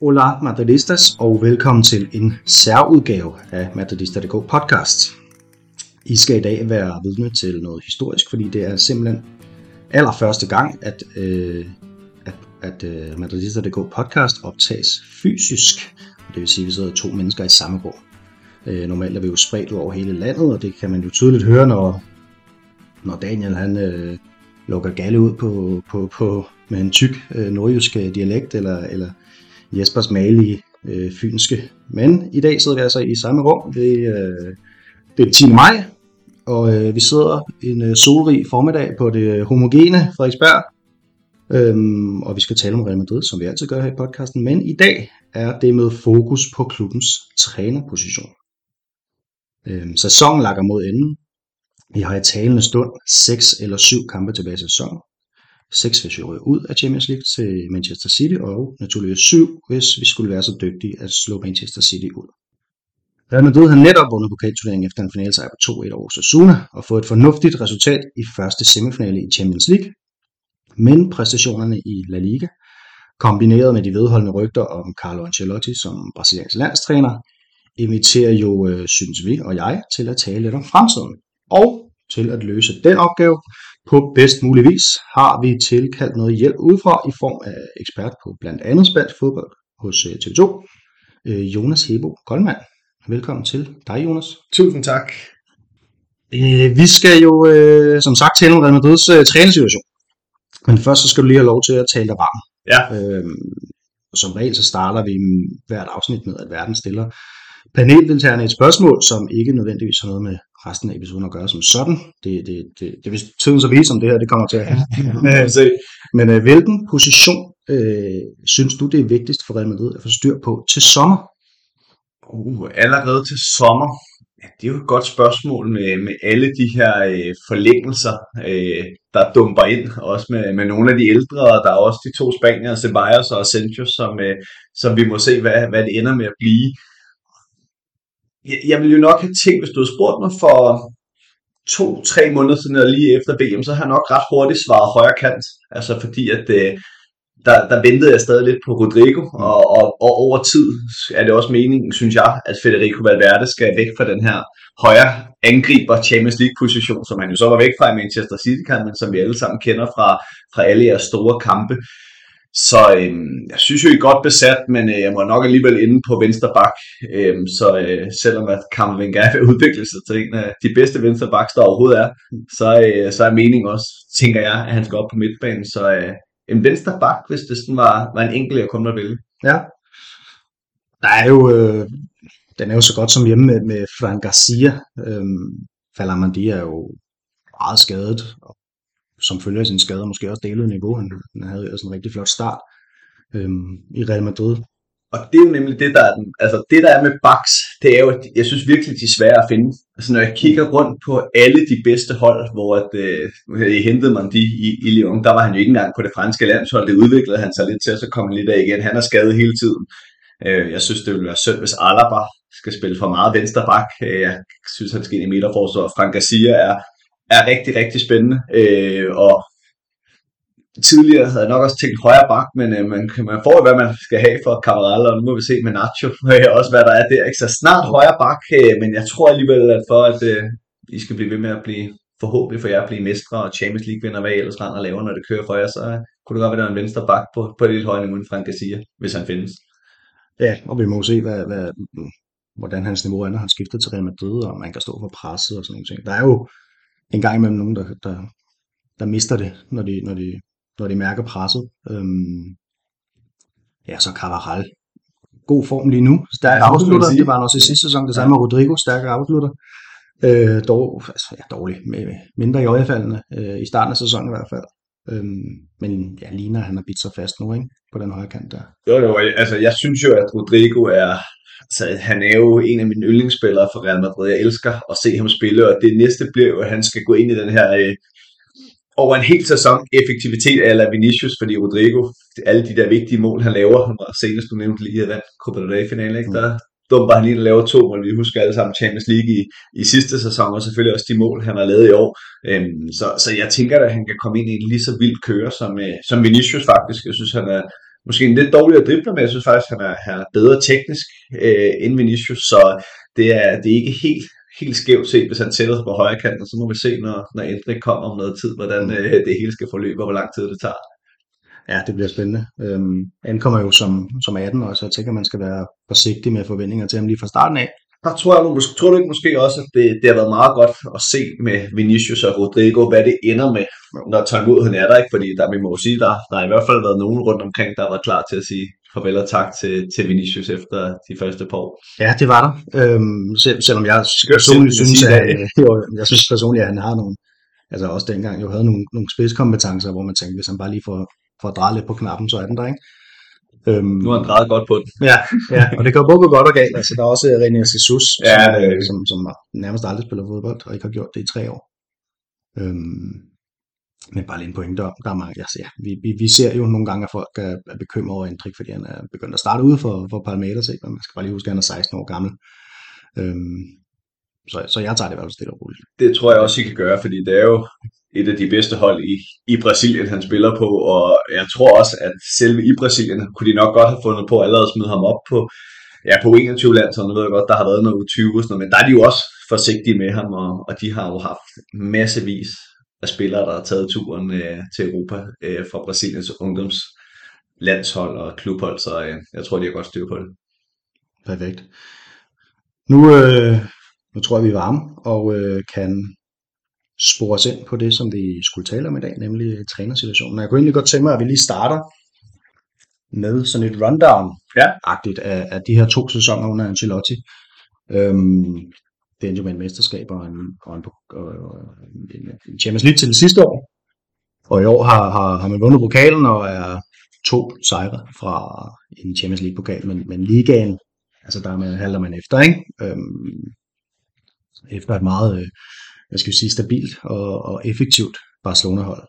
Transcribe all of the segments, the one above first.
Hola Madridistas og velkommen til en særudgave af Madridista.dk podcast. I skal i dag være vidne til noget historisk, fordi det er simpelthen allerførste gang, at, øh, at, at øh, Madridista.dk podcast optages fysisk. Det vil sige, at vi sidder to mennesker i samme rum. Øh, normalt er vi jo spredt over hele landet, og det kan man jo tydeligt høre, når, når Daniel han øh, lukker galle ud på, på, på, med en tyk øh, nordjysk øh, dialekt, eller, eller Jespers malige øh, fynske. Men i dag sidder vi altså i samme rum. Det, øh, det er 10. maj, og øh, vi sidder en øh, solrig formiddag på det øh, homogene Frederiksberg. Øhm, og vi skal tale om Real Madrid, som vi altid gør her i podcasten. Men i dag er det med fokus på klubbens trænerposition. Øh, sæsonen lakker mod enden. Vi har i talende stund 6 eller 7 kampe tilbage i sæsonen. 6 hvis vi ryger ud af Champions League til Manchester City, og naturligvis 7, hvis vi skulle være så dygtige at slå Manchester City ud. Real Madrid har netop vundet pokalturneringen efter en finalsejr på 2-1 over Osasuna og fået et fornuftigt resultat i første semifinale i Champions League. Men præstationerne i La Liga, kombineret med de vedholdende rygter om Carlo Ancelotti som brasiliansk landstræner, inviterer jo, øh, synes vi og jeg, til at tale lidt om fremtiden. Og til at løse den opgave på bedst mulig vis har vi tilkaldt noget hjælp udefra i form af ekspert på blandt andet spansk fodbold hos øh, TV2, øh, Jonas Hebo Goldmann. Velkommen til dig, Jonas. Tusind tak. Øh, vi skal jo som sagt tale om Real Madrids træningssituation. Men først så skal du lige have lov til at tale dig varm. Ja. Øhm, som regel så starter vi hvert afsnit med, at verden stiller paneldeltagerne et spørgsmål, som ikke nødvendigvis har noget med resten af episoden at gøre som sådan. Det, det, det, det vil tiden så vise, om det her det kommer til at have. Men øh, hvilken position øh, synes du, det er vigtigst for Real Madrid at få styr på til sommer? Uh, allerede til sommer? Ja, det er jo et godt spørgsmål med, med alle de her øh, forlængelser, øh, der dumper ind. Også med, med nogle af de ældre, og der er også de to spanier, Ceballos og Asensio, som, øh, som vi må se, hvad, hvad det ender med at blive jeg, jeg ville jo nok have tænkt, hvis du havde spurgt mig for to-tre måneder siden, eller lige efter VM, så har jeg nok ret hurtigt svaret højre kant. Altså fordi, at øh, der, der ventede jeg stadig lidt på Rodrigo, og, og, og over tid er det også meningen, synes jeg, at Federico Valverde skal væk fra den her højre angriber Champions League-position, som han jo så var væk fra i Manchester City-kampen, som vi alle sammen kender fra, fra alle jeres store kampe. Så øhm, jeg synes jo, I er godt besat, men øh, jeg må nok alligevel inde på venstre bak. Øhm, så øh, selvom at Kammervenger vil udvikle sig til en af de bedste venstre baks, der overhovedet er, så, øh, så er meningen også, tænker jeg, at han skal op på midtbanen. Så øh, en venstre bak, hvis det sådan var, var en enkelt, jeg kun måtte vælge. Ja. Der er jo, øh, den er jo så godt som hjemme med, med Fran Garcia. Øhm, Falamandi er jo meget skadet, og som følger sin skader, måske også delet niveau. Han, han havde jo en rigtig flot start øhm, i Real Madrid. Og det er jo nemlig det, der er, den, altså det, der er med Bax, det er jo, at jeg synes virkelig, de er svære at finde. Altså når jeg kigger rundt på alle de bedste hold, hvor at, øh, I hentede man de i, i Lyon, der var han jo ikke engang på det franske landshold, det udviklede han sig lidt til, og så kom han lidt af igen. Han er skadet hele tiden. Øh, jeg synes, det ville være synd, hvis Alaba skal spille for meget venstre bak. Øh, jeg synes, han skal ind i midterforsvar. Frank Garcia er er rigtig, rigtig spændende. Øh, og tidligere havde jeg nok også tænkt højre bak, men øh, man, man får jo, hvad man skal have for Cabral, og nu må vi se med Nacho, øh, også hvad der er der. Ikke? Så snart højre bak, øh, men jeg tror alligevel, at for at øh, I skal blive ved med at blive, forhåbentlig for jer at blive mestre og Champions League vinder, hvad I ellers render og laver, når det kører for jer, så øh, kunne det godt være, at der er en venstre bak på, på et lidt højere niveau end Frank Garcia, hvis han findes. Ja, og vi må se, hvad, hvad, mm, hvordan hans niveau er, når han skifter til Real Madrid, og man kan stå for presset og sådan nogle ting. Der er jo en gang imellem nogen, der, der, der mister det, når de, når de, når de mærker presset. Øhm, ja, så Carvajal. God form lige nu. Stærk ja, afslutter. Det var han også i sidste sæson. Det samme med Rodrigo. Stærk afslutter. Øh, dog, altså, ja, dårlig. Med mindre i øjefaldene. Øh, I starten af sæsonen i hvert fald. Øhm, men ja, ligner, han har bidt sig fast nu, ikke? På den højre kant der. Jo, jo, altså jeg synes jo, at Rodrigo er så han er jo en af mine yndlingsspillere for Real Madrid. Jeg elsker at se ham spille, og det næste bliver jo, at han skal gå ind i den her øh, over en hel sæson effektivitet af Vinicius, fordi Rodrigo, alle de der vigtige mål, han laver, han var senest, du nævnte lige, at Copa del Rey finale, ikke? Der, dumper han lige at lave to mål. Vi husker alle sammen Champions League i, i sidste sæson, og selvfølgelig også de mål, han har lavet i år. Øhm, så, så jeg tænker, at han kan komme ind i en lige så vild køre som, øh, som Vinicius faktisk. Jeg synes, han er måske en lidt dårligere dribler, men jeg synes faktisk, han er, han er bedre teknisk øh, end Vinicius, så det er, det er ikke helt, helt skævt set, hvis han sætter sig på højre kanten, så må vi se, når, når Endrik kommer om noget tid, hvordan øh, det hele skal forløbe, og hvor lang tid det tager. Ja, det bliver spændende. Øhm, ankommer jo som, som 18 år, så jeg tænker, man skal være forsigtig med forventninger til ham lige fra starten af. Der tror, jeg, måske, tror du ikke måske også, at det, det har været meget godt at se med Vinicius og Rodrigo, hvad det ender med, når tålmodigheden er der, ikke? Fordi der, vi må sige, der, der har i hvert fald været nogen rundt omkring, der var klar til at sige farvel og tak til, til Vinicius efter de første par år. Ja, det var der. Øhm, selv, selvom jeg personligt synes, at, øh, jo, jeg synes personligt, at han har nogle, altså også dengang jo havde nogle, nogle spidskompetencer, hvor man tænkte, hvis han bare lige får, får drejet lidt på knappen, så er den der, ikke? Øhm, nu har han drejet godt på den. Ja, ja, og det kan både gå godt og galt. Altså, der er også René Jesus, ja, som, det, som, som, nærmest aldrig spiller fodbold, og ikke har gjort det i tre år. Øhm, men bare lige en pointe om, der er mange, altså, ja, vi, vi, vi ser jo nogle gange, at folk er, er bekymret over Endrik, fordi han er begyndt at starte ude for, for Palmeiras, ikke? men man skal bare lige huske, at han er 16 år gammel. Øhm, så, så jeg tager det i hvert fald stille og roligt. Det tror jeg også, I kan gøre, fordi det er jo et af de bedste hold i, i Brasilien, han spiller på, og jeg tror også, at selve i Brasilien kunne de nok godt have fundet på at allerede smide ham op på, ja, på 21 land, så ved jeg godt, der har været noget 20 sådan men der er de jo også forsigtige med ham, og, og de har jo haft massevis af spillere, der har taget turen øh, til Europa øh, fra Brasiliens ungdoms landshold og klubhold, så øh, jeg tror, de har godt styr på det. Perfekt. Nu, øh, nu tror jeg, vi er varme, og øh, kan spore os ind på det, som vi skulle tale om i dag, nemlig trænersituationen. Jeg kunne egentlig godt tænke mig, at vi lige starter med sådan et rundown-agtigt af, af de her to sæsoner under Ancelotti. Øhm, det endte jo med en mesterskab og en, og en, og en Champions League til det sidste år. Og i år har, har, har man vundet pokalen og er to sejre fra en Champions League-pokal, men, men ligaen, altså der man, halter man efter, ikke? Øhm, efter et meget øh, hvad skal vi sige, stabilt og, og effektivt Barcelona-hold.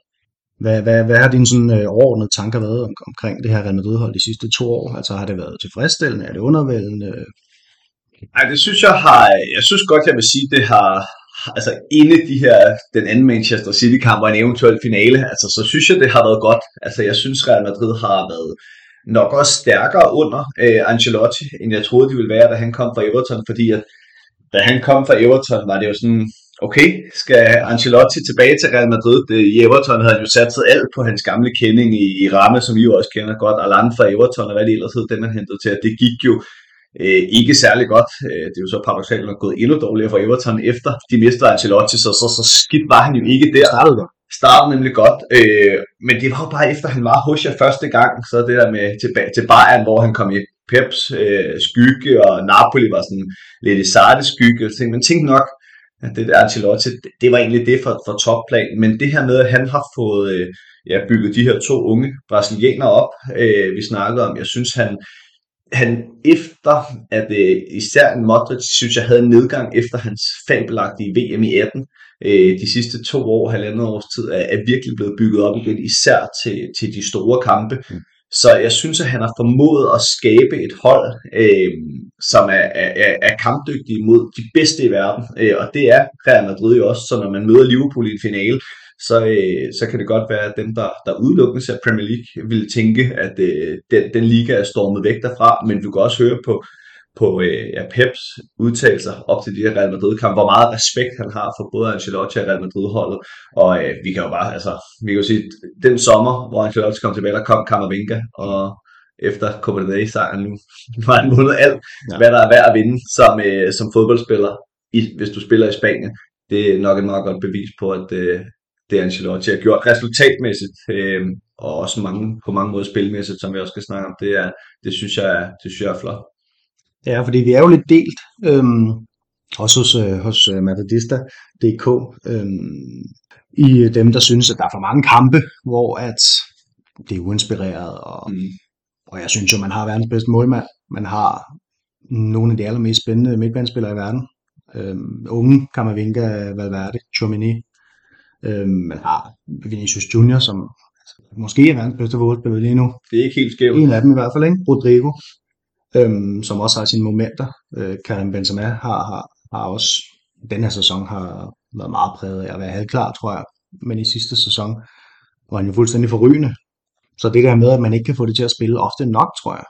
Hvad, hvad, hvad har dine sådan, øh, overordnede tanker været om, omkring det her Real Madrid-hold de sidste to år? Altså har det været tilfredsstillende? Er det undervældende? Nej, det synes jeg har, jeg synes godt, jeg vil sige, det har, altså inde de her, den anden Manchester City-kamp og en eventuel finale, altså så synes jeg, det har været godt. Altså jeg synes, Real Madrid har været nok også stærkere under øh, Ancelotti, end jeg troede, de ville være, da han kom fra Everton, fordi at da han kom fra Everton, var det jo sådan, okay, skal Ancelotti tilbage til Real Madrid? Det, I Everton havde han jo sat sig alt på hans gamle kending i, i ramme, som vi jo også kender godt. Alan fra Everton, og hvad det ellers hed, den han hentede til, det gik jo øh, ikke særlig godt. Øh, det er jo så paradoxalt nok gået endnu dårligere for Everton efter de mistede Ancelotti, så, så, så skidt var han jo ikke der. Startede godt. Startede nemlig godt, øh, men det var jo bare efter han var hos jer første gang, så det der med tilbage til Bayern, hvor han kom i Peps øh, skygge, og Napoli var sådan lidt i sarte skygge, men tænk nok, det der Ancelotti, det var egentlig det for, for topplan, men det her med, at han har fået øh, ja, bygget de her to unge brasilianere op, øh, vi snakkede om, jeg synes han, han efter, at øh, især en Modric, synes jeg havde en nedgang efter hans fabelagtige VM i 18, øh, de sidste to år, halvandet års tid, er, er virkelig blevet bygget op igen, især til, til de store kampe. Mm. Så jeg synes, at han har formået at skabe et hold, øh, som er, er, er kampdygtige mod de bedste i verden. Øh, og det er Real Madrid jo også, så når man møder Liverpool i en finale, så, øh, så kan det godt være, at dem, der, der udelukkende ser Premier League, vil tænke, at øh, den, den liga er stormet væk derfra. Men du kan også høre på, på øh, ja, Peps udtalelser op til de her Real Madrid-kampe, hvor meget respekt han har for både Ancelotti og Real Madrid-holdet. Og øh, vi kan jo bare, altså, vi kan jo sige, den sommer, hvor Ancelotti kom tilbage, der kom Camavinga, og efter Copa del Rey-sejren nu, var han vundet alt, ja. hvad der er værd at vinde som, øh, som fodboldspiller, i, hvis du spiller i Spanien. Det er nok et meget godt bevis på, at øh, det Ancelotti har gjort resultatmæssigt, øh, og også mange, på mange måder spilmæssigt, som vi også skal snakke om. Det, er, det, synes, jeg, det synes jeg er flot. Ja, fordi vi er jo lidt delt, øhm, også hos, øh, hos øh, Madridista.dk, øhm, i dem, der synes, at der er for mange kampe, hvor at det er uinspireret, og, mm. og jeg synes jo, man har verdens bedste målmand. Man har nogle af de allermest spændende midtbanespillere i verden. Øhm, unge Camavinga, Valverde, Chomini. Øhm, man har Vinicius Junior, som altså, måske er verdens bedste fodboldspiller lige nu. Det er ikke helt skævt. En af dem i hvert fald, ikke? Rodrigo øhm, som også har sine momenter. Øh, Karim Benzema har, har, har også den her sæson har været meget præget af at være halvklar, tror jeg. Men i sidste sæson var han jo fuldstændig forrygende. Så det der med, at man ikke kan få det til at spille ofte nok, tror jeg,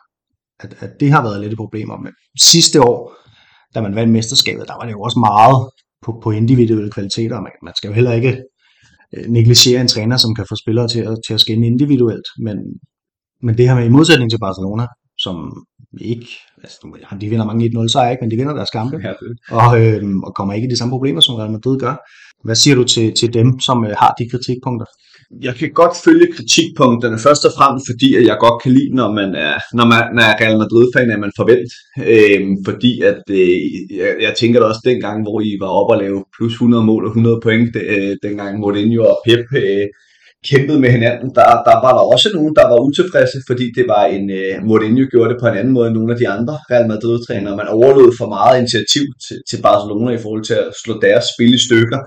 at, at det har været lidt et problem. Men sidste år, da man vandt mesterskabet, der var det jo også meget på, på individuelle kvaliteter. Man, man skal jo heller ikke øh, negligere en træner, som kan få spillere til at, til at skinne individuelt. Men, men det her med i modsætning til Barcelona, som ikke, altså de vinder mange 1-0 sejre, ikke, men de vinder deres kampe, ja, og, øh, og kommer ikke i de samme problemer, som Real Madrid gør. Hvad siger du til, til dem, som øh, har de kritikpunkter? Jeg kan godt følge kritikpunkterne, først og fremmest fordi, at jeg godt kan lide, når man er, når man er Real Madrid-fan, at man forvent. Øhm, fordi at, øh, jeg, jeg tænker da også dengang, hvor I var oppe og lave plus 100 mål og 100 point, øh, dengang Mourinho og Pep øh, kæmpede med hinanden, der, der var der også nogen, der var utilfredse, fordi det var en, uh, Mourinho gjorde det på en anden måde end nogle af de andre Real Madrid-trænere. Man overlod for meget initiativ til, til Barcelona i forhold til at slå deres spil i stykker.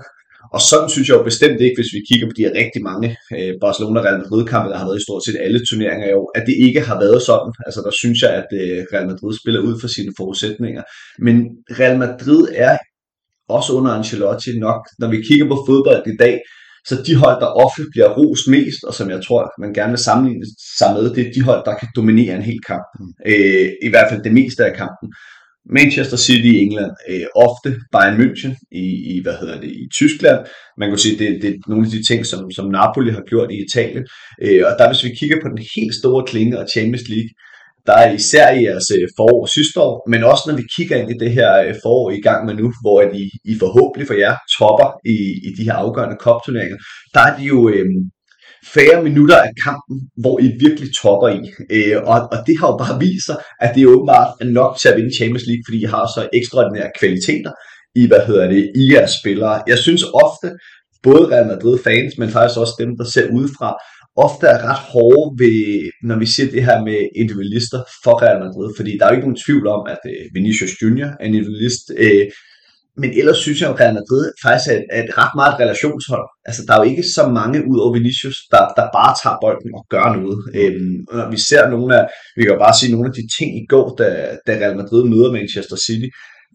Og sådan synes jeg jo bestemt ikke, hvis vi kigger på de her rigtig mange uh, Barcelona-Real Madrid-kampe, der har været i stort set alle turneringer i år, at det ikke har været sådan. Altså der synes jeg, at uh, Real Madrid spiller ud for sine forudsætninger. Men Real Madrid er også under Ancelotti nok, når vi kigger på fodbold i dag, så de hold, der ofte bliver rost mest, og som jeg tror, man gerne vil sammenligne sig med, det er de hold, der kan dominere en hel kamp. Mm. Øh, I hvert fald det meste af kampen. Manchester City i England, øh, ofte Bayern München i, i, hvad hedder det, i Tyskland. Man kan sige, det, det er nogle af de ting, som, som Napoli har gjort i Italien. Øh, og der hvis vi kigger på den helt store klinge og Champions League, der er især i jeres øh, forår sidste år, men også når vi kigger ind i det her øh, forår i gang med nu, hvor I, I forhåbentlig for jer topper i, i de her afgørende kopturneringer, der er de jo øh, færre minutter af kampen, hvor I virkelig topper i. Øh, og, og det har jo bare vist sig, at det er åbenbart nok til at vinde Champions League, fordi I har så ekstraordinære kvaliteter i, hvad hedder det, i jeres spillere. Jeg synes ofte, både Real Madrid fans, men faktisk også dem, der ser udefra, ofte er ret hårde, ved, når vi siger det her med individualister for Real Madrid, fordi der er jo ikke nogen tvivl om, at øh, Vinicius Junior er en individualist, øh, men ellers synes jeg, at Real Madrid faktisk er et, er et ret meget relationshold. Altså, der er jo ikke så mange ud over Vinicius, der, der bare tager bolden og gør noget. Øhm, når vi ser nogle af, vi kan jo bare sige nogle af de ting i går, da, da Real Madrid møder Manchester City,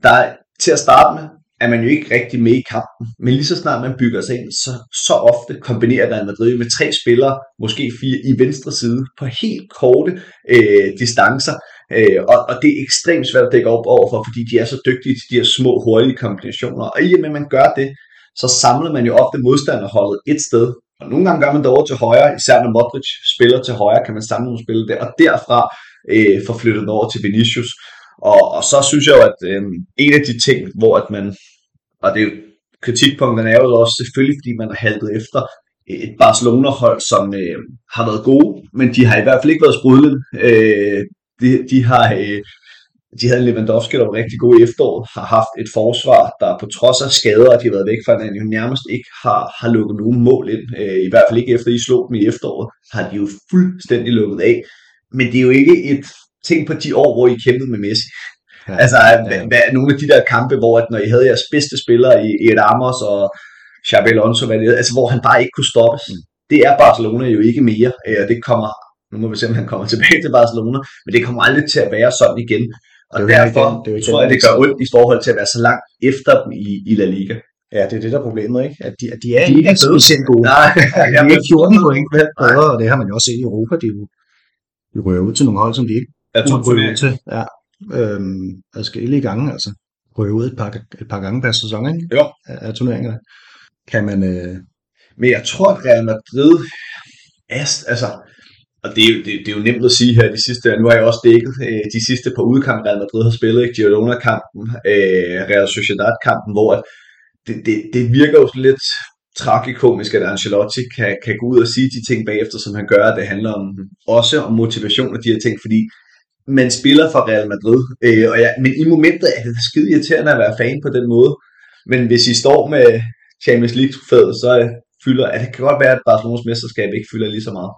der til at starte med, er man jo ikke rigtig med i kampen. Men lige så snart man bygger sig ind, så, så ofte kombinerer Real Madrid med tre spillere, måske fire i venstre side, på helt korte øh, distancer. Øh, og, og det er ekstremt svært at dække op overfor, fordi de er så dygtige til de her små, hurtige kombinationer. Og i og med, at man gør det, så samler man jo ofte modstanderholdet et sted. Og nogle gange gør man det over til højre, især når Modric spiller til højre, kan man samle nogle spillere der, og derfra øh, få flyttet den over til Vinicius. Og, og så synes jeg jo, at øh, en af de ting, hvor at man, og det er jo, kritikpunkterne er jo også selvfølgelig, fordi man har haltet efter øh, et Barcelona-hold, som øh, har været gode, men de har i hvert fald ikke været sprudlende. Øh, de, de har... Øh, de havde Lewandowski, der var rigtig god i efteråret, har haft et forsvar, der på trods af skader, at de har været væk fra hinanden, jo nærmest ikke har, har lukket nogen mål ind. Øh, I hvert fald ikke efter I slog dem i efteråret, har de jo fuldstændig lukket af. Men det er jo ikke et ting på de år, hvor I kæmpede med Messi. Ja, altså, ja. Hvad, hvad, nogle af de der kampe, hvor at når I havde jeres bedste spillere i, i et Amos og Xabi Alonso, hvad det, altså, hvor han bare ikke kunne stoppes. Mm. Det er Barcelona jo ikke mere, og det kommer nu må vi se, om han kommer tilbage til Barcelona, men det kommer aldrig til at være sådan igen. Og det derfor igen, det er tror jeg, det gør ondt i forhold til at være så langt efter dem i, i La Liga. Ja, det er det, der er problemet, ikke? At de, at de er de ikke specielt gode. Nej, de er ikke 14 point bedre, og det har man jo også set i Europa. De, de rører ud til nogle hold, som de ikke er rører ud til. Ja, øhm, adskillige gange, altså. Ud et par, et par gange per sæson, ikke? Jo. Af, af turneringerne. Kan man... Øh... Men jeg tror, at Real Madrid er, altså, og det er, jo, det, det er jo nemt at sige her de sidste, nu har jeg også dækket øh, de sidste par udkampe, Real Madrid har spillet, ikke? Girona-kampen, øh, Real Sociedad-kampen, hvor det, det, det virker jo lidt tragikomisk, at Ancelotti kan, kan gå ud og sige de ting bagefter, som han gør, det handler om, også om motivation og de her ting, fordi man spiller for Real Madrid, øh, og ja, men i momentet er det skide irriterende at være fan på den måde, men hvis I står med Champions League-trofæet, så fylder, at det kan godt være, at Barcelonas mesterskab ikke fylder lige så meget.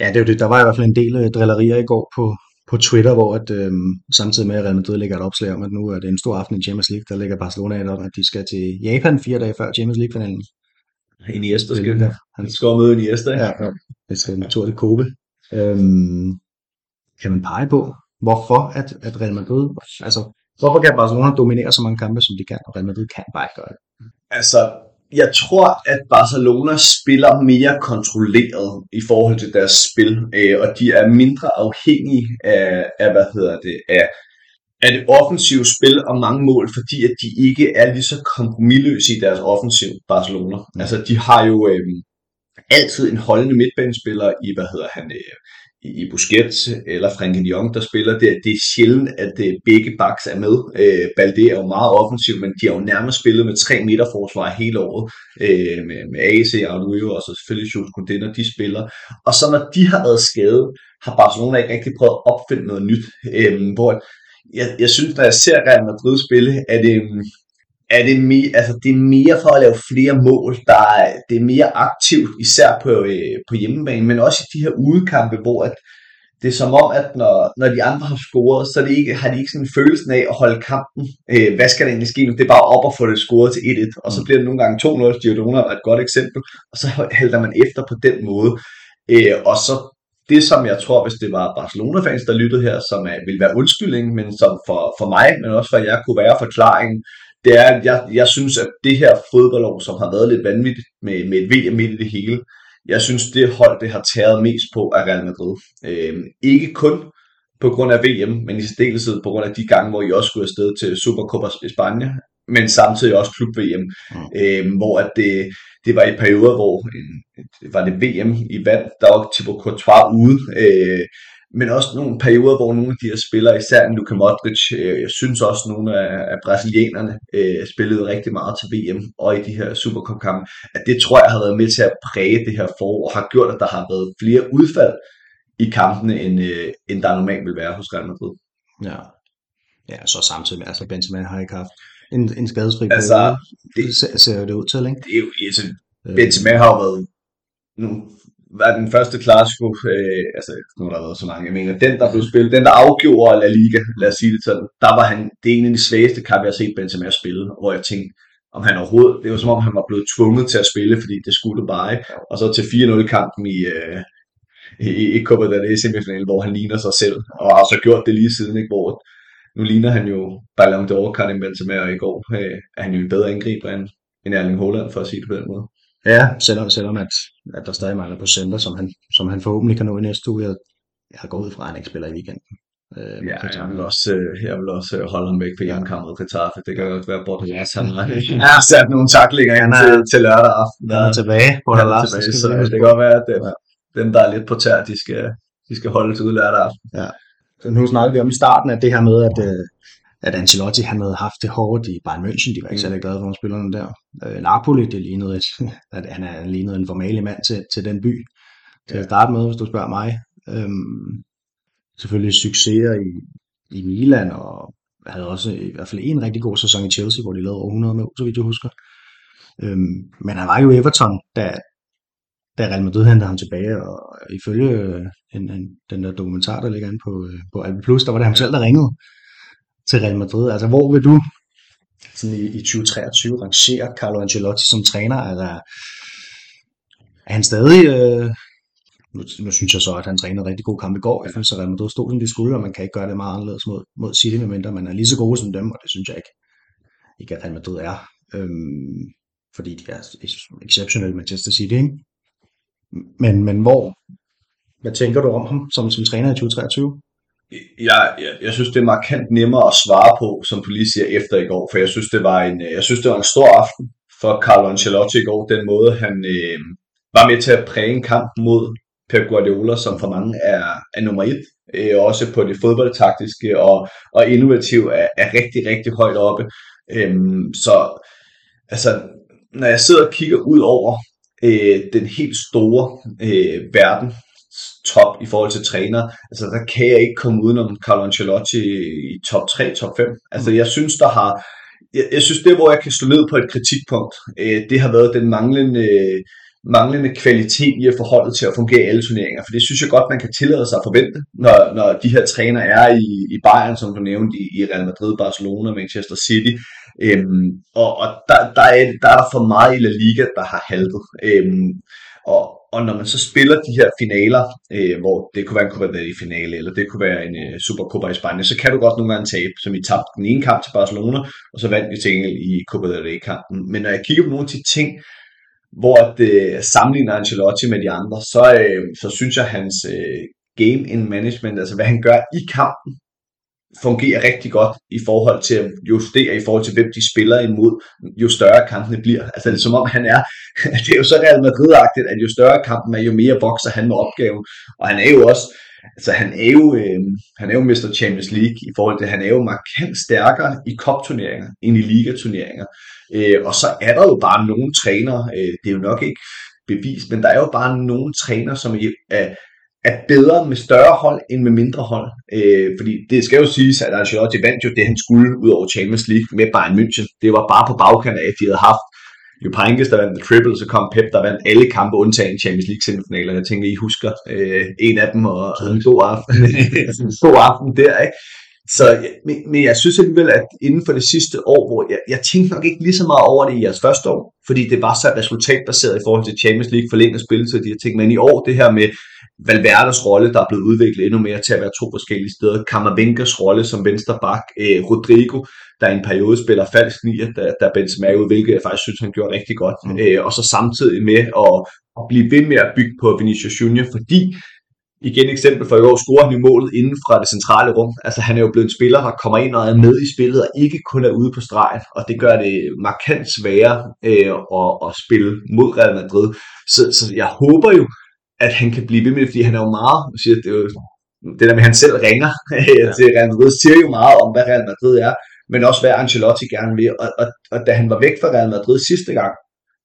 Ja, det er jo det. Der var i hvert fald en del øh, drillerier i går på, på Twitter, hvor at, øhm, samtidig med at Real Madrid lægger et opslag om, at nu er det en stor aften i Champions League, der ligger Barcelona et om, at de skal til Japan fire dage før Champions League-finalen. Iniesta skal, ja, han skal møde Iniesta. Ja, ja. Det skal en tur til Kobe. Øhm, kan man pege på, hvorfor at, at Real Madrid, altså hvorfor kan Barcelona dominere så mange kampe, som de kan, og Real Madrid kan bare ikke gøre det? Altså, jeg tror, at Barcelona spiller mere kontrolleret i forhold til deres spil, øh, og de er mindre afhængige af, af hvad hedder det, af, af det offensive spil og mange mål, fordi at de ikke er lige så kompromilløse i deres offensiv, Barcelona. Altså, de har jo øh, altid en holdende midtbanespiller i, hvad hedder han, øh, i Busquets eller Frenkie de Jong, der spiller det. Det er sjældent, at øh, begge backs er med. Øh, Balde er jo meget offensiv, men de har jo nærmest spillet med tre meter forsvar hele året. Øh, med, med AC, Arduino og så selvfølgelig Jules Koundé, når de spiller. Og så når de har været skadet, har Barcelona ikke rigtig prøvet at opfinde noget nyt. Øh, hvor jeg, jeg synes, når jeg ser Real Madrid spille, at det, er det, mere, altså, det er mere for at lave flere mål. Der er, det er mere aktivt, især på, øh, på hjemmebane, men også i de her udekampe, hvor at, det er som om, at når, når de andre har scoret, så det ikke, har de ikke sådan en følelse af at holde kampen. Øh, hvad skal der egentlig ske nu? Det er bare op og få det scoret til 1-1, og så bliver det nogle gange 2-0. Giordona er et godt eksempel, og så hælder man efter på den måde. Øh, og så det, som jeg tror, hvis det var Barcelona-fans, der lyttede her, som er, vil være undskyldning, men som for, for mig, men også for jer, kunne være forklaringen, det er, at jeg, jeg synes, at det her fodboldår, som har været lidt vanvittigt med, med et VM midt i det hele, jeg synes, det hold, det har taget mest på af Real Madrid. Øh, ikke kun på grund af VM, men i særdeleshed på grund af de gange, hvor I også skulle afsted til Supercopa i Spanien, men samtidig også klub-VM, mm. øh, hvor at det, det var i perioder, hvor en, var det VM i vand, der var Thibaut Courtois ude, øh, men også nogle perioder, hvor nogle af de her spillere, især Luka Modric, øh, jeg synes også nogle af, af brasilianerne øh, spillede rigtig meget til VM og i de her Supercup-kampe, at det tror jeg har været med til at præge det her forår, og har gjort, at der har været flere udfald i kampene, end, øh, end der normalt vil være hos Real Madrid. Ja, ja så samtidig med, altså Benzema har ikke haft en, en skadesfri altså, det, ser, ser det ud til, ikke? Det er jo, altså, Benzema har jo været nogle var den første Clasico, øh, altså nu har der været så mange, jeg mener, den der blev spillet, den der afgjorde La Liga, lad os sige det sådan, der var han, det er en af de svageste kampe, jeg har set Benzema spille, hvor jeg tænkte, om han overhovedet, det var som om han var blevet tvunget til at spille, fordi det skulle bare, ikke? og så til 4-0 kampen i, øh, i, i Copa del Rey semifinalen, hvor han ligner sig selv, og har så gjort det lige siden, ikke? hvor nu ligner han jo Ballon d'Or, Karim Benzema, og i går øh, er han jo en bedre angriber end, end Erling Haaland, for at sige det på den måde. Ja, selvom, selvom at, at der stadig mangler på center, som han, som han forhåbentlig kan nå i næste uge. Jeg, jeg har gået ud fra, at han ikke spiller i weekenden. Øh, ja, jeg vil, også, øh, jeg vil også øh, holde ham væk på hjemmekampet til Taffe. Det kan godt være, at Bordelas han har sat nogle taklinger ind til, til lørdag aften. Han er tilbage. Bordelas, tilbage, så det kan godt være, at det, dem, der er lidt på tær, de skal, de skal holdes ud lørdag aften. Ja. Så nu snakker vi om i starten, at det her med, at, at Ancelotti han havde haft det hårdt i Bayern München. De var ikke mm. særlig glade for spillerne der. Øh, Napoli, det lignede et, at han er lignet en formale mand til, til den by. Til at starte med, hvis du spørger mig. Øhm, selvfølgelig succeser i, i Milan, og havde også i hvert fald en rigtig god sæson i Chelsea, hvor de lavede over 100 mål, så vidt jeg husker. Øhm, men han var jo Everton, da, da Real Madrid hentede ham tilbage, og ifølge en, en, den der dokumentar, der ligger inde på, øh, på Alpe Plus, der var det ham selv, der ringede til Real Madrid. Altså, hvor vil du sådan i, i 2023 rangere Carlo Ancelotti som træner? Altså, er han stadig... Øh, nu, nu synes jeg så, at han trænede rigtig god kamp i går. Jeg synes, at Real Madrid stod, som de skulle, og man kan ikke gøre det meget anderledes mod, mod City, medmindre man er lige så gode som dem, og det synes jeg ikke, ikke at Real Madrid er. Øhm, fordi de er exceptionelle Manchester City, ikke? Men, men hvor, hvad tænker du om ham som, som træner i 2023? Jeg, jeg, jeg synes, det er markant nemmere at svare på, som du lige siger, efter i går, for jeg synes, det var en, øh, jeg synes, det var en stor aften for Carlo Ancelotti i går, den måde, han øh, var med til at præge en kamp mod Pep Guardiola, som for mange er, er nummer et, øh, også på det fodboldtaktiske og, og innovativ er, er rigtig, rigtig højt oppe. Øh, så altså, når jeg sidder og kigger ud over øh, den helt store øh, verden, top i forhold til træner. Altså, der kan jeg ikke komme udenom Carlo Ancelotti i top 3, top 5. Altså, jeg synes, der har... Jeg, jeg synes, det hvor jeg kan slå ned på et kritikpunkt, øh, det har været den manglende, manglende kvalitet i at få holdet til at fungere i alle turneringer. For det synes jeg godt, man kan tillade sig at forvente, når, når de her træner er i, i Bayern, som du nævnte, i, i Real Madrid, Barcelona, Manchester City. Øhm, og og der, der, er, der er der for meget i La Liga, der har haltet. Øhm, og, og når man så spiller de her finaler, øh, hvor det kunne være en Copa del finale, eller det kunne være en øh, Supercopa i Spanien, så kan du godt nogle gange tabe, som I tabte den ene kamp til Barcelona, og så vandt vi til Engel i Copa del Rey-kampen. Men når jeg kigger på nogle af de ting, hvor det øh, sammenligner Ancelotti med de andre, så, øh, så synes jeg, hans øh, game in management, altså hvad han gør i kampen, fungerer rigtig godt i forhold til at justere i forhold til, hvem de spiller imod, jo større kampene bliver. Altså det er som om han er, det er jo så Real madrid at jo større kampen er, jo mere vokser han med opgaven. Og han er jo også, altså han er jo, øh, han er jo Mr. Champions League i forhold til, han er jo markant stærkere i kopturneringer end i ligaturneringer. Øh, og så er der jo bare nogle trænere, øh, det er jo nok ikke bevist, men der er jo bare nogle trænere, som er, er bedre med større hold end med mindre hold. Øh, fordi det skal jo siges, at Ancelotti vandt jo det, han skulle ud over Champions League med Bayern München. Det var bare på bagkant af, at de havde haft jo Pankes, der vandt The Triple, så kom Pep, der vandt alle kampe undtagen Champions League semifinaler. Jeg tænker, I husker øh, en af dem, og, og en god aften, en god aften der, ikke? Så, men, men jeg synes alligevel, at inden for det sidste år, hvor jeg, jeg tænkte nok ikke lige så meget over det i jeres første år, fordi det var så resultatbaseret i forhold til Champions League, forlænget spilletid og de her ting, men i år det her med Valverdes rolle, der er blevet udviklet endnu mere til at være to forskellige steder. Kammervenkers rolle som venstre bak. Eh, Rodrigo, der i en periode spiller falsk nier, der, der Benzema ud, hvilket jeg faktisk synes, han gjorde rigtig godt. Mm. Eh, og så samtidig med at, at blive ved med at bygge på Vinicius Junior, fordi igen eksempel for i år, scorer han i målet inden fra det centrale rum. Altså han er jo blevet en spiller, der kommer ind og er med i spillet, og ikke kun er ude på stregen, og det gør det markant sværere øh, at, at spille mod Real Madrid. Så, så jeg håber jo, at han kan blive ved med det, fordi han er jo meget, siger, det, er jo, det der med, at han selv ringer ja. til Real Madrid, siger jo meget om, hvad Real Madrid er, men også hvad Ancelotti gerne vil. Og, og, og da han var væk fra Real Madrid sidste gang,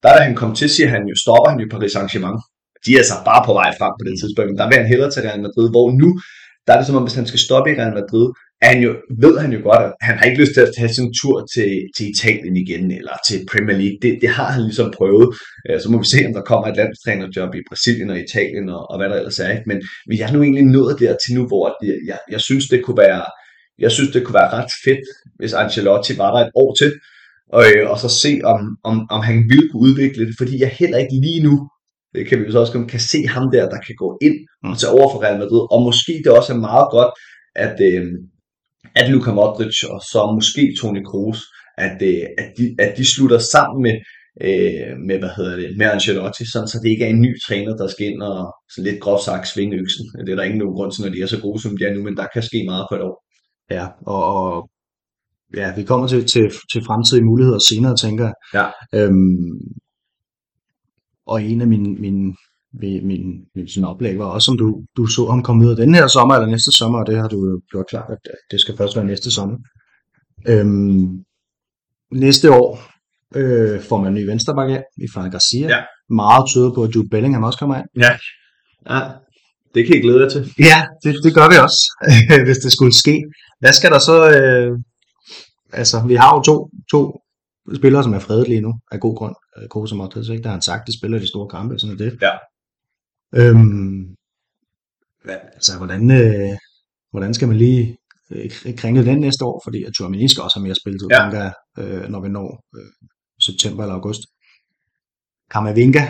der da han kom til, siger han jo, stopper han jo Paris Saint-Germain. De er så bare på vej frem på det tidspunkt, men der vil han hellere til Real Madrid, hvor nu, der er det som om, hvis han skal stoppe i Real Madrid, han jo, ved han jo godt, at han har ikke lyst til at tage sin tur til, til Italien igen, eller til Premier League. Det, det har han ligesom prøvet. Øh, så må vi se, om der kommer et landstrænerjob i Brasilien og Italien, og, og hvad der ellers er. Ikke? Men, men jeg er nu egentlig nået der til nu, hvor jeg, jeg, jeg synes, det kunne være, jeg synes, det kunne være ret fedt, hvis Ancelotti var der et år til, og, øh, og så se, om, om, om han ville kunne udvikle det, fordi jeg heller ikke lige nu, det kan vi jo så også kan se ham der, der kan gå ind og tage over for Real Madrid, og måske det også er meget godt, at, øh, at Luka Modric og så måske Toni Kroos, at, øh, at, de, at de slutter sammen med, øh, med, hvad hedder det, med Ancelotti, sådan, så det ikke er en ny træner, der skal ind og så lidt groft sagt svinge øksen. Det er der ingen nogen grund til, når de er så gode, som de er nu, men der kan ske meget på et år. Ja, og, og ja, vi kommer til, til, til fremtidige muligheder senere, tænker jeg. Ja. Øhm, og en af mine, mine min, min, min sådan oplæg var også, om du, du så ham komme ud af den her sommer eller næste sommer, og det har du jo gjort klart, at det skal først være næste sommer. Øhm, næste år øh, får man en ny venstreback af i Frank Garcia. Ja. Meget tyder på, at Jude Bellingham også kommer ind. Ja. ja. Det kan I glæde jer til. Ja, det, det gør vi også, hvis det skulle ske. Hvad skal der så... Øh, altså, vi har jo to, to spillere, som er fredet lige nu, af god grund. Kroos og Modric, ikke? Der har han sagt, de spiller de store kampe, sådan er det. Ja. Øhm, hvad, altså, hvordan, øh, hvordan skal man lige øh, kringle den næste år? Fordi at Tchouameni skal også have mere spilletid, Ja. tænker øh, når vi når øh, september eller august. Kamavinga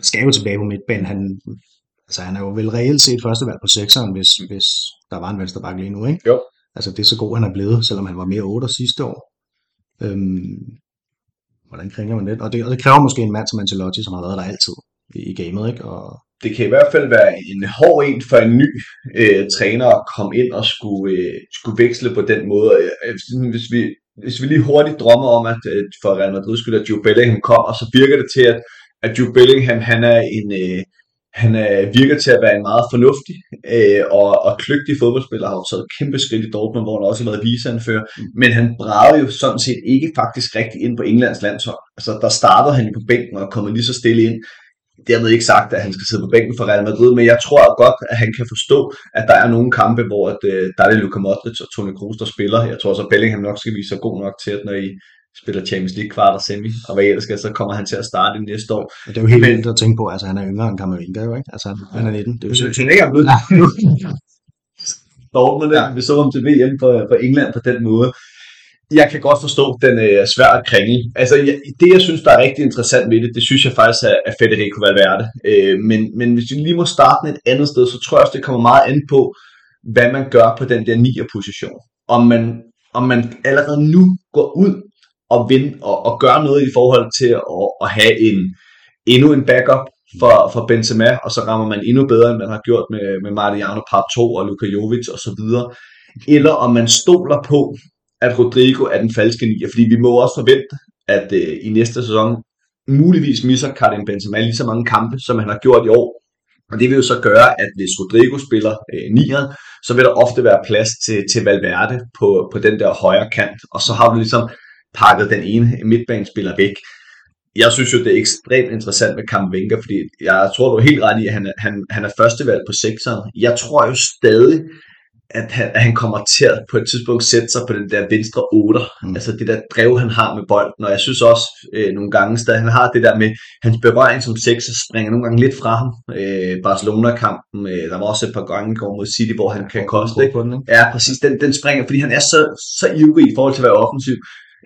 skal jo tilbage på midtbanen. Han, altså, han er jo vel reelt set førstevalg på sekseren, hvis, hvis der var en venstreback lige nu, ikke? Jo. Altså, det er så god, han er blevet, selvom han var mere 8 sidste år. Øhm, hvordan kringer man det? Og, det? og det kræver måske en mand som Ancelotti, som har været der altid i, gamet, ikke? Og, det kan i hvert fald være en hård en for en ny øh, træner at komme ind og skulle, øh, skulle veksle på den måde. Øh, Hvis vi, hvis vi lige hurtigt drømmer om, at øh, for Real Madrid skulle at Jude Bellingham kom, og så virker det til, at, at Jude Bellingham han er en, øh, han er, virker til at være en meget fornuftig øh, og, og kløgtig fodboldspiller, har jo taget et kæmpe skridt i Dortmund, hvor han også har været viseanfører, men han brædede jo sådan set ikke faktisk rigtig ind på Englands landshold. Altså der startede han jo på bænken og kom lige så stille ind. Dermed ikke sagt, at han skal sidde på bænken for Real Madrid, men jeg tror godt, at han kan forstå, at der er nogle kampe, hvor at, øh, der er det Luka Modric og Toni Kroos, der spiller. Jeg tror så, at Bellingham nok skal vise sig god nok til, at når I spiller Champions League kvart og semi, og hvad ellers skal, så kommer han til at starte i næste år. og det er jo helt vildt at tænke på, altså han er yngre end Kamavinga jo, ikke? Altså han er 19, det er jo han ikke er blevet Dortmund, ja. vi så ham til VM for, for England på den måde jeg kan godt forstå, at den øh, er svær at kringle. Altså, jeg, det jeg synes, der er rigtig interessant ved det, det synes jeg faktisk er, er Federico Valverde. Øh, men, men hvis vi lige må starte et andet sted, så tror jeg også, det kommer meget an på, hvad man gør på den der 9'er position. Om man, om man allerede nu går ud og, vind, og, og gør noget i forhold til at, at have en, endnu en backup for, for Benzema, og så rammer man endnu bedre, end man har gjort med, med Mariano Part 2 og Luka Jovic og så videre. Eller om man stoler på, at Rodrigo er den falske nier, fordi vi må også forvente, at øh, i næste sæson muligvis misser Karim Benzema lige så mange kampe, som han har gjort i år. Og det vil jo så gøre, at hvis Rodrigo spiller øh, nieren, så vil der ofte være plads til, til Valverde på, på den der højre kant, og så har du ligesom pakket den ene midtbanespiller væk. Jeg synes jo, det er ekstremt interessant med Kamvinga, fordi jeg tror, du er helt ret i, at han, han, han er førstevalg på sekseren. Jeg tror jo stadig, at han, at han kommer til at på et tidspunkt sætte sig på den der venstre 8. Mm. Altså det der drev, han har med bolden. Og jeg synes også øh, nogle gange, at han har det der med, hans berøring som 6 springer nogle gange lidt fra ham. Øh, Barcelona-kampen, øh, der var også et par gange går mod City, hvor han kan koste. Ikke? Ja, præcis. Den, den springer, fordi han er så, så ivrig i forhold til at være offensiv.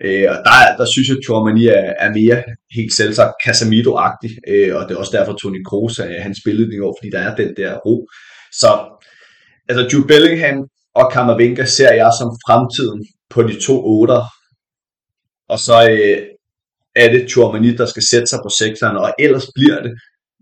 Øh, og der, der synes jeg, at Chormani er, er mere helt selvsagt Casemiro-agtig, øh, og det er også derfor, Toni Kroos er hans billede i år, fordi der er den der ro. Så altså Jude Bellingham og Kammervenka ser jeg som fremtiden på de to otter. Og så øh, er det Chouamani, der skal sætte sig på sekseren, og ellers bliver det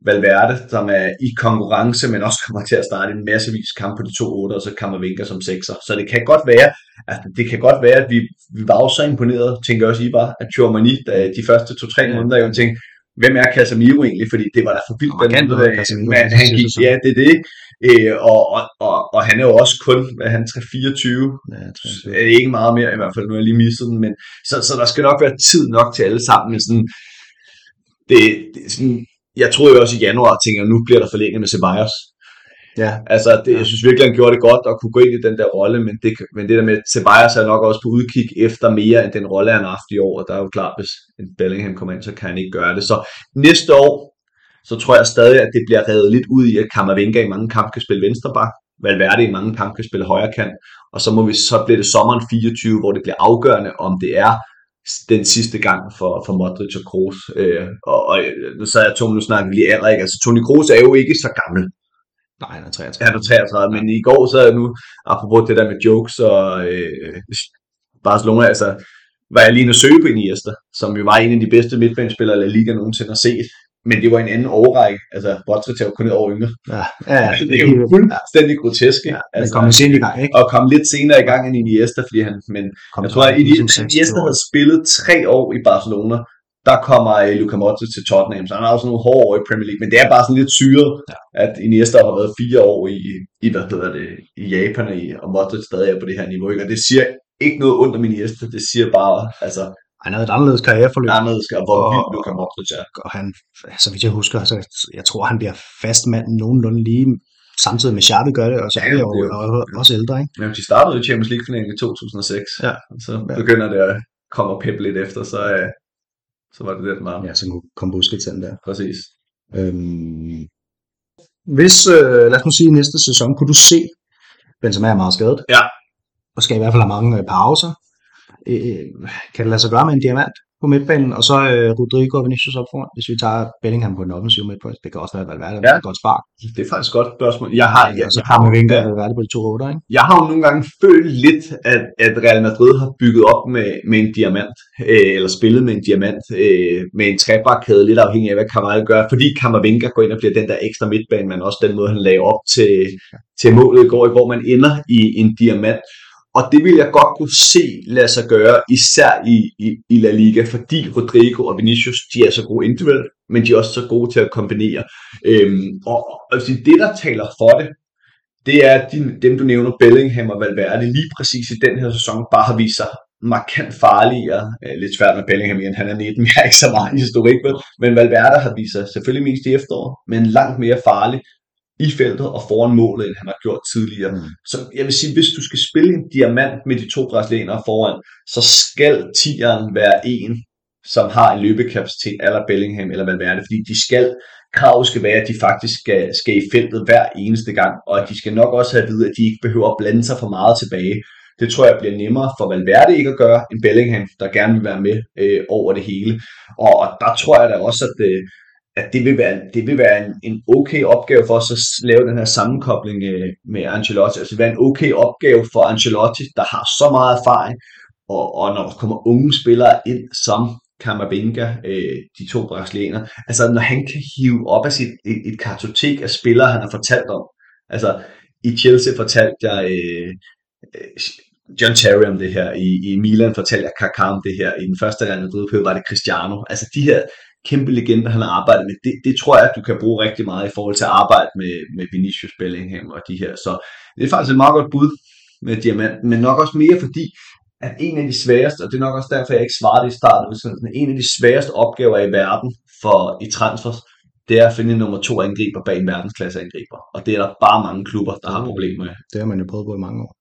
Valverde, som er i konkurrence, men også kommer til at starte en massevis kamp på de to otter, og så Kammervenka som sekser. Så det kan godt være, at det kan godt være, at vi, vi var også så imponeret, tænker også I bare, at Chouamani, de første to-tre måneder, jo tænkte, hvem er Casemiro egentlig, fordi det var da for vildt. Den, den, men han gik, ja, det er det. Øh, og, og, og, og, han er jo også kun, hvad han 324, ja, er det ikke meget mere i hvert fald, nu har jeg lige misset den, men så, så der skal nok være tid nok til alle sammen, men sådan, det, det sådan, jeg troede jo også i januar, tænker nu bliver der forlænget med Ceballos. Ja. Altså, det, jeg synes virkelig, han gjorde det godt at kunne gå ind i den der rolle, men det, men det der med Ceballos er nok også på udkig efter mere end den rolle, han har haft i år, og der er jo klart, hvis en Bellingham kommer ind, så kan han ikke gøre det. Så næste år, så tror jeg stadig, at det bliver revet lidt ud i, at Kammervenga i mange kampe kan spille venstreback, Valverde i mange kampe kan spille højre kant, og så, må vi, så bliver det sommeren 24, hvor det bliver afgørende, om det er den sidste gang for, for Modric og Kroos. Øh, og, og, nu så jeg Tom, nu snakker vi lige ikke? Altså Toni Kroos er jo ikke så gammel. Nej, han er 33. Han er 33, men i går så jeg nu, apropos det der med jokes og øh, Barcelona, altså var jeg lige en søge på Iniesta, som jo var en af de bedste midtbanespillere, La Liga nogensinde har set men det var en anden overrække. Altså, er jo kun et år yngre. Ja, ja, altså, det er jo fuldstændig grotesk. Ja, altså, kom senere i gang, ikke? Og kom lidt senere i gang end Iniesta, fordi han, men kom jeg tror, at Iniesta havde spillet tre år i Barcelona, der kommer uh, Luka Modric til Tottenham, så han har også nogle hårde år i Premier League, men det er bare sådan lidt syret, ja. at Iniesta har været fire år i, i hvad hedder det, i Japan, og, i, og Modric stadig er på det her niveau, ikke? og det siger ikke noget ondt om Iniesta, det siger bare, altså, han havde et anderledes karriereforløb. Anderledes karriere, hvor vildt Luka Modric er. Og han, så vidt jeg husker, så jeg tror, han bliver fast mand nogenlunde lige samtidig med Xavi gør det, og så ja, er jo, jo også ældre, ikke? Men de startede i Champions League-finalen i 2006, ja. og så begynder det at komme og peppe lidt efter, så, øh, så var det den var. Ja, så kom Busquets ind der. Præcis. Øhm, hvis, øh, lad os nu sige, næste sæson, kunne du se, Benzema er meget skadet, ja. og skal i hvert fald have mange øh, pauser, øh, kan det lade sig gøre med en diamant på midtbanen, og så øh, Rodrigo og Vinicius op foran, hvis vi tager Bellingham på den offensive midtbane. Det kan også være Valverde, ja. et godt spark. Det er faktisk et godt spørgsmål. Jeg har, jeg, jeg, har, Vinga, ja. Valverde på de to råder, ikke? Jeg har jo nogle gange følt lidt, at, at Real Madrid har bygget op med, med en diamant, øh, eller spillet med en diamant, øh, med en trebakkæde, lidt afhængig af, hvad Kamal gør, fordi Kammervinga går ind og bliver den der ekstra midtbane, men også den måde, han lagde op til, til målet i går, hvor man ender i en diamant. Og det vil jeg godt kunne se lade sig gøre, især i, i, i La Liga, fordi Rodrigo og Vinicius, de er så gode individuelt, men de er også så gode til at kombinere. Øhm, og, og det, der taler for det, det er de, dem, du nævner, Bellingham og Valverde, lige præcis i den her sæson, bare har vist sig markant farligere. Øh, lidt svært med Bellingham, igen, han er 19, jeg er ikke så meget historik, men Valverde har vist sig selvfølgelig mest i efteråret, men langt mere farlig i feltet og foran målet, end han har gjort tidligere. Mm. Så jeg vil sige, hvis du skal spille en diamant med de to brasilianere foran, så skal tieren være en, som har en løbekapacitet eller Bellingham eller Valverde, fordi de skal, kravet skal være, at de faktisk skal, skal i feltet hver eneste gang, og at de skal nok også have at vide, at de ikke behøver at blande sig for meget tilbage, Det tror jeg bliver nemmere for Valverde ikke at gøre, end Bellingham, der gerne vil være med øh, over det hele. Og, og der tror jeg da også, at, øh, at det vil være, det vil være en, en okay opgave for os at lave den her sammenkobling øh, med Ancelotti. Altså det vil være en okay opgave for Ancelotti, der har så meget erfaring, og, og når der kommer unge spillere ind som Kamavinga, øh, de to brasilianere, altså når han kan hive op af sit, et, et kartotek af spillere, han har fortalt om. Altså i Chelsea fortalte jeg øh, øh John Terry om det her, i, i Milan fortalte jeg Kaká om det her, i den første Real Madrid var det Cristiano. Altså de her kæmpe legender, han har arbejdet med, det, det tror jeg, at du kan bruge rigtig meget i forhold til at arbejde med, med Vinicius Bellingham og de her. Så det er faktisk et meget godt bud med Diamant, men nok også mere fordi, at en af de sværeste, og det er nok også derfor, jeg ikke svarede i starten, en af de sværeste opgaver i verden for i transfers, det er at finde nummer to angriber bag en verdensklasse angriber. Og det er der bare mange klubber, der har problemer med. Det har man jo prøvet på i mange år.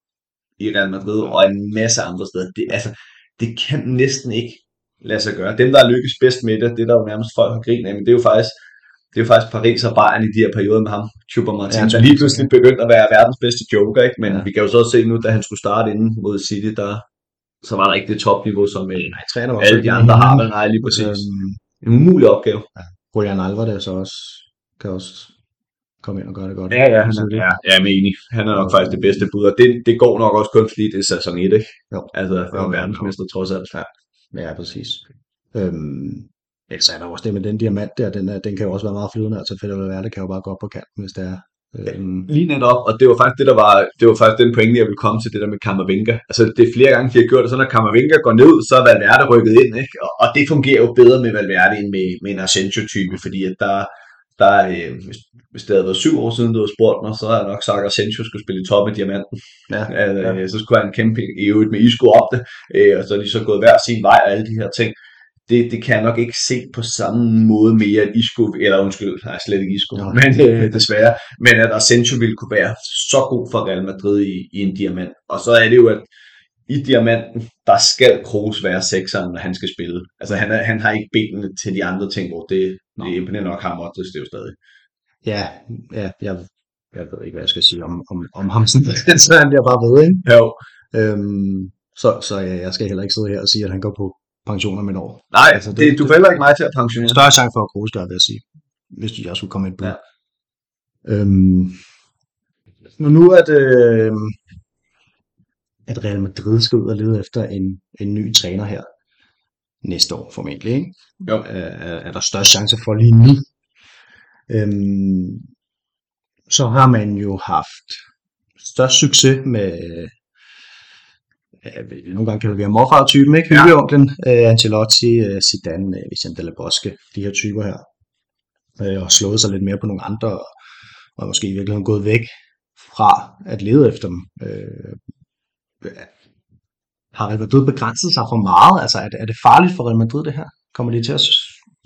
I Real Madrid og en masse andre steder. Det, altså, det kan næsten ikke lade sig gøre. Dem, der er lykkes bedst med det, det er der jo nærmest folk har grin af, men det er jo faktisk, det er jo faktisk Paris og Bayern i de her perioder med ham, Chuba Martin, ja, der lige pludselig begyndte at være verdens bedste joker, ikke? men ja. vi kan jo så se nu, da han skulle starte inden mod City, der, så var der ikke det topniveau, som øh, nej, træner alle de andre har, men nej, lige præcis. Øhm, en umulig opgave. Ja. Julian Alvarez så også, kan også komme ind og gøre det godt. Ja, ja, han er, ja, jeg er enig. Han er nok faktisk det bedste bud, og det, det går nok også kun fordi det er sæson 1, ikke? Jo. Altså, for jo, verdensmester trods alt. Ja. Ja, præcis. Øhm, ellers er der også det med den diamant der, den, er, den kan jo også være meget flydende, altså fedt eller det kan jo bare gå op på kanten, hvis det er. Øhm. Lige netop, og det var faktisk det, der var, det var faktisk den pointe, jeg ville komme til, det der med Kammervinga. Altså, det er flere gange, de har gjort det, så når Kammervinga går ned, så er Valverde rykket ind, ikke? Og, og det fungerer jo bedre med Valverde end med, med en Asensio-type, fordi at der, der øh, hvis, det havde været syv år siden, du havde spurgt mig, så havde jeg nok sagt, at Asensio skulle spille i top af diamanten. Ja, altså, ja. Så skulle han kæmpe i øvrigt med Isco op det, øh, og så er de så gået hver sin vej og alle de her ting. Det, det kan jeg nok ikke se på samme måde mere end Isco, eller undskyld, nej, slet ikke Isco, ja. men øh, desværre, men at Asensio ville kunne være så god for Real Madrid i, i en diamant. Og så er det jo, at i diamanten, der skal Kroos være sekseren, når han skal spille. Altså han, er, han har ikke benene til de andre ting, hvor det, det er imponerende nok ham, og det er jo stadig. Ja, ja jeg, jeg ved ikke, hvad jeg skal sige om, om, om ham, så han bliver bare ved, ikke? Jo. Øhm, så, så ja, jeg skal heller ikke sidde her og sige, at han går på pension om et år. Nej, altså, det, det, du får ikke mig til at pensionere. Større chance for at gør, vil jeg sige, hvis jeg skulle komme ind på. Ja. Øhm, nu nu at, øh, at Real Madrid skal ud og lede efter en, en ny træner her næste år formentlig. Ikke? Jo. Er, er der størst chance for lige nu. Øhm, så har man jo haft størst succes med ja, nogle gange kalder vi ham morfar-typen, ikke? Ja. uh, Ancelotti, uh, Zidane, uh, Vicente La Bosque, de her typer her. Uh, og slået sig lidt mere på nogle andre, og måske i virkeligheden gået væk fra at lede efter dem. Uh, har Real Madrid begrænset sig for meget? Altså er det, er det farligt for Real Madrid det her? Kommer de til at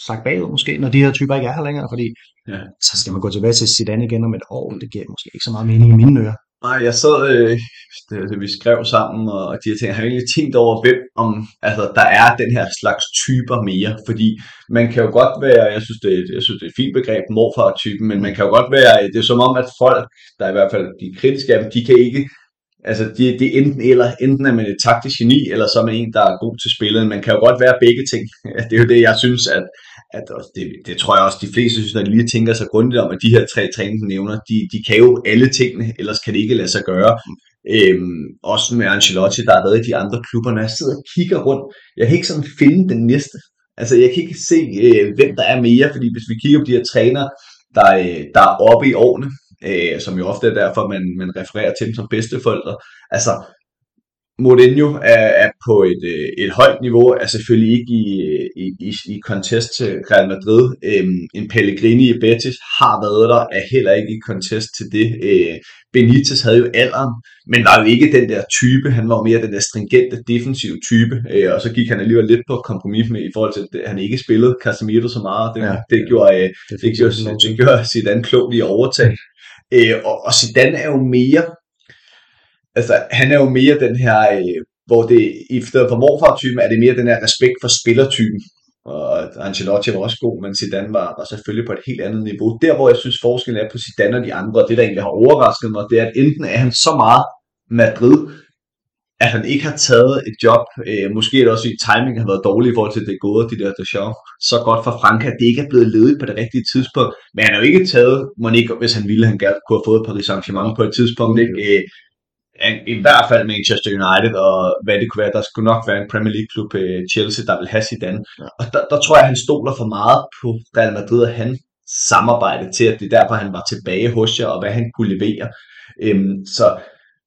sagt bagud måske, når de her typer ikke er her længere? Fordi ja. så skal man gå tilbage til Zidane igen om et år. Det giver måske ikke så meget mening i mine ører. Nej, jeg sad, øh, det, det, vi skrev sammen, og de her ting, jeg har egentlig tænkt over, hvem om, altså, der er den her slags typer mere, fordi man kan jo godt være, jeg synes, det, jeg synes, det er et fint begreb, morfar-typen, men man kan jo godt være, det er som om, at folk, der er i hvert fald de kritiske af dem, de kan ikke Altså, det, det er enten eller. Enten er man et taktisk geni, eller så er man en, der er god til spillet. Man kan jo godt være begge ting. Det er jo det, jeg synes, at, at det, det tror jeg også, de fleste synes, når de lige tænker sig grundigt om, at de her tre træningsnævner, de, de kan jo alle tingene, ellers kan det ikke lade sig gøre. Øhm, også med Ancelotti, der har været i de andre klubber. Når jeg sidder og kigger rundt, jeg kan ikke sådan finde den næste. Altså, jeg kan ikke se, øh, hvem der er mere, fordi hvis vi kigger på de her trænere, der, øh, der er oppe i årene, øh, som jo ofte er derfor, man, man refererer til dem som bedsteforældre. Altså, Mourinho er, er på et, øh, et højt niveau, er selvfølgelig ikke i, i, i, i contest til Real Madrid. Øhm, en Pellegrini i Betis har været der, er heller ikke i contest til det. Øh, Benitez havde jo alderen, men var jo ikke den der type, han var mere den der stringente, defensive type, øh, og så gik han alligevel lidt på kompromis med i forhold til, at han ikke spillede Casemiro så meget. Det, ja, det, gjorde, øh, det, det, gjorde, det gjorde Zidane klogt i overtag. Øh, og, og Zidane er jo mere, altså han er jo mere den her, øh, hvor det i stedet for morfar-typen, er det mere den her respekt for spillertypen. Og Ancelotti var også god, men Zidane var, var selvfølgelig på et helt andet niveau. Der, hvor jeg synes forskellen er på Zidane og de andre, og det der egentlig har overrasket mig, det er, at enten er han så meget Madrid, at han ikke har taget et job, øh, måske er det også fordi timing har været dårlig i forhold til det gode, de der Deschamps, så godt for Frank, at det ikke er blevet ledigt på det rigtige tidspunkt. Men han har jo ikke taget, Monique, hvis han ville, han gerne kunne have fået Paris Saint-Germain på et tidspunkt. Ikke? Øh, i hvert fald Manchester United, og hvad det kunne være, der skulle nok være en Premier League-klub, øh, Chelsea, der vil have Zidane. Ja. Og der, der tror jeg, han stoler for meget på Real Madrid, og han samarbejde til, at det er derfor, han var tilbage hos jer, og hvad han kunne levere. Øhm, så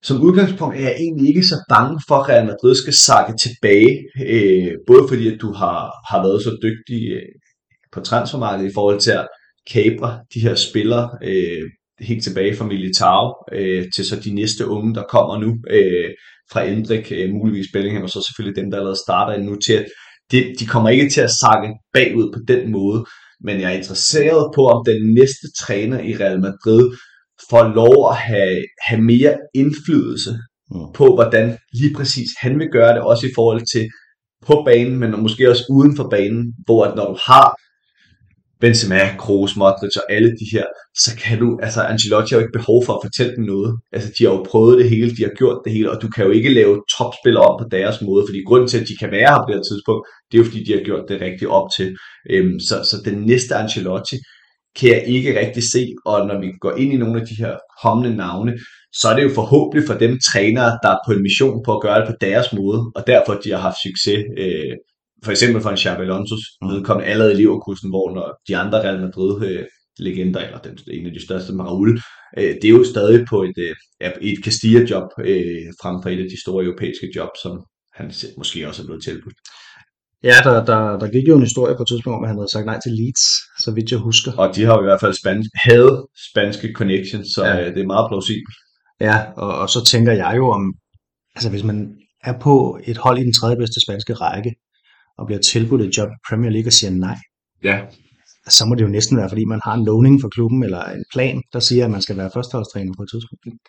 som udgangspunkt er jeg egentlig ikke så bange for, at Real Madrid skal sakke tilbage, øh, både fordi at du har, har været så dygtig øh, på transfermarkedet i forhold til at kabre de her spillere øh, helt tilbage fra Militao øh, til så de næste unge, der kommer nu øh, fra Endrik, øh, muligvis Bellingham, og så selvfølgelig dem, der allerede starter nu til, at det, de kommer ikke til at sakke bagud på den måde, men jeg er interesseret på, om den næste træner i Real Madrid får lov at have, have mere indflydelse mm. på, hvordan lige præcis han vil gøre det, også i forhold til på banen, men måske også uden for banen, hvor at når du har Benzema, Kroos, Modric og alle de her, så kan du, altså Ancelotti har jo ikke behov for at fortælle dem noget. Altså de har jo prøvet det hele, de har gjort det hele, og du kan jo ikke lave topspillere om på deres måde, fordi grunden til, at de kan være her på det her tidspunkt, det er jo fordi, de har gjort det rigtigt op til. Øhm, så, så den næste Ancelotti kan jeg ikke rigtig se, og når vi går ind i nogle af de her kommende navne, så er det jo forhåbentlig for dem trænere, der er på en mission på at gøre det på deres måde, og derfor de har haft succes. Øh, for eksempel for en Xabi Alonso's mm. allerede i Leverkusen, hvor når de andre Real Madrid øh, legender, eller den, en af de største, Raul, øh, det er jo stadig på et, øh, et Castilla-job, øh, frem for et af de store europæiske jobs, som han måske også er blevet tilbudt. Ja, der, der, der gik jo en historie på et tidspunkt om, at han havde sagt nej til Leeds, så vidt jeg husker. Og de har jo i hvert fald spansk, havde spanske connections, så ja. det er meget plausibelt. Ja, og, og så tænker jeg jo om, altså hvis man er på et hold i den tredje bedste spanske række, og bliver tilbudt et job i Premier League og siger nej, ja. så må det jo næsten være, fordi man har en lovning for klubben, eller en plan, der siger, at man skal være førsteholdstræner på et tidspunkt.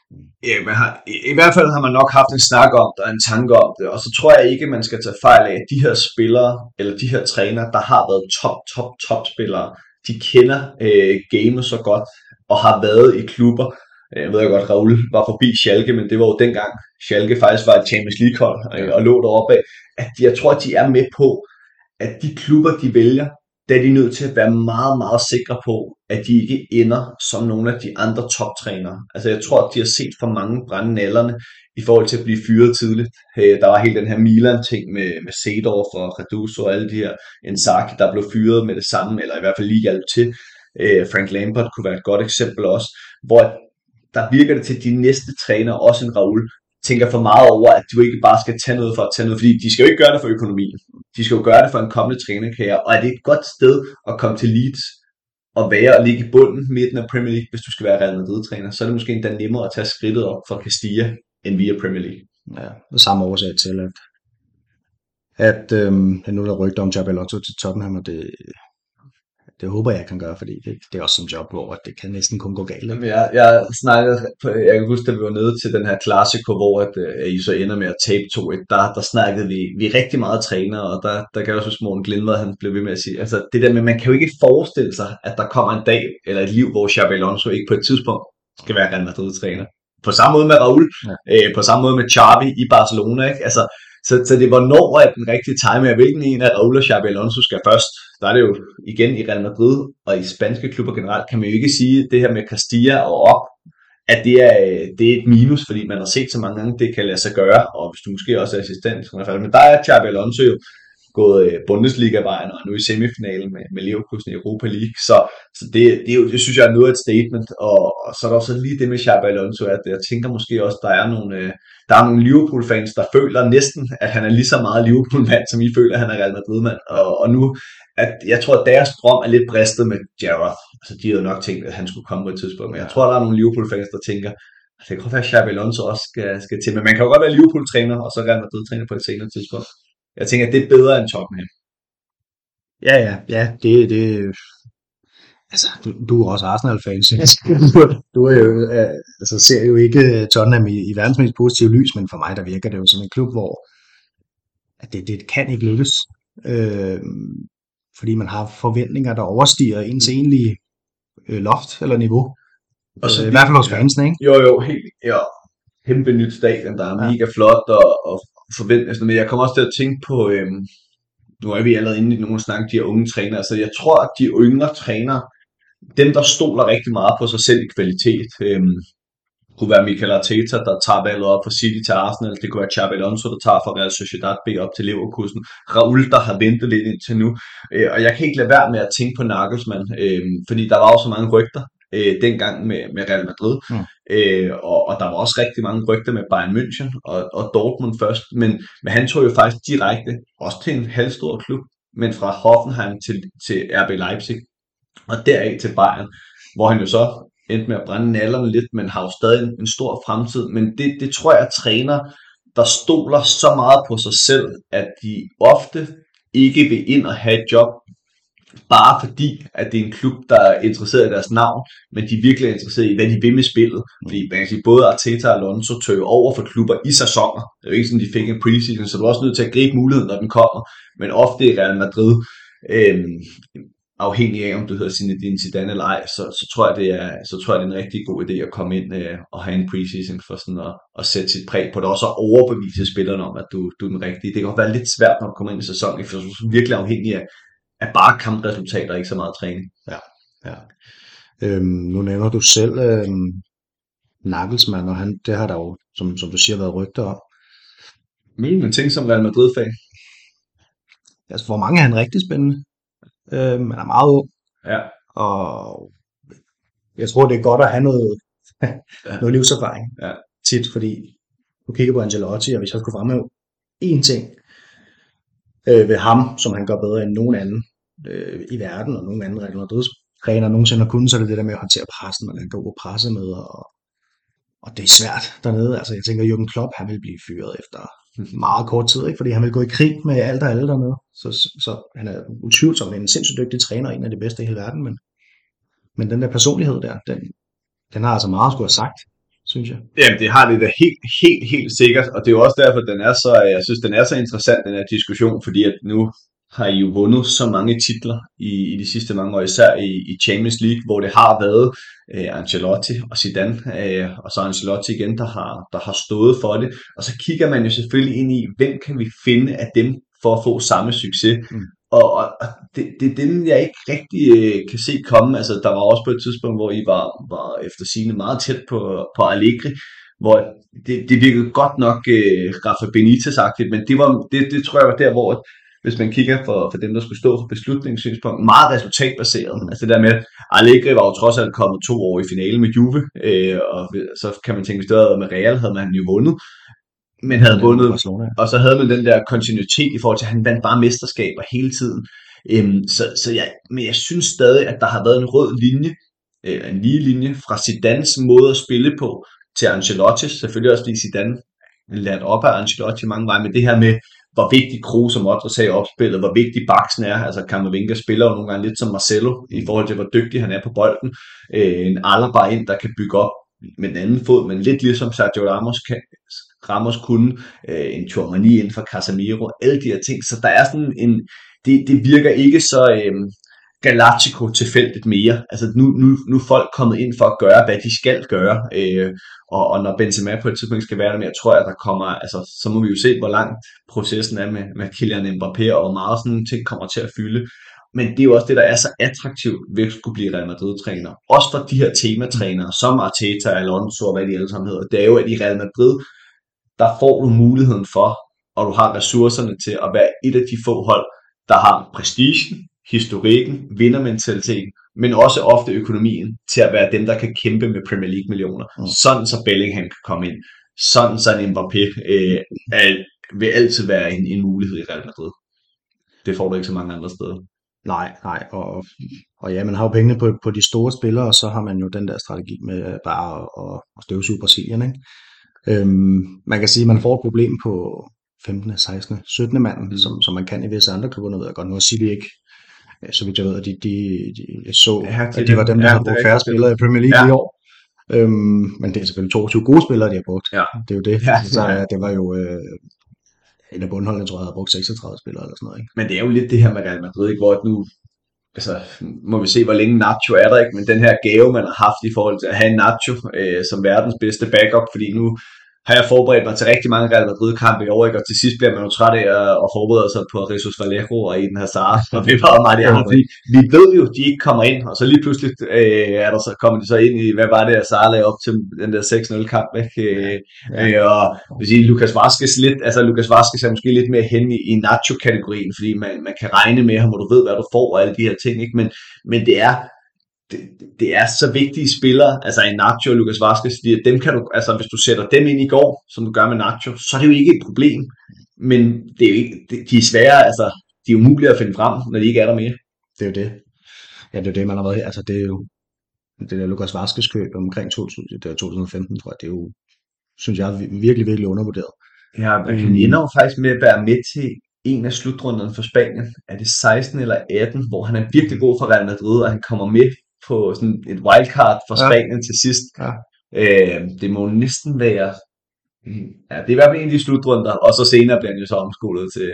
Ja, man har, i, i hvert fald har man nok haft en snak om det, og en tanke om det, og så tror jeg ikke, man skal tage fejl af, at de her spillere, eller de her trænere, der har været top, top, top spillere, de kender øh, gamet så godt, og har været i klubber, jeg ved godt, Raul var forbi Schalke, men det var jo dengang Schalke faktisk var et Champions League-hold øh, og lå deroppe af. At jeg tror, at de er med på, at de klubber, de vælger, der er de nødt til at være meget, meget sikre på, at de ikke ender som nogle af de andre toptrænere. Altså jeg tror, at de har set for mange brænde nallerne i forhold til at blive fyret tidligt. Øh, der var hele den her Milan-ting med, med Sedorf og Reduso og alle de her Inzaghi, der blev fyret med det samme, eller i hvert fald lige hjalp til. Øh, Frank Lampard kunne være et godt eksempel også, hvor der virker det til, at de næste træner, også en Raul, tænker for meget over, at du ikke bare skal tage noget for at tage noget, fordi de skal jo ikke gøre det for økonomien. De skal jo gøre det for en kommende trænerkarriere, og er det et godt sted at komme til Leeds og være og ligge i bunden midten af Premier League, hvis du skal være Real Madrid-træner, så er det måske endda nemmere at tage skridtet op for Castilla end via Premier League. Ja, og samme årsag til, at, at øhm, nu er der rygter om Jabi til Tottenham, og det, det håber jeg, kan gøre, fordi det, det er også en job, hvor det kan næsten kun gå galt. Ikke? Jeg, jeg snakkede, jeg kan huske, at vi var nede til den her klassiko, hvor at, at øh, I så ender med at tabe 2-1, der, der snakkede vi, vi rigtig meget træner, og der, der kan jeg også huske, Morten Glindvad, han blev ved med at sige, altså det der med, man kan jo ikke forestille sig, at der kommer en dag, eller et liv, hvor Xabi Alonso ikke på et tidspunkt skal være Real Madrid-træner. På samme måde med Raul, ja. øh, på samme måde med Xavi i Barcelona, ikke? Altså, så, så det var når at den rigtige time er, hvilken en af Raul og Xabi Alonso skal først. Der er det jo igen i Real Madrid og i spanske klubber generelt, kan man jo ikke sige det her med Castilla og op, at det er, det er et minus, fordi man har set så mange gange, det kan lade sig gøre, og hvis du måske også er assistent. Men der er Xabi Alonso jo gået øh, Bundesliga-vejen og er nu i semifinalen med, med Leverkusen i Europa League. Så, så det, det, er jo, det synes jeg er noget af et statement. Og, og så er der også lige det med Xabi Alonso, at jeg tænker måske også, der er nogle, øh, der er nogle Liverpool-fans, der føler næsten, at han er lige så meget Liverpool-mand, som I føler, at han er Real Madrid-mand. Og, og nu, at jeg tror, at deres drøm er lidt bristet med Gerrard. Altså, de havde nok tænkt, at han skulle komme på et tidspunkt. Men jeg tror, der er nogle Liverpool-fans, der tænker, at det kan godt være, at Xabi Alonso også skal, skal til. Men man kan jo godt være Liverpool-træner, og så Real Madrid-træner på et senere tidspunkt. Jeg tænker, at det er bedre end Tottenham. Ja, ja, ja, det, det, altså, du, du er også Arsenal-fan, du er jo, øh, altså, ser jo ikke Tottenham i, i verdens mest positive lys, men for mig, der virker det jo som en klub, hvor at det, det kan ikke lykkes, øh, fordi man har forventninger, der overstiger ens egentlige øh, loft eller niveau. Og så, øh, I hvert fald hos fansene, ikke? Jo, jo, helt, ja. kæmpe nyt stadion, der er ja. mega flot og, og forventninger. Altså, men jeg kommer også til at tænke på, øhm, nu er vi allerede inde i nogle snak, de her unge trænere, så jeg tror, at de yngre trænere, dem der stoler rigtig meget på sig selv i kvalitet, øhm, kunne være Michael Arteta, der tager valget op fra City til Arsenal. Det kunne være Xabi Alonso, der tager fra Real Sociedad B op til Leverkusen. Raul, der har ventet lidt indtil nu. Øh, og jeg kan ikke lade være med at tænke på Nagelsmann, øh, fordi der var jo så mange rygter øh, dengang med, med Real Madrid. Mm. Øh, og, og der var også rigtig mange rygter med Bayern München og, og Dortmund først. Men, men han tog jo faktisk direkte, også til en halvstor klub, men fra Hoffenheim til, til RB Leipzig, og deraf til Bayern, hvor han jo så endte med at brænde nallerne lidt, men har jo stadig en, en stor fremtid. Men det, det tror jeg, træner, der stoler så meget på sig selv, at de ofte ikke vil ind og have et job, bare fordi, at det er en klub, der er interesseret i deres navn, men de er virkelig interesseret i, hvad de vil med spillet. Fordi man kan sige, både Arteta og Alonso tøg over for klubber i sæsoner. Det er jo ikke sådan, de fik en preseason, så du er også nødt til at gribe muligheden, når den kommer. Men ofte i Real Madrid, øh, afhængig af, om du hedder Zinedine Zidane eller ej, så, så, tror jeg, det er, så tror jeg, det er en rigtig god idé at komme ind øh, og have en preseason for sådan at, at sætte sit præg på det, og så overbevise spillerne om, at du, du er den rigtige. Det kan godt være lidt svært, når du kommer ind i sæsonen, for du er virkelig afhængig af, af bare kampresultater, ikke så meget træning. Ja, ja. Øhm, nu nævner du selv øhm, Nagelsmann, og han, det har der jo, som, som du siger, været rygter om. Men ting som Real Madrid-fan. Altså, for mange er han rigtig spændende. Øh, man er meget ung. Ja. Og jeg tror, det er godt at have noget, ja. noget livserfaring. Ja. Tit, fordi du kigger på Angelotti, og hvis jeg skulle fremhæve én ting øh, ved ham, som han gør bedre end nogen anden øh, i verden, og nogen andre Real Madrid-træner nogensinde har kunnet, så er det det der med at håndtere pressen, og han går på pressemøder, og, og det er svært dernede. Altså, jeg tænker, Jürgen Klopp, han vil blive fyret efter meget kort tid, ikke? fordi han vil gå i krig med alt og alle dernede. Så, så, så han er utvivlsomt en sindssygt dygtig træner, en af de bedste i hele verden, men, men den der personlighed der, den, den har altså meget at skulle have sagt, synes jeg. Jamen, det har det da helt, helt, helt sikkert, og det er jo også derfor, den er så, øh, jeg synes, den er så interessant, den her diskussion, fordi at nu har I jo vundet så mange titler i, i de sidste mange år, især i, i Champions League, hvor det har været øh, Ancelotti og Zidane, øh, og så Ancelotti igen, der har, der har stået for det. Og så kigger man jo selvfølgelig ind i, hvem kan vi finde af dem for at få samme succes. Mm. Og, og, det, det er dem, jeg ikke rigtig øh, kan se komme. Altså, der var også på et tidspunkt, hvor I var, var efter sine meget tæt på, på Allegri, hvor det, det virkede godt nok øh, Rafa Benitez-agtigt, men det, var, det, det tror jeg var der, hvor hvis man kigger for, for dem, der skulle stå for beslutningssynspunkt, meget resultatbaseret. Altså det der med, Allegri var jo trods alt kommet to år i finale med Juve, øh, og så kan man tænke, hvis det havde med Real, havde man jo vundet men havde vundet, og så havde man den der kontinuitet i forhold til, at han vandt bare mesterskaber hele tiden. Øhm, så, så jeg, men jeg synes stadig, at der har været en rød linje, øh, en lige linje fra Zidans måde at spille på til Ancelotti, selvfølgelig også fordi Zidane lært op af Ancelotti mange veje, men det her med, hvor vigtig Kroos og Modric er i opspillet, hvor vigtig Baksen er. Altså Kammervinga spiller jo nogle gange lidt som Marcelo, i forhold til hvor dygtig han er på bolden. Øh, en Alaba ind, der kan bygge op med den anden fod, men lidt ligesom Sergio Ramos, kan, Ramos kunne, øh, en Chouamani inden for Casemiro, alle de her ting. Så der er sådan en, det, det virker ikke så øh, Galactico tilfældigt mere. Altså nu, nu, nu er folk kommet ind for at gøre, hvad de skal gøre. Øh, og, og når Benzema på et tidspunkt skal være der mere, tror jeg, der kommer, altså, så må vi jo se, hvor langt processen er med, med Kylian Mbappé, og hvor meget sådan ting kommer til at fylde. Men det er jo også det, der er så attraktivt ved at skulle blive Real Madrid-træner. Også for de her tematrænere, som Arteta, Alonso og hvad de alle sammen hedder. Det er jo, at i Real Madrid, der får du muligheden for, og du har ressourcerne til at være et af de få hold, der har prestigen, historikken, vindermentaliteten, men også ofte økonomien til at være dem, der kan kæmpe med Premier League millioner. Mm. Sådan så Bellingham kan komme ind. Sådan så en Mbappé øh, er, vil altid være en, en mulighed i Real Madrid. Det får du ikke så mange andre steder. Nej, nej, og, og ja, man har jo pengene på, på de store spillere, og så har man jo den der strategi med bare at, at støvsuge Brasilien, ikke? Øhm, man kan sige, at man får et problem på 15., 16., 17. manden, mm. som, som man kan i visse andre klubber. Nu ved jeg godt, nu er City ikke så vidt jeg ved, at de, de, de jeg så, at de var dem, der ja, har brugt færre spillere i Premier League ja. i år. Øhm, men det er selvfølgelig 22 gode spillere, de har brugt. Ja. Det er jo det. Ja, så ja, det var jo... Øh, en af bundholdene, tror jeg, havde brugt 36 spillere eller sådan noget. Ikke? Men det er jo lidt det her med Real Madrid, ikke? hvor nu altså, må vi se, hvor længe Nacho er der, ikke? men den her gave, man har haft i forhold til at have Nacho øh, som verdens bedste backup, fordi nu har jeg forberedt mig til rigtig mange Real Madrid-kampe i år, ikke? og til sidst bliver man jo træt af at, at forberede sig på Jesus Vallejo og Eden Hazard, og var meget det andet, fordi vi ved jo, de ikke kommer ind, og så lige pludselig øh, er der så, kommer de så ind i, hvad var det, Hazard lagde op til den der 6-0 kamp, ikke? Øh, ja. øh, og vil sige, Lukas Vazquez lidt, altså Lukas Vazquez er måske lidt mere hen i, i Nacho-kategorien, fordi man, man kan regne med ham, og du ved, hvad du får, og alle de her ting, ikke? Men, men det er, det, det er så vigtige spillere, altså en Nacho og Lucas Vazquez, fordi dem kan du, altså hvis du sætter dem ind i går, som du gør med Nacho, så er det jo ikke et problem, men det er jo ikke, de er svære, altså de er umulige at finde frem, når de ikke er der mere. Det er jo det. Ja, det er jo det, man har været her. Altså det er jo, det der Lucas Vazquez køb omkring 2015, tror jeg, det er jo, synes jeg, virkelig, virkelig undervurderet. Ja, han ender jo faktisk med at være med til en af slutrunderne for Spanien. Er det 16 eller 18, hvor han er virkelig god for Real Madrid, og han kommer med på sådan et wildcard for Spanien ja. til sidst. Ja. Øh, det må næsten være, ja, det er i hvert fald en af de slutrunder, og så senere bliver han jo så omskolet til,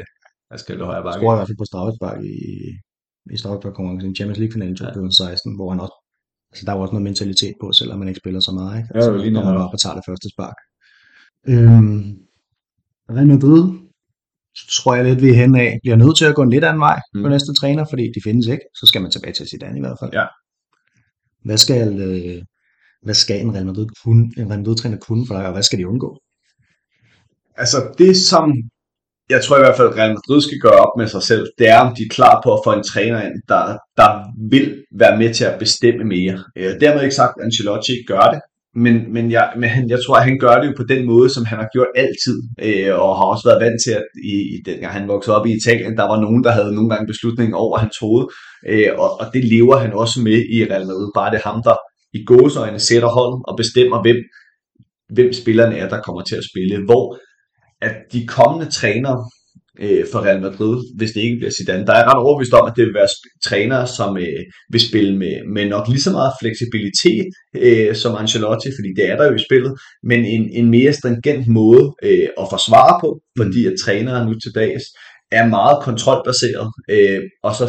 hvad skal det højre bakke? Skår i hvert fald på Strafspark i, i Strafspark-konkurrencen i Champions League finalen i 2016, ja. hvor han også, altså der var også noget mentalitet på, selvom man ikke spiller så meget, ikke? Ja, så kommer man op og tager det første spark. Øhm, Real Madrid, tror jeg lidt, vi er hen af, bliver nødt til at gå en lidt anden vej mm. på næste træner, fordi de findes ikke. Så skal man tilbage til Zidane i hvert fald. Ja. Hvad skal, øh, hvad skal en Real Madrid, kunne, en Real Madrid-træner kunne for dig, og hvad skal de undgå? Altså det, som jeg tror i hvert fald, at Real Madrid skal gøre op med sig selv, det er, om de er klar på at få en træner ind, der, der vil være med til at bestemme mere. Øh, dermed ikke sagt, at Ancelotti gør det, men, men, jeg, men han, jeg tror, at han gør det jo på den måde, som han har gjort altid, øh, og har også været vant til, at i, i den, han voksede op i Italien, der var nogen, der havde nogle gange beslutningen over hans hoved, øh, og, og det lever han også med i Real Madrid. Bare det er ham, der i gåsøjne sætter hold og bestemmer, hvem, hvem spillerne er, der kommer til at spille. Hvor at de kommende trænere, øh, for Real Madrid, hvis det ikke bliver Zidane. Der er ret overbevist om, at det vil være trænere, som øh, vil spille med, med nok lige så meget fleksibilitet øh, som Ancelotti, fordi det er der jo i spillet, men en, en mere stringent måde øh, at forsvare på, fordi at trænere nu til dags er meget kontrolbaseret, øh, og så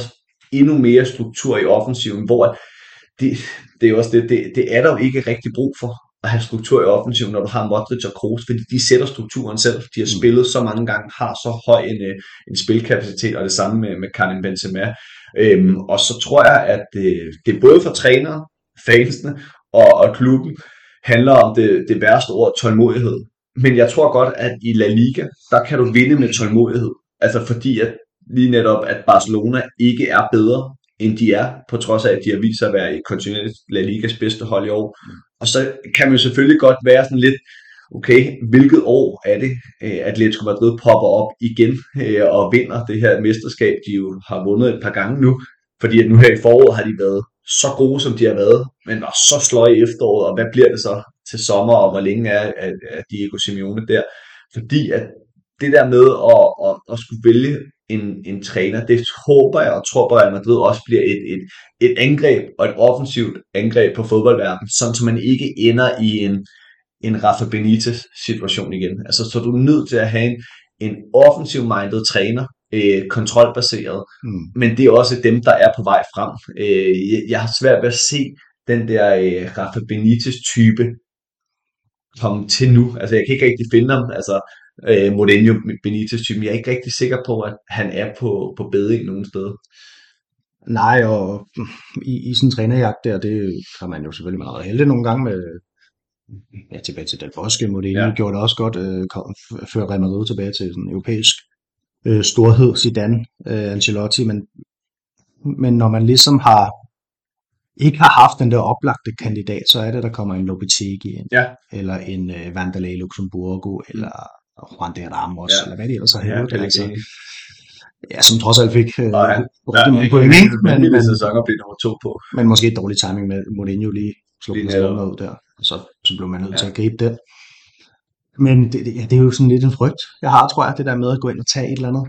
endnu mere struktur i offensiven, hvor det, det er jo også det, det, det er der jo ikke rigtig brug for at have struktur i offensiven, når du har Modric og Kroos, fordi de sætter strukturen selv. De har mm. spillet så mange gange, har så høj en, øh, en spilkapacitet, og det samme med, med Karim Benzema. Øhm, og så tror jeg, at det, det er både for trænere, fansene og, og klubben, handler om det, det værste ord, tålmodighed. Men jeg tror godt, at i La Liga, der kan du vinde med tålmodighed. Altså fordi, at lige netop, at Barcelona ikke er bedre, end de er, på trods af, at de har vist sig at være i kontinuerligt La Ligas bedste hold i år. Og så kan man jo selvfølgelig godt være sådan lidt, okay, hvilket år er det, at øh, Atletico Madrid popper op igen øh, og vinder det her mesterskab, de jo har vundet et par gange nu, fordi at nu her i foråret har de været så gode, som de har været, men var så sløje i efteråret, og hvad bliver det så til sommer, og hvor længe er, er, er Diego Simeone der? Fordi at det der med at, at, at skulle vælge en, en træner. Det håber jeg og tror på, at Madrid også bliver et, et, et angreb og et offensivt angreb på fodboldverdenen, sådan så man ikke ender i en, en Rafa Benitez situation igen. Altså, så du er nødt til at have en, en offensiv-minded træner, øh, kontrolbaseret, mm. men det er også dem, der er på vej frem. Øh, jeg, jeg har svært ved at se den der øh, Rafa Benitez-type komme til nu. Altså, jeg kan ikke rigtig finde ham. Altså, øh, Mourinho Benitez-typen. Jeg er ikke rigtig sikker på, at han er på, på beding nogen steder. Nej, og i, i sådan en trænerjagt der, det har man jo selvfølgelig meget heldig nogle gange med, ja, tilbage til Del Bosque, Mourinho ja. gjorde det også godt, øh, kom, før Real Madrid tilbage til sådan en europæisk øh, storhed, Zidane, øh, Ancelotti, men, men når man ligesom har ikke har haft den der oplagte kandidat, så er det, der kommer en Lopetegi ind, ja. eller en øh, Vandalay Luxemburgo, eller Juan de Ramos, ja. eller hvad det ellers har hævet. Ja, altså, ja, som trods alt fik øh, ja, rigtig mange point, ikke? Men, men, men, sæsoner blev nummer to på. Men måske et dårlig timing med Mourinho lige slog den slå ud der, og så, så blev man nødt ja. til at gribe den. Men det, det, ja, det er jo sådan lidt en frygt, jeg har, tror jeg, det der med at gå ind og tage et eller andet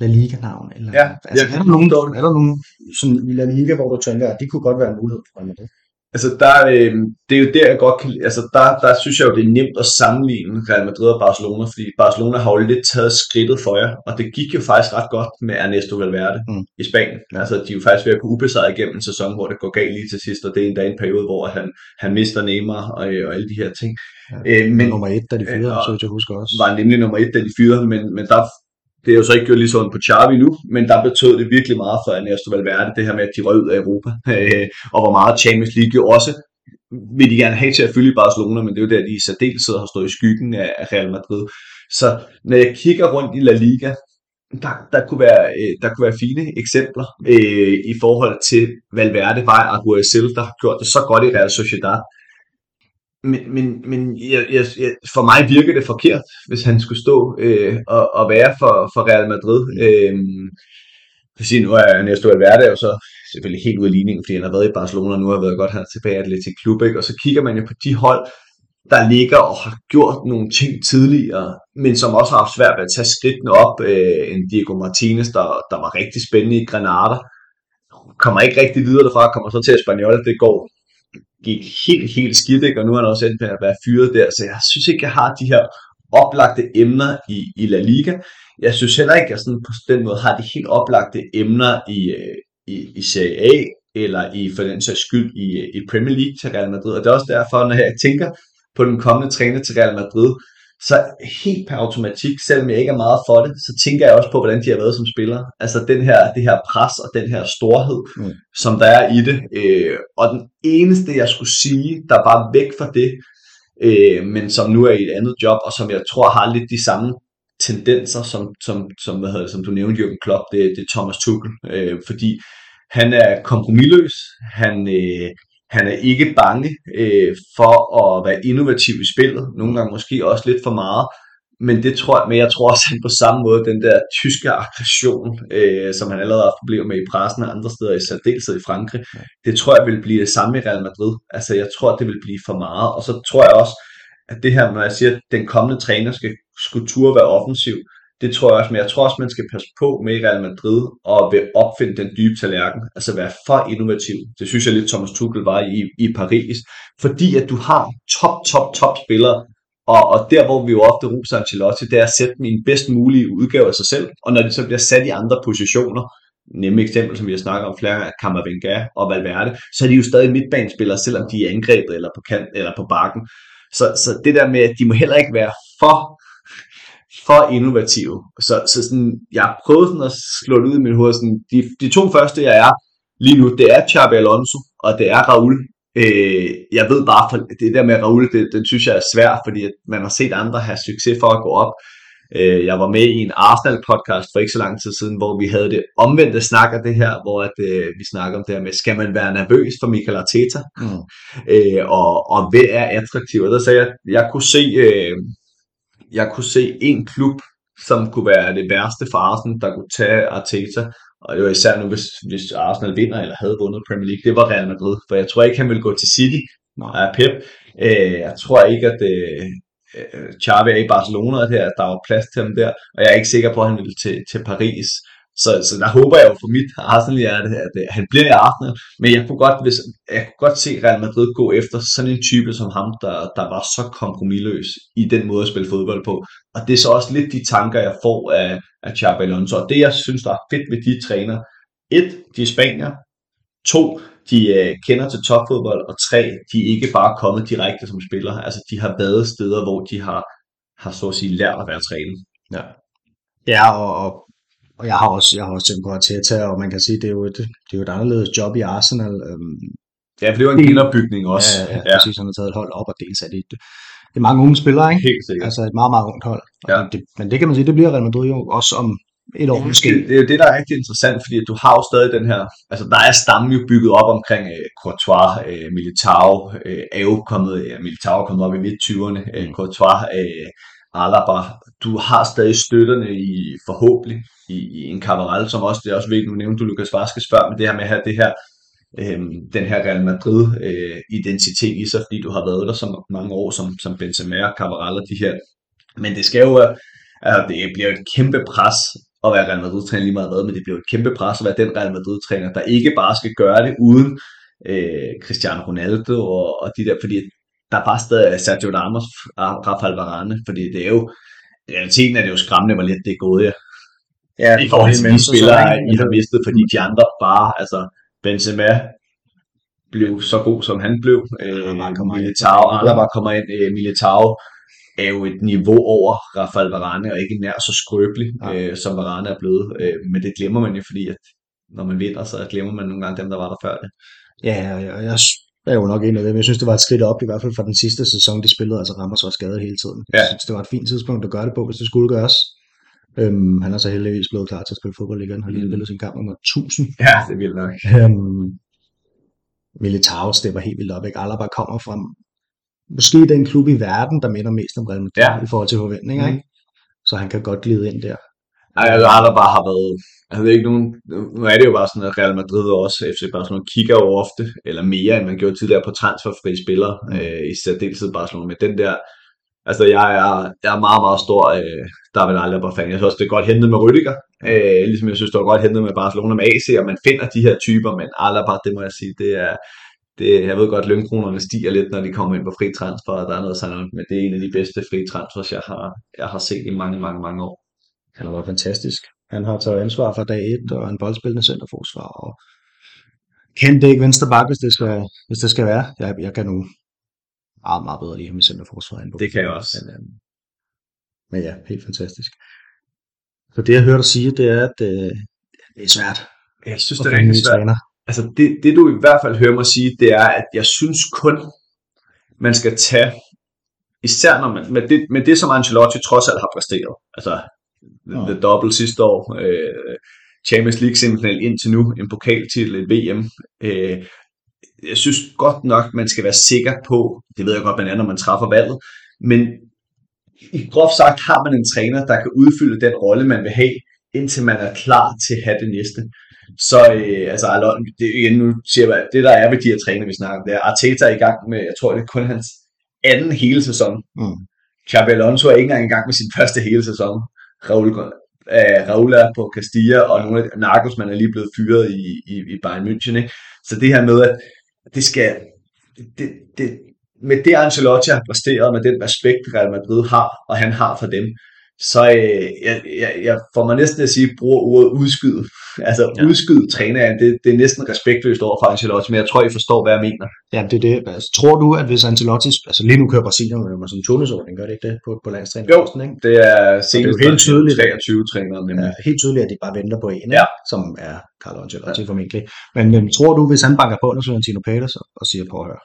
La Liga-navn. Eller, ja, altså, ja, er, der nogen, er der nogen sådan i La Liga, hvor du tænker, at det kunne godt være en mulighed for Real Altså, der, øh, det er jo der, jeg godt kan altså, der, der synes jeg jo, det er nemt at sammenligne Real Madrid og Barcelona, fordi Barcelona har jo lidt taget skridtet for jer, og det gik jo faktisk ret godt med Ernesto Valverde mm. i Spanien. Altså, de er jo faktisk ved at kunne ubesejre igennem en sæson, hvor det går galt lige til sidst, og det er endda en periode, hvor han, han mister Neymar og, og alle de her ting. Ja, øh, men, nummer et, da de fyrede, øh, så jeg husker også. Var nemlig nummer et, da de fyrede, men, men der det er jo så ikke gjort lige sådan på Xavi nu, men der betød det virkelig meget for Ernesto Valverde, det her med, at de røg ud af Europa, øh, og hvor meget Champions League jo også vil de gerne have til at fylde i Barcelona, men det er jo der, de i særdeleshed har stået i skyggen af Real Madrid. Så når jeg kigger rundt i La Liga, der, der, kunne, være, øh, der kunne være fine eksempler øh, i forhold til Valverde, var Aguasel, der har gjort det så godt i Real Sociedad. Men, men, men jeg, jeg, jeg, for mig virker det forkert, hvis han skulle stå øh, og, og være for, for Real Madrid. Øh, jeg sige, nu er Ernesto Valverde jo så selvfølgelig helt ude af ligningen, fordi han har været i Barcelona, og nu har været godt her tilbage i Atletic Klub, ikke? og så kigger man jo på de hold, der ligger og har gjort nogle ting tidligere, men som også har haft svært ved at tage skridtene op. Øh, en Diego Martinez, der, der var rigtig spændende i Granada, kommer ikke rigtig videre derfra, kommer så til Espanyol, det går gik helt, helt skidt, ikke? og nu er han også endt med at være fyret der, så jeg synes ikke, jeg har de her oplagte emner i, i La Liga. Jeg synes heller ikke, at jeg sådan på den måde har de helt oplagte emner i, øh, i, i Serie A, eller i for den sags skyld i, øh, i Premier League til Real Madrid. Og det er også derfor, når jeg tænker på den kommende træner til Real Madrid, så helt per automatik, selvom jeg ikke er meget for det, så tænker jeg også på, hvordan de har været som spillere. Altså den her, det her pres og den her storhed, mm. som der er i det. Øh, og den eneste, jeg skulle sige, der var væk fra det, øh, men som nu er i et andet job, og som jeg tror har lidt de samme tendenser, som, som, som, hvad hedder det, som du nævnte, Jürgen Klopp, det, det er Thomas Tuchel. Øh, fordi han er kompromilløs, han, øh, han er ikke bange øh, for at være innovativ i spillet, nogle gange måske også lidt for meget, men det tror jeg, men jeg tror også, at han på samme måde, den der tyske aggression, øh, som han allerede har problemer med i pressen og andre steder, i særdeleshed i Frankrig, det tror jeg vil blive det samme i Real Madrid. Altså jeg tror, det vil blive for meget, og så tror jeg også, at det her, når jeg siger, at den kommende træner skal skulle turde være offensiv, det tror jeg også, men jeg tror også, man skal passe på med Real Madrid og vil opfinde den dybe tallerken, altså være for innovativ. Det synes jeg lidt Thomas Tuchel var i, i Paris, fordi at du har top, top, top spillere, og, og der hvor vi jo ofte roser Ancelotti, det er at sætte dem i en bedst mulige udgave af sig selv, og når de så bliver sat i andre positioner, nemlig eksempel, som vi har snakket om flere gange, Kammervenga og Valverde, så er de jo stadig midtbanespillere, selvom de er angrebet eller på kant eller på bakken. Så, så det der med, at de må heller ikke være for for innovative. Så, så sådan, jeg prøvet sådan at slå det ud i min hoved. Sådan, de, de to første, jeg er lige nu, det er Xabi Alonso, og det er Raul. Øh, jeg ved bare, for det der med Raul, det, det synes jeg er svært, fordi man har set andre have succes for at gå op. Øh, jeg var med i en Arsenal-podcast for ikke så lang tid siden, hvor vi havde det omvendte snak af det her, hvor at, øh, vi snakker om det her med, skal man være nervøs for Michael Arteta? Mm. Øh, og, og hvad er attraktiv? Og der sagde jeg, at jeg kunne se... Øh, jeg kunne se en klub, som kunne være det værste for Arsenal, der kunne tage Arteta, og det var især nu, hvis, hvis Arsenal vinder eller havde vundet Premier League, det var Real Madrid, for jeg tror ikke, han ville gå til City, når er Pep. Øh, jeg tror ikke, at øh, Xavi er i Barcelona, der, der var plads til ham der, og jeg er ikke sikker på, at han ville til, til Paris. Så, så der håber jeg jo for mit Arsenal-hjerte, at, at han bliver i Arsenal. Men jeg kunne, godt, hvis, jeg kunne godt se Real Madrid gå efter sådan en type som ham, der, der var så kompromilløs i den måde at spille fodbold på. Og det er så også lidt de tanker, jeg får af, af Xabi Alonso. Og det, jeg synes, der er fedt ved de træner. Et, de er spanier. To, de øh, kender til topfodbold. Og tre, de er ikke bare kommet direkte som spillere. Altså, de har været steder, hvor de har, har så at sige lært at være træner. Ja. Ja, og, og og jeg har også, jeg har også tænkt på Arteta, og man kan sige, det er jo et, det er jo et anderledes job i Arsenal. Øhm, ja, for det var en genopbygning også. Ja, ja, ja. præcis, han har taget et hold op, og dels er det, det, det er mange unge spillere, ikke? Helt sikkert. Altså et meget, meget ungt hold. Ja. Det, men det kan man sige, det bliver Real Madrid jo også om et år måske. Det, det er jo det, der er rigtig interessant, fordi du har jo stadig den her, altså der er stammen jo bygget op omkring uh, Courtois, uh, Militao, uh, er jo kommet, uh, Militao er kommet op i midt-20'erne, uh, Courtois, uh, Alaba, du har stadig støtterne i forhåbentlig i, i en Cavaral, som også, det er også vigtigt, nu nævnte du Lukas Vaskes før, men det her med at have det her, øh, den her Real Madrid øh, identitet i sig, fordi du har været der så mange år som, som Benzema og Cavaral og de her. Men det skal jo, altså, det bliver et kæmpe pres at være Real Madrid-træner lige meget hvad, men det bliver et kæmpe pres at være den Real Madrid-træner, der ikke bare skal gøre det uden øh, Cristiano Ronaldo og, og de der, fordi der er bare stadig Sergio Ramos og Rafael Varane, fordi det er jo, realiteten er det jo skræmmende, hvor lidt det er gået, ja. Ja, I forhold til de spillere, I har mistet, fordi de andre bare, altså Benzema blev så god, som han blev. Øh, Militao, Alaba kommer ind. Øh, Militao er jo et niveau over Rafael Varane, og ikke nær så skrøbelig, ja. øh, som Varane er blevet. Øh, men det glemmer man jo, fordi at når man vinder, så glemmer man nogle gange dem, der var der før det. Ja, jeg, jeg er jo nok en af dem. Jeg synes, det var et skridt op, i hvert fald fra den sidste sæson, de spillede, altså Ramos var skadet hele tiden. Ja. Jeg synes, det var et fint tidspunkt at gøre det på, hvis det skulle gøres. Øhm, han er så heldigvis blevet klar til at spille fodbold igen. Han har lige mm. spillet sin kamp nummer 1000. Ja, det er vildt nok. Øhm, Militao stepper helt vildt op. Ikke? Alaba kommer fra måske den klub i verden, der minder mest om Real Madrid ja. i forhold til forventninger. Mm. Ikke? Så han kan godt glide ind der. Nej, altså bare har været... Jeg ved ikke nogen, nu er det jo bare sådan, at Real Madrid og også FC Barcelona kigger jo ofte, eller mere end man gjorde tidligere på transferfri spillere, øh, i særdeleshed Barcelona. Med den der Altså, jeg er, jeg er meget, meget stor øh, David Alaba-fan. Jeg synes også, det er godt hentet med Rüdiger. Øh, ligesom jeg synes, det er godt hentet med Barcelona med AC, og man finder de her typer, men Alaba, det må jeg sige, det er, det, jeg ved godt, at lønkronerne stiger lidt, når de kommer ind på fri transfer, og der er noget sådan, men det er en af de bedste fri transfers, jeg har, jeg har set i mange, mange, mange år. Han har været fantastisk. Han har taget ansvar for dag 1, og en boldspillende centerforsvar, og kan det ikke venstre bakke, hvis det skal, hvis det skal være. Jeg, jeg kan nu meget, meget bedre lige ham i centerforsvaret. Det kan jeg også. Men, øhm, men ja, helt fantastisk. Så det jeg hørte dig sige, det er, at øh, det er svært. Jeg synes, det er rigtig svært. Træner. Altså det, det du i hvert fald hører mig sige, det er, at jeg synes kun, man skal tage, især når man, med det, med det som Ancelotti trods alt har præsteret, altså. The double sidste år, øh, Champions League simpelthen indtil nu, en pokaltitel, et VM, øh, jeg synes godt nok, man skal være sikker på, det ved jeg godt, man er, når man træffer valget, men i groft sagt har man en træner, der kan udfylde den rolle, man vil have, indtil man er klar til at have det næste. Så øh, altså, det, igen, nu siger jeg, det der er ved de her træner, vi snakker om, det er Arteta er i gang med, jeg tror, det er kun hans anden hele sæson. Mm. Xabi Alonso er ikke engang i gang med sin første hele sæson. Raul, øh, Raul er på Castilla, og nogle af Nagelsmann er lige blevet fyret i, i, i Bayern München. Ikke? Så det her med, at det skal, det, det, med det Ancelotti har præsteret, med den respekt Real Madrid har, og han har for dem, så øh, jeg, jeg, jeg får mig næsten at sige, bruger ordet udskyde. Altså ja. udskyde træneren, det, det er næsten respektløst over for Ancelotti, men jeg tror, I forstår, hvad jeg mener. Ja, det er det. Altså, tror du, at hvis Ancelotti, altså lige nu kører Brasilien med sådan en turnusordning, gør det ikke det på, på landstræning? Jo, ikke? det er senest det er jo helt tydeligt, 23 træner. Ja, helt tydeligt, at de bare venter på en, ja. som er Carlo Ancelotti ja. formentlig. Men, men tror du, hvis han banker på under Florentino Pérez og siger, på at høre,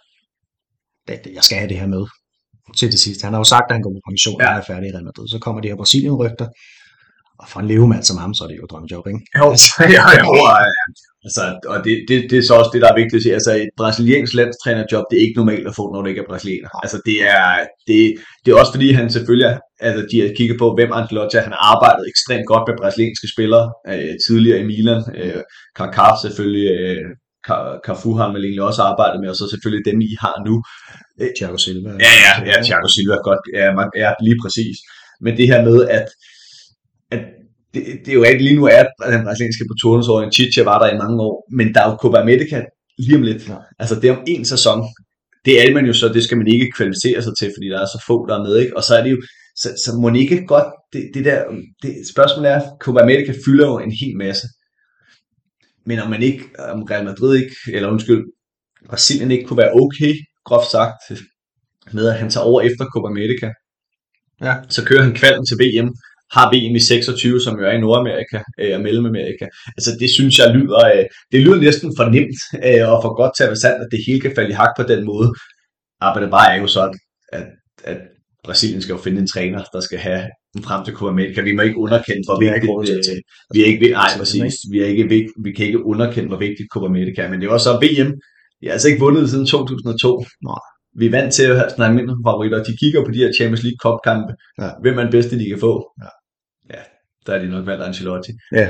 jeg skal have det her med, til det sidste. Han har jo sagt, at han går på pension, ja. han er færdig i Real Madrid. Så kommer de her Brasilien-rygter, og for en levemand som ham, så er det jo drømmejob, ikke? Jo, ja, jo, altså, og det, det, det, er så også det, der er vigtigt at sige. Altså, et brasiliansk landstrænerjob, det er ikke normalt at få, når du ikke er brasilianer. Altså, det er, det, det er også fordi, han selvfølgelig, altså, de har kigget på, hvem Ancelotti. Han har arbejdet ekstremt godt med brasilianske spillere øh, tidligere i Milan. Øh, Kaká selvfølgelig, øh, Cafu har man egentlig også arbejdet med, og så selvfølgelig dem, I har nu. Øh, Thiago Silva. Ja, ja, ja Thiago Silva, godt. Ja, man, ja, lige præcis. Men det her med, at, at det, det er jo ikke lige nu, at den brasilianske på turnusåret, Chicha var der i mange år, men der er jo Copa America lige om lidt. Ja. Altså det er om en sæson. Det er man jo så, det skal man ikke kvalificere sig til, fordi der er så få, der er med, ikke? Og så er det jo, så, så må ikke godt, det, det der, det, spørgsmålet er, Copa America fylder jo en hel masse. Men om man ikke, om Real Madrid ikke, eller undskyld, Brasilien ikke kunne være okay, groft sagt, med at han tager over efter Copa America. Ja. Så kører han kvalden til VM, har VM i 26, som jo er i Nordamerika øh, og Mellemamerika. Altså det synes jeg lyder, øh, det lyder næsten for nemt øh, og for godt til at være sandt, at det hele kan falde i hak på den måde. Men det bare er jo sådan, at, at Brasilien skal jo finde en træner, der skal have frem til Copa America. Vi må ikke underkende, hvor vigtigt det er. Vi er ikke, nej, præcis. Vi, er ikke, vi kan ikke underkende, hvor vigtigt Copa America er. Men det er også så VM. Vi har altså ikke vundet siden 2002. Nej. Vi er vant til at have snakke mindre favoritter. De kigger på de her Champions League Cup kampe. Ja. Hvem er den bedste, de kan få? Ja. ja der er de nok valgt Ancelotti. Ja.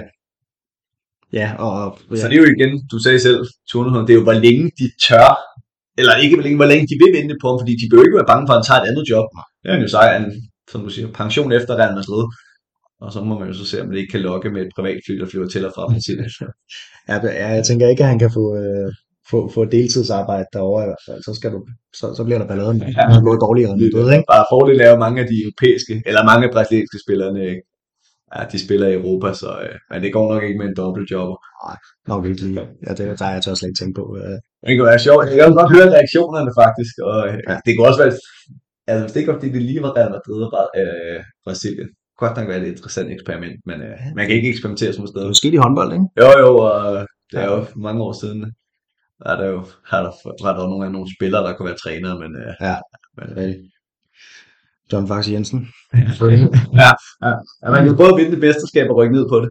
Ja, og, ja. Så det er jo igen, du sagde selv, Tone, det er jo hvor længe de tør, eller ikke hvor længe, hvor længe de vil vente på ham, fordi de bør ikke være bange for, at han tager et andet job. Det er jo så en, som du siger, pension efter Real Madrid. Og så må man jo så se, om det ikke kan lokke med et privat fly, der flyver til og fra Brasilien. ja, jeg tænker ikke, at han kan få, øh, få, få deltidsarbejde derovre i hvert fald, så, skal du, så, så bliver der ballade med Ja. noget dårligere end Det ikke? Bare fordelen er jo mange af de europæiske, eller mange af brasilianske spillerne, ikke? ja, de spiller i Europa, så øh, men det går nok ikke med en dobbeltjobber. Nok ikke lige. Ja, det, der er jeg tør slet ikke tænke på. Øh, Det kan være sjovt. Jeg kan også godt høre reaktionerne faktisk, og øh, Ja. det kunne også være, altså hvis det ikke var fordi det lige var Real Madrid og øh, Brasilien, godt nok være et interessant eksperiment, men øh, man kan ikke eksperimentere som er jo sket i håndbold, ikke? Jo jo, og det er jo mange år siden, er der jo, har der, var der jo nogle, nogle spillere, der kunne være trænere, men, øh, Ja. men Rigtig. John Fax Jensen. ja, ja. ja, man kan både vinde det mesterskab og rykke ned på det.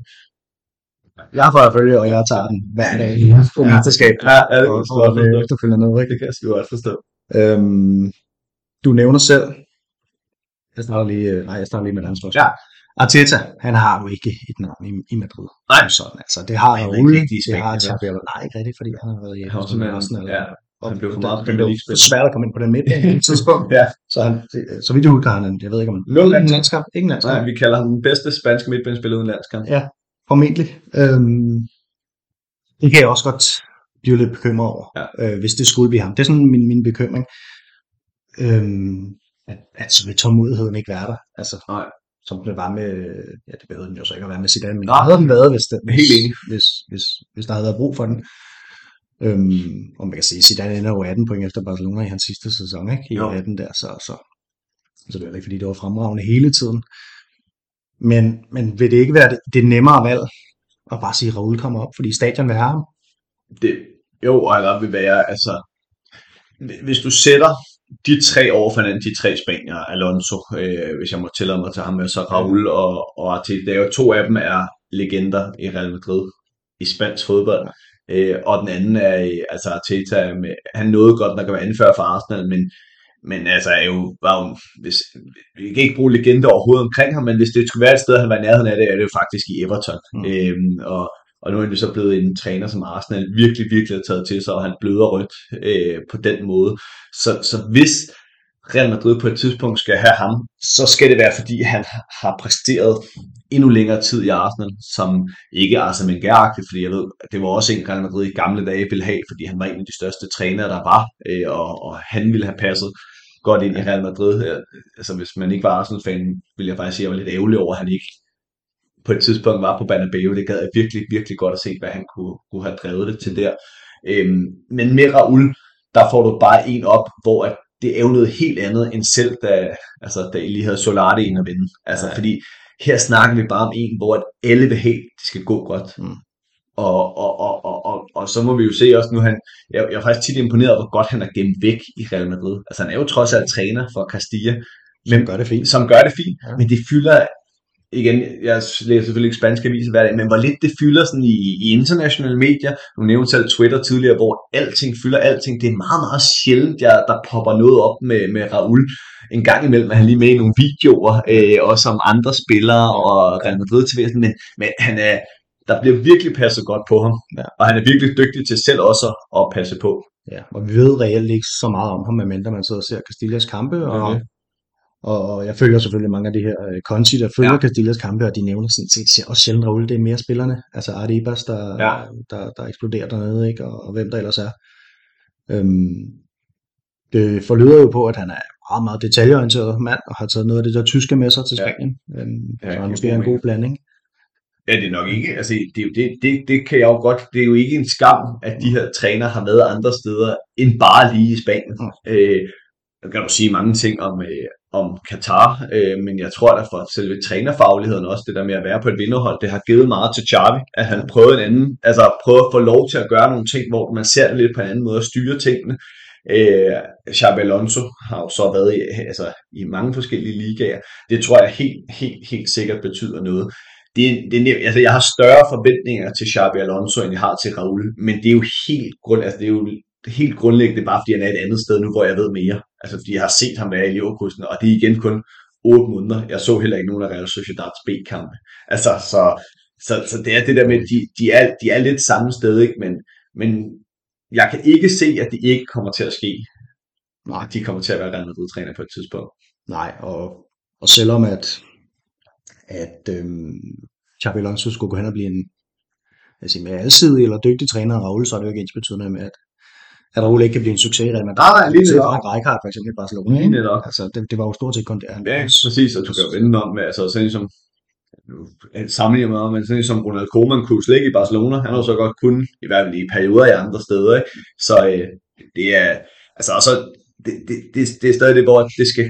Jeg får at følge, og jeg tager den hver dag i mesterskab. Ja, ja det kan jeg godt forstå. det kan jeg godt forstå. Øhm, du nævner selv, jeg starter lige, øh, nej, jeg starter lige med et andet spørgsmål. Ja. Arteta, han har jo ikke et navn i, i Madrid. Nej. Sådan, altså, det har Han Raul, ikke det har Xabi. Nej, ikke rigtigt, fordi han har været i Han har også med- Arsenal. ja, han blev for meget Premier blev for svært at komme ind på den midt på et tidspunkt. Ja. Så, han, det, så vidt jeg husker, han, jeg ved ikke om han... Nul Ingen landskamp. Ingen landskamp. Nej, vi kalder ham den bedste spanske midtbanespiller uden landskamp. Ja, formentlig. Øhm, det kan jeg også godt blive lidt bekymret over, Ja. øh, hvis det skulle blive ham. Det er sådan min, min bekymring. Øhm, at, at så vil tålmodigheden ikke være der. Altså, Nej. som det var med, ja det behøvede den jo så ikke at være med Zidane, men Nej. det havde den været, hvis, hvis, Helt enig. hvis, hvis, hvis der havde været brug for den. Øhm, og man kan sige, Zidane ender jo 18 point efter Barcelona i hans sidste sæson, ikke? I Jo. 18 der, så, så, så det er jo ikke, fordi det var fremragende hele tiden. Men, men vil det ikke være det, det nemmere valg at bare sige, at Raul kommer op, fordi stadion vil have ham? Det, jo, og der vil være, altså, hvis du sætter de tre over for hinanden, de tre spanier, Alonso, øh, hvis jeg må tillade mig til ham, med så Raul og, og Arteta, det er jo to af dem er legender i Real Madrid i spansk fodbold. Øh, og den anden er, altså Arteta, med, han nåede godt nok at være anfører for Arsenal, men, men altså er jo, var jo hvis, vi kan ikke bruge legende overhovedet omkring ham, men hvis det skulle være et sted, han var i nærheden af det, er det jo faktisk i Everton. Mm. Øhm, og, og nu er det så blevet en træner, som Arsenal virkelig, virkelig har taget til sig, og han bløder rødt øh, på den måde. Så, så hvis Real Madrid på et tidspunkt skal have ham, så skal det være, fordi han har præsteret endnu længere tid i Arsenal, som ikke er Arsene Wenger-agtigt, fordi jeg ved, at det var også en Real Madrid i gamle dage ville have, fordi han var en af de største trænere, der var, øh, og, og han ville have passet godt ind i Real Madrid. Øh, altså hvis man ikke var Arsenal-fan, ville jeg faktisk sige, at jeg var lidt ærgerlig over, at han ikke på et tidspunkt var på Bernabeu. Det gad jeg virkelig, virkelig godt at se, hvad han kunne, kunne have drevet det til der. Øhm, men med Raul, der får du bare en op, hvor at det er jo noget helt andet end selv, da, altså, da I lige havde Solarte ind at vinde. Altså, Ja. fordi her snakker vi bare om en, hvor at alle vil have, det skal gå godt. Mm. Og, og, og, og, og, og, så må vi jo se også nu, han, jeg, jeg er faktisk tit imponeret over, hvor godt han er gemt væk i Real Madrid. Altså han er jo trods alt træner for Castilla, Men gør det fint. som gør det fint, ja. men det fylder, igen, jeg læser selvfølgelig ikke spanske aviser hver dag, men hvor lidt det fylder sådan i, i internationale medier, nu nævnte selv Twitter tidligere, hvor alting fylder alting, det er meget, meget sjældent, jeg, der popper noget op med, med Raul. En gang imellem er han lige med i nogle videoer, øh, også om andre spillere og Real Madrid til men, men han er, der bliver virkelig passet godt på ham, Ja. og han er virkelig dygtig til selv også at passe på. Ja, og vi ved reelt ikke så meget om ham, medmindre man sidder og ser Castillas kampe, og, Okay. Og, og jeg følger selvfølgelig mange af de her øh, konti, der følger ja. Ja. Castillas kampe, og de nævner sådan set ser også sjældent Raul, det er mere spillerne, altså Arribas, der, Ja. der, der eksploderer dernede, ikke? Og, og hvem der ellers er. Øhm, det forlyder jo på, at han er meget, meget detaljeorienteret mand, og har taget noget af det der tyske med sig til Ja. Spanien. Øhm, Ja, så han måske er en god blanding. Ja, det er nok ikke, altså det, er jo- det, det, det kan jeg jo godt, det er jo ikke en skam, at de her træner har været andre steder, end bare lige i Spanien. Mm. Øh, der kan du sige mange ting om, øh, om Katar, øh, men jeg tror, at for selve trænerfagligheden også, det der med at være på et vinderhold, det har givet meget til Xavi, at han prøvede en anden, altså prøvede at få lov til at gøre nogle ting, hvor man ser det lidt på en anden måde at styre tingene. Øh, Xabi Alonso har jo så været i, altså, i mange forskellige ligaer. Det tror jeg helt, helt, helt sikkert betyder noget det, det, altså, jeg har større forventninger til Xabi Alonso, end jeg har til Raul, men det er jo helt, grund, altså, det er jo helt grundlæggende bare, fordi han er et andet sted nu, hvor jeg ved mere. Altså, fordi jeg har set ham være i Leverkusen, og det er igen kun 8 måneder. Jeg så heller ikke nogen af Real Sociedads B-kampe. Altså, så, så, så det er det der med, de, de, er, de er lidt samme sted, ikke? Men, men jeg kan ikke se, at det ikke kommer til at ske. Nej. At de kommer til at være Real Madrid-træner på et tidspunkt. Nej, og, og selvom at, at øhm, Xabi Alonso skulle gå hen og blive en altså, mere alsidig eller dygtig træner end Raul, så er det jo ikke ens betydende med, at, at Raul ikke kan blive en succes i Real Madrid. Nej, nej, lige netop. Frank Rijkaard for eksempel i Barcelona. Lige netop. Altså, det, det var jo stort set kun det, han Ja, præcis, og du kan jo vende om med, altså sådan som, nu sammenligner med, men sådan som Ronald Koeman kunne slet ikke i Barcelona, han har så godt kun, i hvert fald i perioder i andre steder, ikke? så øh, det er, altså også, det, det, det, det er stadig det, hvor det skal,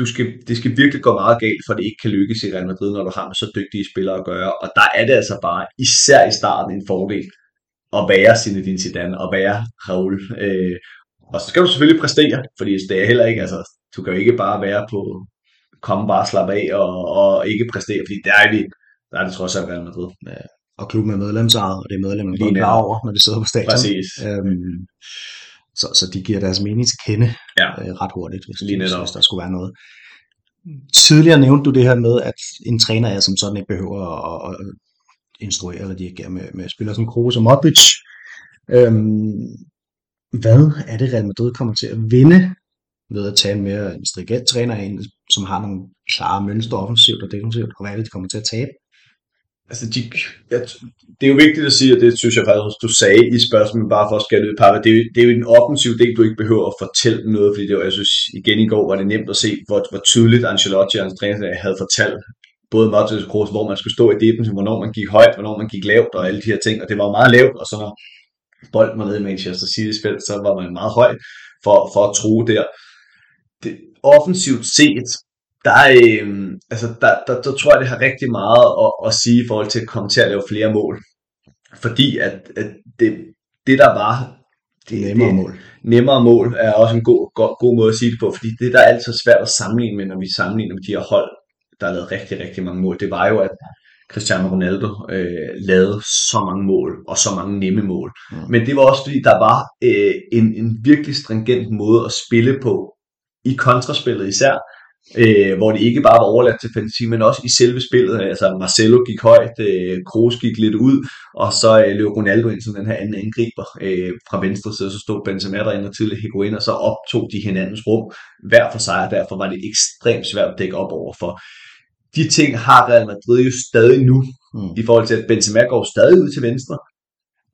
du skal, det skal virkelig gå meget galt, for det ikke kan lykkes i Real Madrid, når du har med så dygtige spillere at gøre, og der er det altså bare, især i starten, en fordel at være Zinedine Zidane, og være Raul, øh, og så skal du selvfølgelig præstere, fordi det er heller ikke, altså, du kan jo ikke bare være på, komme bare slappe af og, og ikke præstere, fordi der er vi, der er det trods alt Real Madrid. Og klubben er medlemsejet, og det er medlemmerne godt klar over, når de sidder på stadion. Præcis. Øhm, så, så de giver deres mening til kende Ja. øh, ret hurtigt, hvis, Lige hvis, hvis der skulle være noget. Tidligere nævnte du det her med, at en træner er som sådan ikke behøver at, at instruere eller dirigere med, med spillere som Kroos og Modric. Øhm, hvad er det Real Madrid kommer til at vinde ved at tage en mere en træner ind, som har nogle klare mønstre offensivt og defensivt, og hvad er det, de kommer til at tabe? Altså, de, jeg, det er jo vigtigt at sige, og det synes jeg faktisk du sagde i spørgsmålet, bare for at skære ud par, det, er jo, det er jo en offensiv del, du ikke behøver at fortælle noget, fordi det var, jeg synes, igen i går var det nemt at se, hvor, hvor tydeligt Ancelotti og hans træner havde fortalt både og Kroos, hvor man skulle stå i debuten, hvornår man gik højt, hvornår man gik lavt, og alle de her ting, og det var jo meget lavt, og så når bolden var nede i Manchester City's felt, så var man meget høj for, for at true der. Det, offensivt set, der, er, øh, altså, der, der, der, tror jeg, det har rigtig meget at, at sige i forhold til at komme til at lave flere mål. Fordi at, at det, det, der var... Det er nemmere mål. Nemmere mål er også en god, god, god måde at sige det på, fordi det, der er altid svært at sammenligne med, når vi sammenligner med de her hold, der lavet rigtig, rigtig mange mål, det var jo, at Cristiano Ronaldo øh, lavede så mange mål, og så mange nemme mål. Mm. Men det var også fordi, der var øh, en, en virkelig stringent måde at spille på, i kontraspillet især, øh, hvor det ikke bare var overladt til fantasi, men også i selve spillet. Altså Marcelo gik højt, øh, Kroos gik lidt ud, og så øh, løb Ronaldo ind som den her anden angriber øh, fra venstre side, så stod Benzema derinde og tidligere Higuain, og så optog de hinandens rum hver for sig, og derfor var det ekstremt svært at dække op overfor. De ting har Real Madrid jo stadig nu, Mm. i forhold til at Benzema går stadig ud til venstre,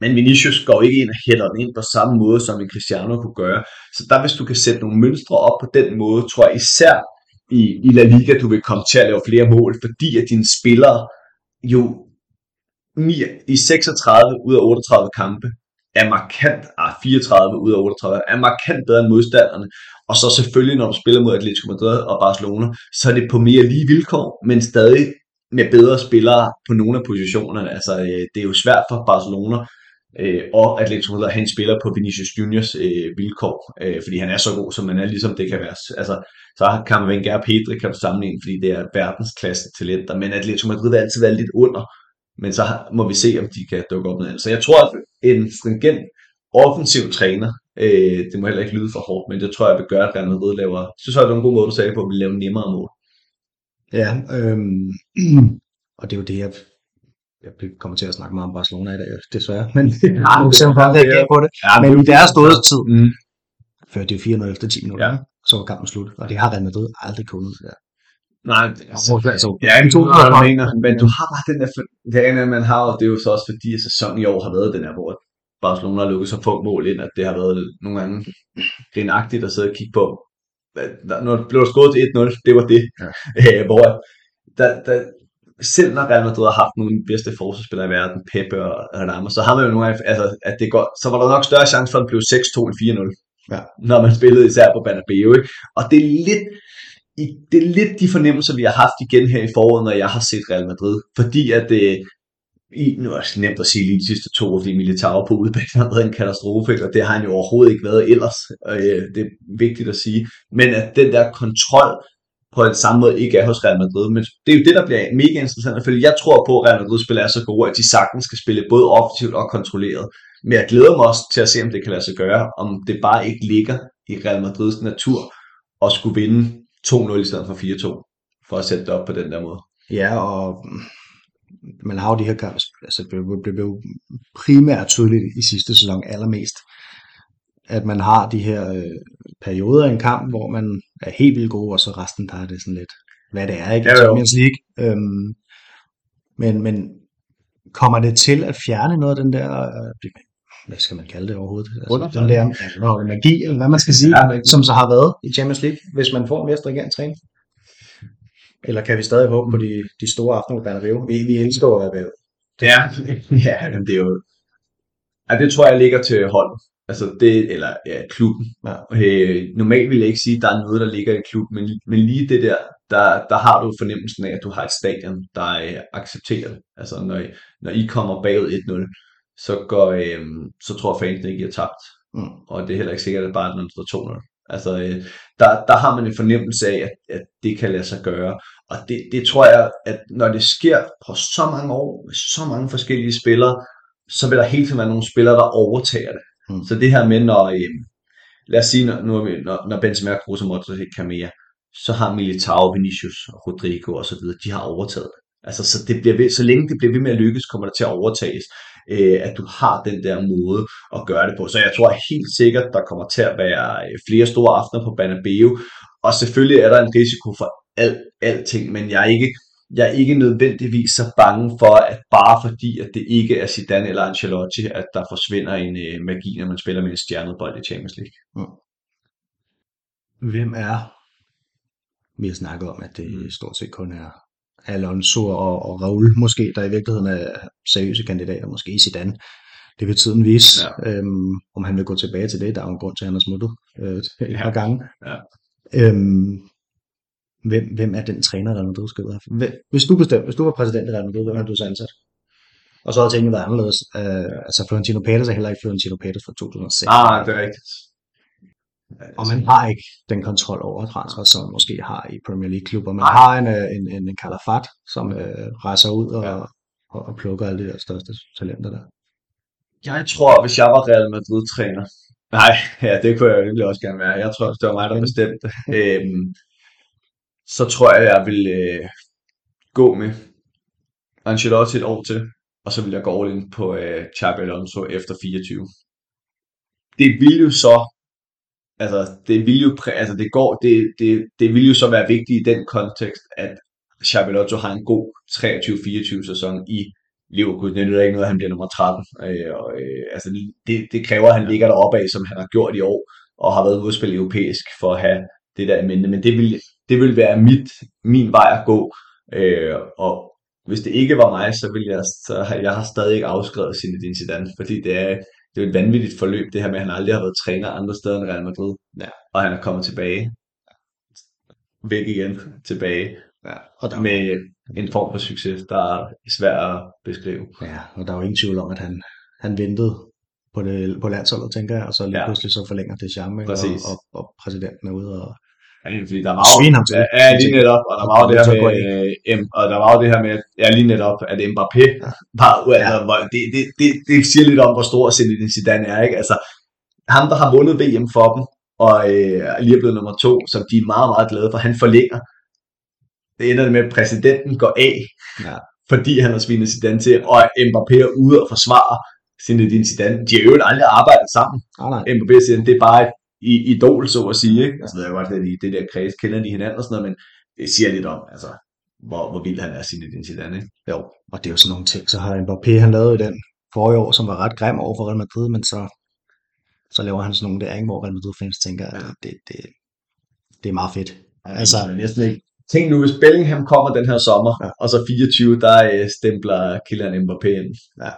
men Vinicius går ikke ind og hælder den ind på samme måde, som en Cristiano kunne gøre. Så der, hvis du kan sætte nogle mønstre op på den måde, tror jeg især i, i La Liga, du vil komme til at lave flere mål, fordi at dine spillere jo i 36 ud af 38 kampe er markant, ah, 34 ud af 38, er markant bedre end modstanderne. Og så selvfølgelig, når du spiller mod Atletico Madrid og Barcelona, så er det på mere lige vilkår, men stadig med bedre spillere på nogle af positionerne. Altså, øh, det er jo svært for Barcelona øh, og Atletico Madrid at have en spiller på Vinicius Juniors øh, vilkår, øh, fordi han er så god, som han er, ligesom det kan være. Altså, så kan man og Pedri kan du sammenligne, fordi det er verdensklasse talenter, men Atletico Madrid vil altid være lidt under, men så må vi se, om de kan dukke op med andet. Så jeg tror, at en stringent offensiv træner, øh, det må heller ikke lyde for hårdt, men det tror jeg vil gøre, at Real Madrid laver, jeg synes jeg, det var en god måde, du sagde på, at vi laver nemmere mål. Ja, øhm, og det er jo det, jeg, jeg kommer til at snakke meget om Barcelona i dag, desværre. Men ja, nu ser man bare reagere på det. Ja, Men i deres storhedstid, Mm. før det er 4-0 efter 10 minutter, Ja. så var kampen slut. Og det har Real Madrid aldrig kunnet. Ja. Nej, Altså, altså, Ja, men, to hvad du mener, men du har bare den der, det er, man har, og det er jo så også fordi, at sæsonen i år har været den her, hvor Barcelona har lukket så få mål ind, at det har været nogle gange grinagtigt at sidde og kigge på. Når det blev skåret til 1-0, det var det. Ja. Øh, hvor der, der, selv når Real Madrid har haft nogle af de bedste forsvarsspillere i verden, Pepe og Ramos, så har man jo nogle gange, altså, at det går, så var der nok større chance for, at det blev 6-2 end 4-0. Ja. Når man spillede især på Bernabeu, ikke? Og det er lidt, i, det er lidt de fornemmelser, vi har haft igen her i foråret, når jeg har set Real Madrid. Fordi at det, i, nu er det nemt at sige lige de sidste to år, fordi Militao på udebane har været en katastrofe, og det har han jo overhovedet ikke været ellers. Og, øh, det er vigtigt at sige. Men at den der kontrol på en samme måde ikke er hos Real Madrid. Men det er jo det, der bliver mega interessant at følge. Jeg tror på, at Real Madrid spiller er så gode, at de sagtens skal spille både offensivt og kontrolleret. Men jeg glæder mig også til at se, om det kan lade sig gøre, om det bare ikke ligger i Real Madrids natur at skulle vinde 2-0 i stedet for 4-2, for at sætte det op på den der måde. Ja, og man har jo de her kampe, altså det blev, blev primært tydeligt i sidste sæson allermest, at man har de her øh, perioder i en kamp, hvor man er helt vildt god, og så resten der er det sådan lidt, hvad det er, ikke? Ja, jo. Champions League. Øhm, men, men kommer det til at fjerne noget af den der, øh, hvad skal man kalde det overhovedet? Altså, den der ja, magi, eller hvad man skal sige, ja, som så har været i Champions League, hvis man får en mere stringent træning. Eller kan vi stadig håbe på de, de store aftener på Bernabeu? Vi, vi elsker at være bagud. Ja, ja men det er jo... Ja, det tror jeg ligger til holdet. Altså det, eller ja, klubben. Ja. Øh, normalt vil jeg ikke sige, at der er noget, der ligger i klubben, men, men lige det der, der, der har du fornemmelsen af, at du har et stadion, der øh, accepterer det. Altså når, når I kommer bagud 1-0, så, går, øh, så tror fansene ikke, at I har tabt. Mm. Og det er heller ikke sikkert, at der står 2-0. Altså, øh, der, der har man en fornemmelse af, at, at det kan lade sig gøre. Og det, det tror jeg, at når det sker på så mange år, med så mange forskellige spillere, så vil der hele tiden være nogle spillere, der overtager det. Mm. Så det her med, når, øh, lad os sige, når, når, når Benzema, Kroos og Modric ikke kan mere, så har Militao, Vinicius, Rodrigo og så videre, de har overtaget det. Altså, så, det bliver ved, så længe det bliver ved med at lykkes, kommer det til at overtages, øh, at du har den der måde at gøre det på. Så jeg tror helt sikkert, der kommer til at være øh, flere store aftener på Banabeo, og selvfølgelig er der en risiko for alt, alting, men jeg er ikke, jeg er ikke nødvendigvis så bange for, at bare fordi, at det ikke er Zidane eller Ancelotti, at der forsvinder en øh, magi, når man spiller med en stjernet bold i Champions League. Mm. Hvem er, vi har snakket om, at det mm. stort set kun er Alonso og, og Raul måske, der i virkeligheden er seriøse kandidater, måske Zidane. Det vil tiden vise, ja. øhm, om han vil gå tilbage til det. Der er jo en grund til, at han har smuttet øh, et par gange. Ja. Øhm, hvem, hvem er den træner, der Madrid skal have? Hvis du, bestemte, hvis du var præsident i Real Madrid, hvem har du så ansat? Og så har tingene været anderledes. Øh, altså Florentino Pérez er heller ikke Florentino Pérez fra 2006. Ah, det er rigtigt. Og man har ikke den kontrol over transfer, som man måske har i Premier League-klubber. Man har en, øh, en, en, en Calafat, som øh, rejser ud og, ja. og, og plukker alle de der største talenter der. Jeg tror, hvis jeg var Real Madrid-træner, nej, ja, det kunne jeg virkelig også gerne være. Jeg tror, det var mig, der bestemte. øhm, så tror jeg, jeg vil øh, gå med Ancelotti et år til, og så vil jeg gå all in på øh, Xabi Alonso efter 24. Det vil jo så altså, det vil jo, altså, det går, det, det, det vil jo så være vigtigt i den kontekst, at Xabi Alonso har en god 23-24 sæson i Liverpool. Det nytter ikke noget, at han bliver nummer 13. Øh, og, øh, altså, det, det kræver, at han ligger deroppe af, som han har gjort i år, og har været udspillet europæisk for at have det der minde. mente. Men det vil, det vil være mit, min vej at gå. Øh, og hvis det ikke var mig, så ville jeg, så jeg har stadig ikke afskrevet sin Zidane, fordi det er, det er et vanvittigt forløb, det her med, at han aldrig har været træner andre steder end Real Madrid. Ja. Og han er kommet tilbage. Væk igen, tilbage. Ja. Og der... Med en form for succes, der er svært at beskrive. Ja, og der er jo ingen tvivl om, at han, han ventede på, det, på landsholdet, tænker jeg, og så lige ja. pludselig så forlænger det charme, og, og, og præsidenten er ude og Ja, fordi der var jo, ham til. Ja, lige netop, og der var jo det her med, øh, og der var jo det her med, ja, lige netop, at Mbappé var, altså, det, det, det, det siger lidt om, hvor stor Zinedine Zidane er, ikke? Altså, ham, der har vundet VM for dem, og øh, lige er blevet nummer to, som de er meget, meget glade for, han forlænger. Det ender med, at præsidenten går af, ja. fordi han har svinet Zidane til, og Mbappé er ude og forsvare Zinedine Zidane. De har jo aldrig arbejdet sammen. Oh, nej. Mbappé siger, det er bare et i, idol, så at sige. Ikke? Altså, jeg godt, at i det der kreds kender de hinanden og sådan noget, men det siger lidt om, altså, hvor, hvor vild han er sin identitet. Ikke? Jo, og det er jo sådan nogle ting, så har Mbappé, han lavede den forrige år, som var ret grim over for Real Madrid, men så, så laver han sådan nogle der, ikke, hvor Real Madrid-fans tænker, at det, det, det er meget fedt. Ja, altså, næsten ikke. Tænk nu, hvis Bellingham kommer den her sommer, ja. og så 24, der øh, stempler Kylian Mbappé ind. Ja,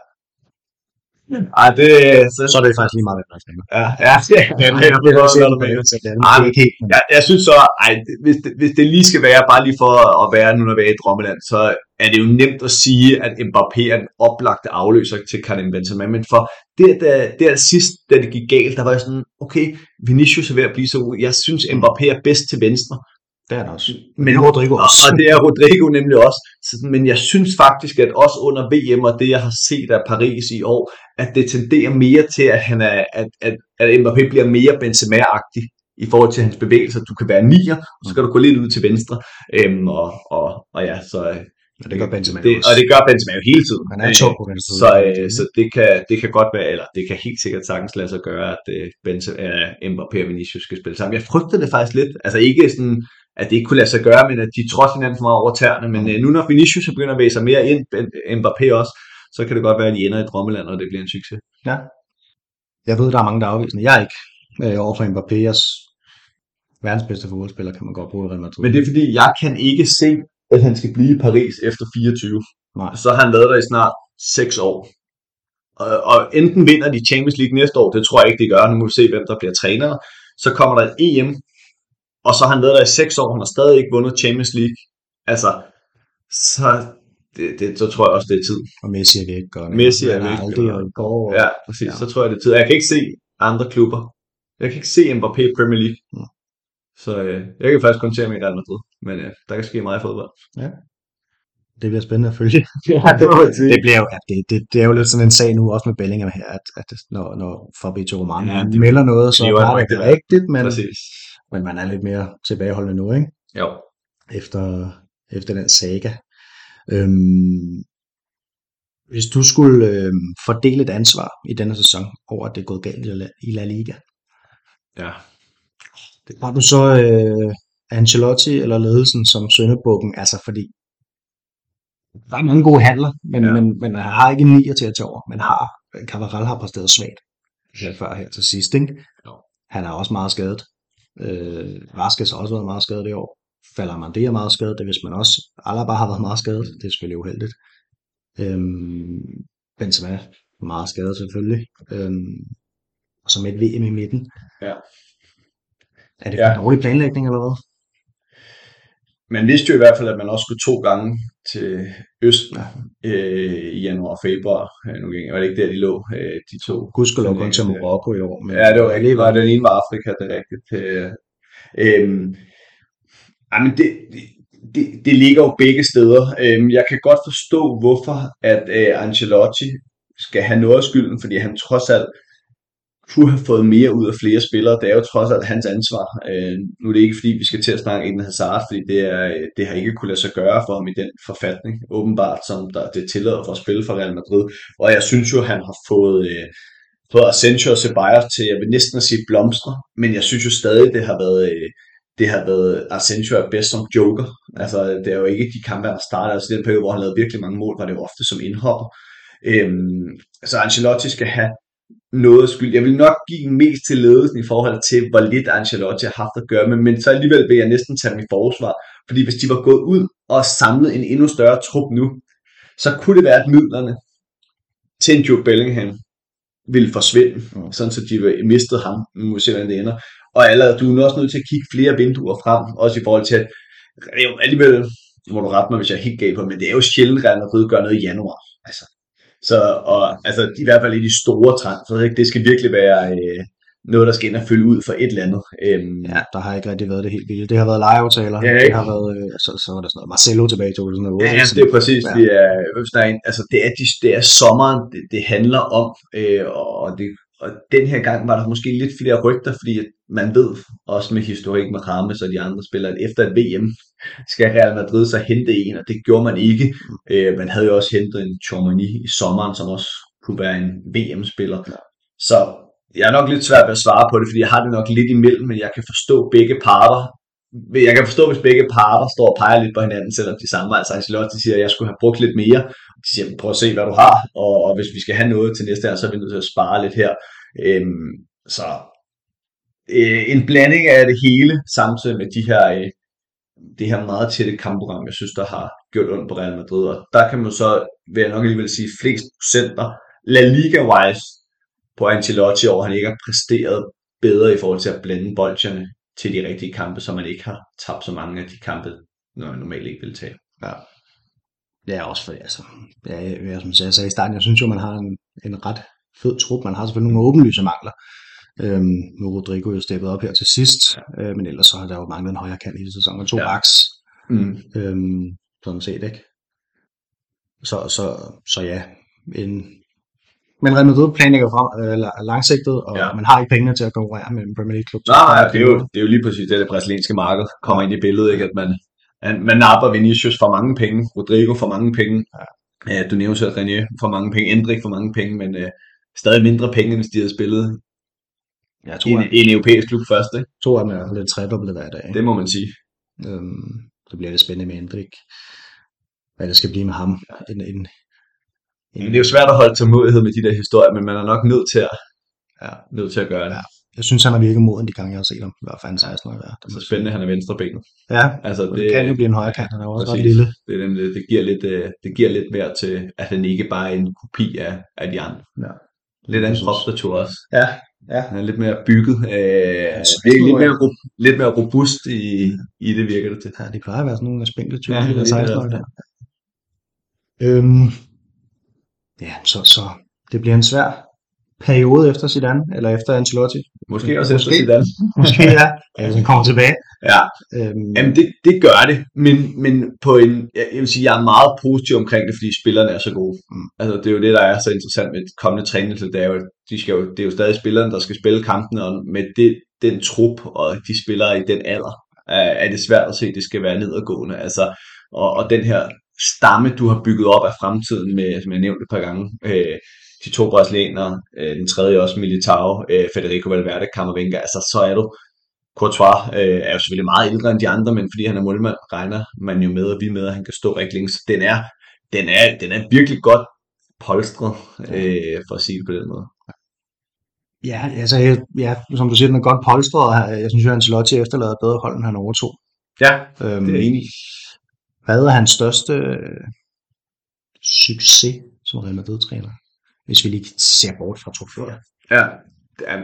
ej, det, så, så er det faktisk lige meget, hvad der Ja, ja, ja, ja, jeg, jeg synes så, ej, hvis, det, hvis det lige skal være, bare lige for at være nu, når vi er i drømmeland, så er det jo nemt at sige, at Mbappé er en oplagte afløser til Karim Benzema, men for det, der, der sidst, da det gik galt, der var jeg sådan, okay, Vinicius er ved at blive så ud. Jeg synes, Mbappé er bedst til venstre. Det er det også. Men Rodrigo også. Og, det er Rodrigo nemlig også. Så, men jeg synes faktisk, at også under VM og det, jeg har set af Paris i år, at det tenderer mere til, at, han er, at, at, at Mbappé bliver mere Benzema-agtig i forhold til hans bevægelser. Du kan være nier, og så kan du gå lidt ud til venstre. Øhm, og, og, og ja, så... Og det gør Benzema det, Og det gør Benzema jo hele tiden. Han er tung på venstre. Så, øh, så det, kan, det kan godt være, eller det kan helt sikkert sagtens lade sig gøre, at øh, Benzema, øh, Mbappé og Vinicius skal spille sammen. Jeg frygter det faktisk lidt. Altså ikke sådan at det ikke kunne lade sig gøre, men at de trods hinanden for meget over tæerne. Men øh, nu når Vinicius begynder at væse sig mere ind, Mbappé også, så kan det godt være, at de ender i drømmeland, og det bliver en succes. Ja. Jeg ved, der er mange, der er afvisende. Jeg er ikke øh, over for Mbappé. Jeg verdens bedste fodboldspiller kan man godt bruge i Real Madrid. Men det er fordi, jeg kan ikke se, at han skal blive i Paris efter 24. Nej. Så har han været der i snart 6 år. Og, og enten vinder de Champions League næste år, det tror jeg ikke, de gør. Nu må vi se, hvem der bliver træner. Så kommer der et EM, og så har han været der i 6 år. Han har stadig ikke vundet Champions League. Altså, så, det, det, så tror jeg også, det er tid. Og Messi er væk. Og Messi er væk, aldrig og- går. Ja, præcis. Ja. Så tror jeg, det er tid. Jeg kan ikke se andre klubber. Jeg kan ikke se Mbappé i Premier League. Mm. Så øh, jeg kan faktisk kun se ham i Real Madrid. Men øh, der kan ske meget i fodbold. Det bliver spændende at følge. Ja, det må sige. det, bliver jo, ja, det, det, det, er jo lidt sådan en sag nu, også med Bellingham her, at, at når, når Fabrizio Romano Ja, ja, det melder noget, så kniver er det rigtigt men, Præcis. Men man er lidt mere tilbageholdende nu, ikke? Jo. Efter, efter den saga. Øhm, hvis du skulle øhm, fordele et ansvar i denne sæson over, at det er gået galt i La, i La Liga, Ja. har du så øh, Ancelotti eller ledelsen som søndebukken? Altså fordi, der er mange gode handler, men, Ja. ja. men, men han har ikke en nier til at tage over. Men har, Cavaral har præsteret svagt her før her til sidst. Ikke? Jo. Han er også meget skadet. Øh, Vaskes har også været meget skadet i år. Falder man det er meget skadet, det vidste man også. Alaba har været meget skadet, det er selvfølgelig uheldigt. Øhm, Benzema meget skadet selvfølgelig. Øhm, og så med et VM i midten. Ja. Er det Ja. for dårlig planlægning eller hvad? Man vidste jo i hvert fald, at man også skulle to gange til Østen øh, i januar og februar. Øh, nu var det ikke der, de lå, øh, de to. Gudskelov kun til der. Marokko i år. Men Ja, det var rigtigt. Nej, den ene var Afrika, det er rigtigt. Øh, ej, men det, det, det ligger jo begge steder. Øhm, jeg kan godt forstå, hvorfor at øh, Ancelotti skal have noget af skylden, fordi han trods alt kunne have fået mere ud af flere spillere. Det er jo trods alt hans ansvar. Øh, nu er det ikke, fordi vi skal til at snakke inden Hazard, fordi det, er, det har ikke kunne lade sig gøre for ham i den forfatning, åbenbart, som der, det tillader for at spille for Real Madrid. Og jeg synes jo, han har fået... Øh, fået Asensio og Ceballos til, jeg vil næsten at sige blomstre, men jeg synes jo stadig, det har været, øh, det har været Asensio er bedst som joker. Altså, det er jo ikke de kampe, han har startet. Altså, den periode, hvor han lavede virkelig mange mål, var det jo ofte som indhopper. Øhm, så Ancelotti skal have noget skyld. Jeg vil nok give mest til ledelsen i forhold til, hvor lidt Ancelotti har haft at gøre med, men så alligevel vil jeg næsten tage mit forsvar. Fordi hvis de var gået ud og samlet en endnu større trup nu, så kunne det være, at midlerne til en Joe Bellingham ville forsvinde, Mm. sådan så de mistede ham. Nu må vi se, hvordan det ender. Og allerede, du er også nødt til at kigge flere vinduer frem, også i forhold til, at alligevel, må du rette mig, hvis jeg er helt gal på, men det er jo sjældent, at Real Madrid gør noget i januar. Altså. Så, og, altså, i hvert fald i de store transfer, ikke? det skal virkelig være øh, noget, der skal ind og følge ud for et eller andet. Øhm, Ja, der har ikke rigtig været det helt vildt. Det har været lejeaftaler. Ja, det har været, øh, så, så var der sådan noget Marcelo tilbage i 2008. Ja, ja, det er præcis. Ja. Det, er, der er en, altså, det, er, de, det er sommeren, det, det handler om, øh, og, det, og den her gang var der måske lidt flere rygter, fordi man ved, også med historik med Rames og de andre spillere, at efter et VM skal Real Madrid så hente en, og det gjorde man ikke. Øh, man havde jo også hentet en Chomini i sommeren, som også kunne være en VM-spiller. Så jeg er nok lidt svært ved at svare på det, fordi jeg har det nok lidt imellem, men jeg kan forstå begge parter. Jeg kan forstå, hvis begge parter står og peger lidt på hinanden, selvom de samme. Altså Ancelotti siger, at jeg skulle have brugt lidt mere. De siger, prøv at se, hvad du har, og, og hvis vi skal have noget til næste år, så er vi nødt til at spare lidt her. Øhm, så øh, en blanding af det hele, samtidig med de her, øh, det her meget tætte kampprogram, jeg synes, der har gjort ondt på Real Madrid. Og der kan man så, vil jeg nok alligevel sige, flest procenter La Liga-wise på Ancelotti over, han ikke har præsteret bedre i forhold til at blande bolcherne til de rigtige kampe, så man ikke har tabt så mange af de kampe, når man normalt ikke vil tage. Ja. Det er også for, altså, ja, jeg, som jeg sagde i starten, jeg synes jo, man har en, en ret fed trup. Man har selvfølgelig nogle åbenlyse mangler. Øhm, nu er Rodrigo jo steppet op her til sidst, øh, men ellers så har der jo manglet en højre kant i sæsonen, og to Ja. backs, Mm. øhm, sådan set, ikke? Så, så, så ja, en, men Real Madrid planlægger frem øh, la- langsigtet, og Ja. man har ikke pengene til at konkurrere med en Premier League klub. Nej, nej, det er, jo, det er jo lige præcis det, det brasilianske marked kommer ind i billedet, ikke? at man, man, napper Vinicius for mange penge, Rodrigo for mange penge, Ja. ja. du nævnte selv René for mange penge, Endrik for mange penge, men øh, stadig mindre penge, end de havde spillet Jeg i tror, en, at i en europæisk klub først. Ikke? to af dem er lidt tredoblet hver dag. Ikke? Det må man sige. Øhm, det bliver lidt spændende med Hendrik. Hvad det skal blive med ham. En, en, en, Men det er jo svært at holde tålmodighed med de der historier, men man er nok nødt til at, ja. nødt til at gøre det. Ja. Jeg synes, han har virket moden de gange, jeg har set ham. I hvert fald 16 år. Ja. Det er spændende, han er venstrebenet. Ja, altså, det, det kan jo blive en højre kant. Han er også præcis, ret lille. Det, er nemlig, det, giver lidt, øh, det giver lidt mere til, at han ikke bare er en kopi af, af de andre. Ja. Lidt anden kropsstatur også. Ja, ja. Han er lidt mere bygget. Øh, ja, lidt, mere, lidt mere robust i, i det, virker det til. Ja, de plejer at være sådan nogle spinkle typer. Ja, det er det. Øhm, ja, så, så det bliver en svær periode efter Zidane, eller efter Ancelotti. Måske også Måske. efter Zidane. Måske ja, hvis han kommer tilbage. Ja, øhm. Jamen det, det gør det, men, men på en, jeg vil sige, jeg er meget positiv omkring det, fordi spillerne er så gode. Mm. Altså det er jo det, der er så interessant med kommende træning, det er jo, de skal jo, det er jo stadig spillerne, der skal spille kampen, og med det, den trup og de spillere i den alder, er, er det svært at se, at det skal være nedadgående. Altså, og, og den her stamme, du har bygget op af fremtiden, med, som jeg nævnte et par gange, øh, de to brasilianere, øh, den tredje også Militao, øh, Federico Valverde, Camavinga, altså så er du, Courtois øh, er jo selvfølgelig meget ældre end de andre, men fordi han er målmand, regner man jo med, og vi med, at han kan stå rigtig længe, så den er, den er, den er virkelig godt polstret, øh, for at sige det på den måde. Ja, altså, ja, som du siger, den er godt polstret, og jeg synes jo, at Ancelotti efterlader bedre hold, end han overtog. Ja, øhm, det er enig. Hvad er hans største øh, succes som Real Madrid-træner? Hvis vi lige ser bort fra trofæer. Ja,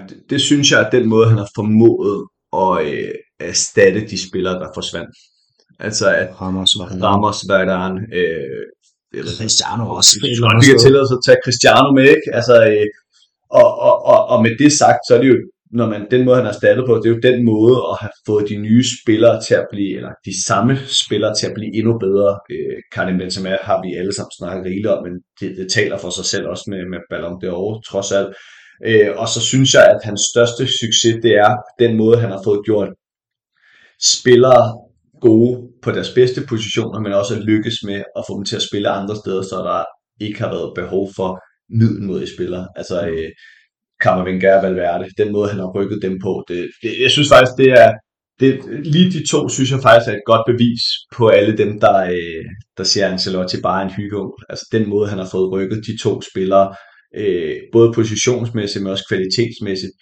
det, det synes jeg er den måde, han har formået at øh, erstatte de spillere, der forsvandt. Altså at Ramos, Ramos, Varane øh, Cristiano også. Vi kan tillade os at tage Cristiano med, ikke? Altså, øh, og, og, og, og med det sagt, så er det jo når man, den måde, han har startet på, det er jo den måde at have fået de nye spillere til at blive, eller de samme spillere til at blive endnu bedre. Øh, Karim Benzema har vi alle sammen snakket rigeligt om, men det, det taler for sig selv også med, med Ballon d'Or, trods alt. Øh, og så synes jeg, at hans største succes, det er den måde, han har fået gjort spillere gode på deres bedste positioner, men også at lykkes med at få dem til at spille andre steder, så der ikke har været behov for middelmodige spillere. Altså, øh, Kammervinger og Valverde, den måde han har rykket dem på. Det, det, jeg synes faktisk, det er, det, lige de to synes jeg faktisk er et godt bevis på alle dem, der, øh, der ser Ancelotti bare en hyggeonkel. Altså den måde, han har fået rykket de to spillere, øh, både positionsmæssigt, men også kvalitetsmæssigt.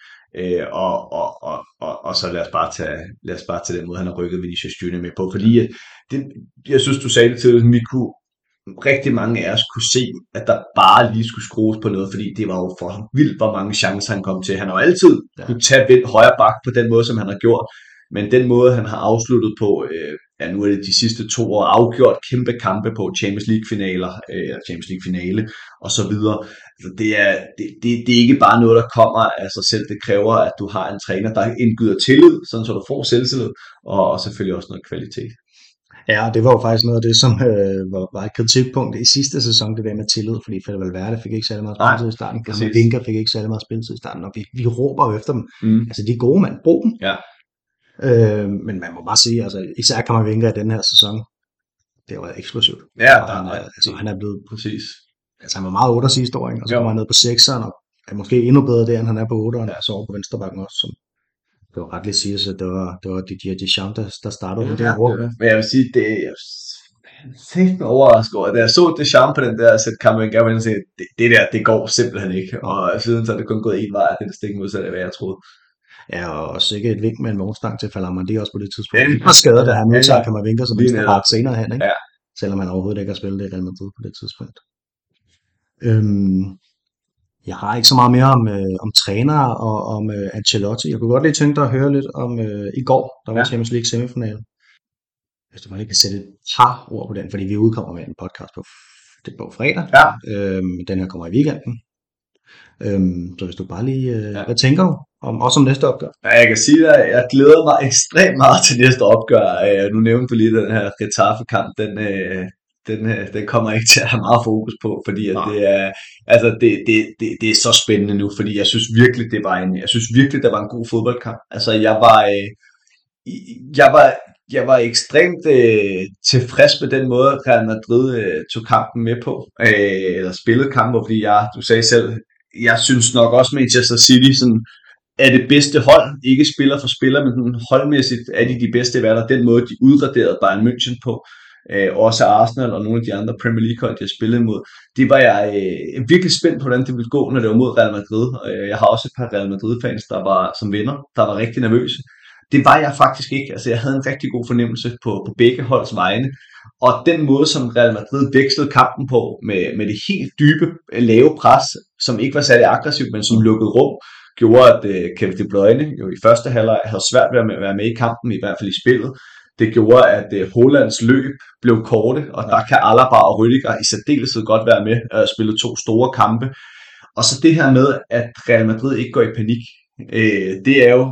Øh, og, og, og, og, og, så lad os, bare tage, lad os bare tage den måde, han har rykket Vinicius Junior med på. Fordi øh, det, jeg synes, du sagde det til, at vi kunne, rigtig mange af os kunne se, at der bare lige skulle skrues på noget, fordi det var jo for vildt, hvor mange chancer han kom til. Han har jo altid ja. kunne tage vind højre bak på den måde, som han har gjort, men den måde, han har afsluttet på, øh, ja, nu er det de sidste to år, afgjort kæmpe kampe på Champions League-finaler, øh, Champions League-finale, og så videre. Altså, det, er, det, det, det er ikke bare noget, der kommer af sig selv. Det kræver, at du har en træner, der indgyder tillid, sådan så du får selvtillid, og, og selvfølgelig også noget kvalitet. Ja, det var jo faktisk noget af det, som øh, var, var et kritikpunkt i sidste sæson, det der med tillid, fordi Fede Valverde fik ikke særlig meget spilletid i starten, Vinker fik ikke særlig meget spilletid i starten, og vi, vi råber jo efter dem. Mm. Altså, de er gode mand, brug dem. Ja. Øh, men man må bare sige, altså, især Vinker i den her sæson, det var eksplosivt. Ja, og han, er, altså, han er blevet... Præcis. Altså, han var meget 8 sidste år, ikke? og så kommer han ned på 6'eren, og er måske endnu bedre der, end han er på 8'eren, ja. og så over på venstrebakken også, som det var ret lidt sige, at det var, det var Didier Deschamps, der, der startede ja, det her rum. Men jeg vil sige, det er helt overrasket over, da jeg så Deschamps på den der sæt kamp, jeg gerne sige, det, det der, det går simpelthen ikke. Og siden så er det kun gået en vej, det er stik modsat af, hvad jeg troede. Ja, og sikkert et vink med en vognstang til det også på det tidspunkt. Ja, og skadet, da han modtager ja, ja. vinke som venstre bak senere hen, ikke? Ja. Selvom han overhovedet ikke har spillet det i Real Madrid på det tidspunkt. Øhm, jeg har ikke så meget mere om, øh, om træner og om øh, Ancelotti. Jeg kunne godt lige tænke dig at høre lidt om øh, i går, der var ja. Champions League semifinale. Hvis du bare lige kan sætte et par ord på den, fordi vi udkommer med en podcast på, det på fredag. Ja. Øhm, den her kommer i weekenden. Øhm, så hvis du bare lige, øh, ja. hvad tænker du? Om, også om næste opgør? Ja, jeg kan sige at jeg glæder mig ekstremt meget til næste opgør. Øh, nu nævnte du lige den her Getafe-kamp, den, øh, den, øh, den kommer ikke til at have meget fokus på, fordi at det er, altså det, det, det, det er så spændende nu, fordi jeg synes virkelig, det var en, jeg synes virkelig, det var en god fodboldkamp. Altså jeg var, øh, jeg var, jeg var ekstremt øh, tilfreds med den måde, Real Madrid øh, tog kampen med på, øh, eller spillede kampen, fordi jeg, du sagde selv, jeg synes nok også Manchester City sådan, er det bedste hold, ikke spiller for spiller, men holdmæssigt er de de bedste i verden, den måde, de udraderede Bayern München på. øh, Øh, også Arsenal og nogle af de andre Premier League hold, jeg spillede mod, det var jeg øh, virkelig spændt på, hvordan det ville gå, når det var mod Real Madrid. Øh, jeg har også et par Real Madrid-fans, der var som venner, der var rigtig nervøse. Det var jeg faktisk ikke. Altså, jeg havde en rigtig god fornemmelse på, på begge holds vegne. Og den måde, som Real Madrid vekslede kampen på, med, med det helt dybe, øh, lave pres, som ikke var særlig aggressivt, men som lukkede rum, gjorde, at øh, Kevin De Bruyne jo i første halvleg havde svært ved at være med i kampen, i hvert fald i spillet. Det gjorde, at uh, Hollands løb blev korte, og der kan Alaba og Rüdiger i særdeleshed godt være med at spille to store kampe. Og så det her med, at Real Madrid ikke går i panik, øh, det er jo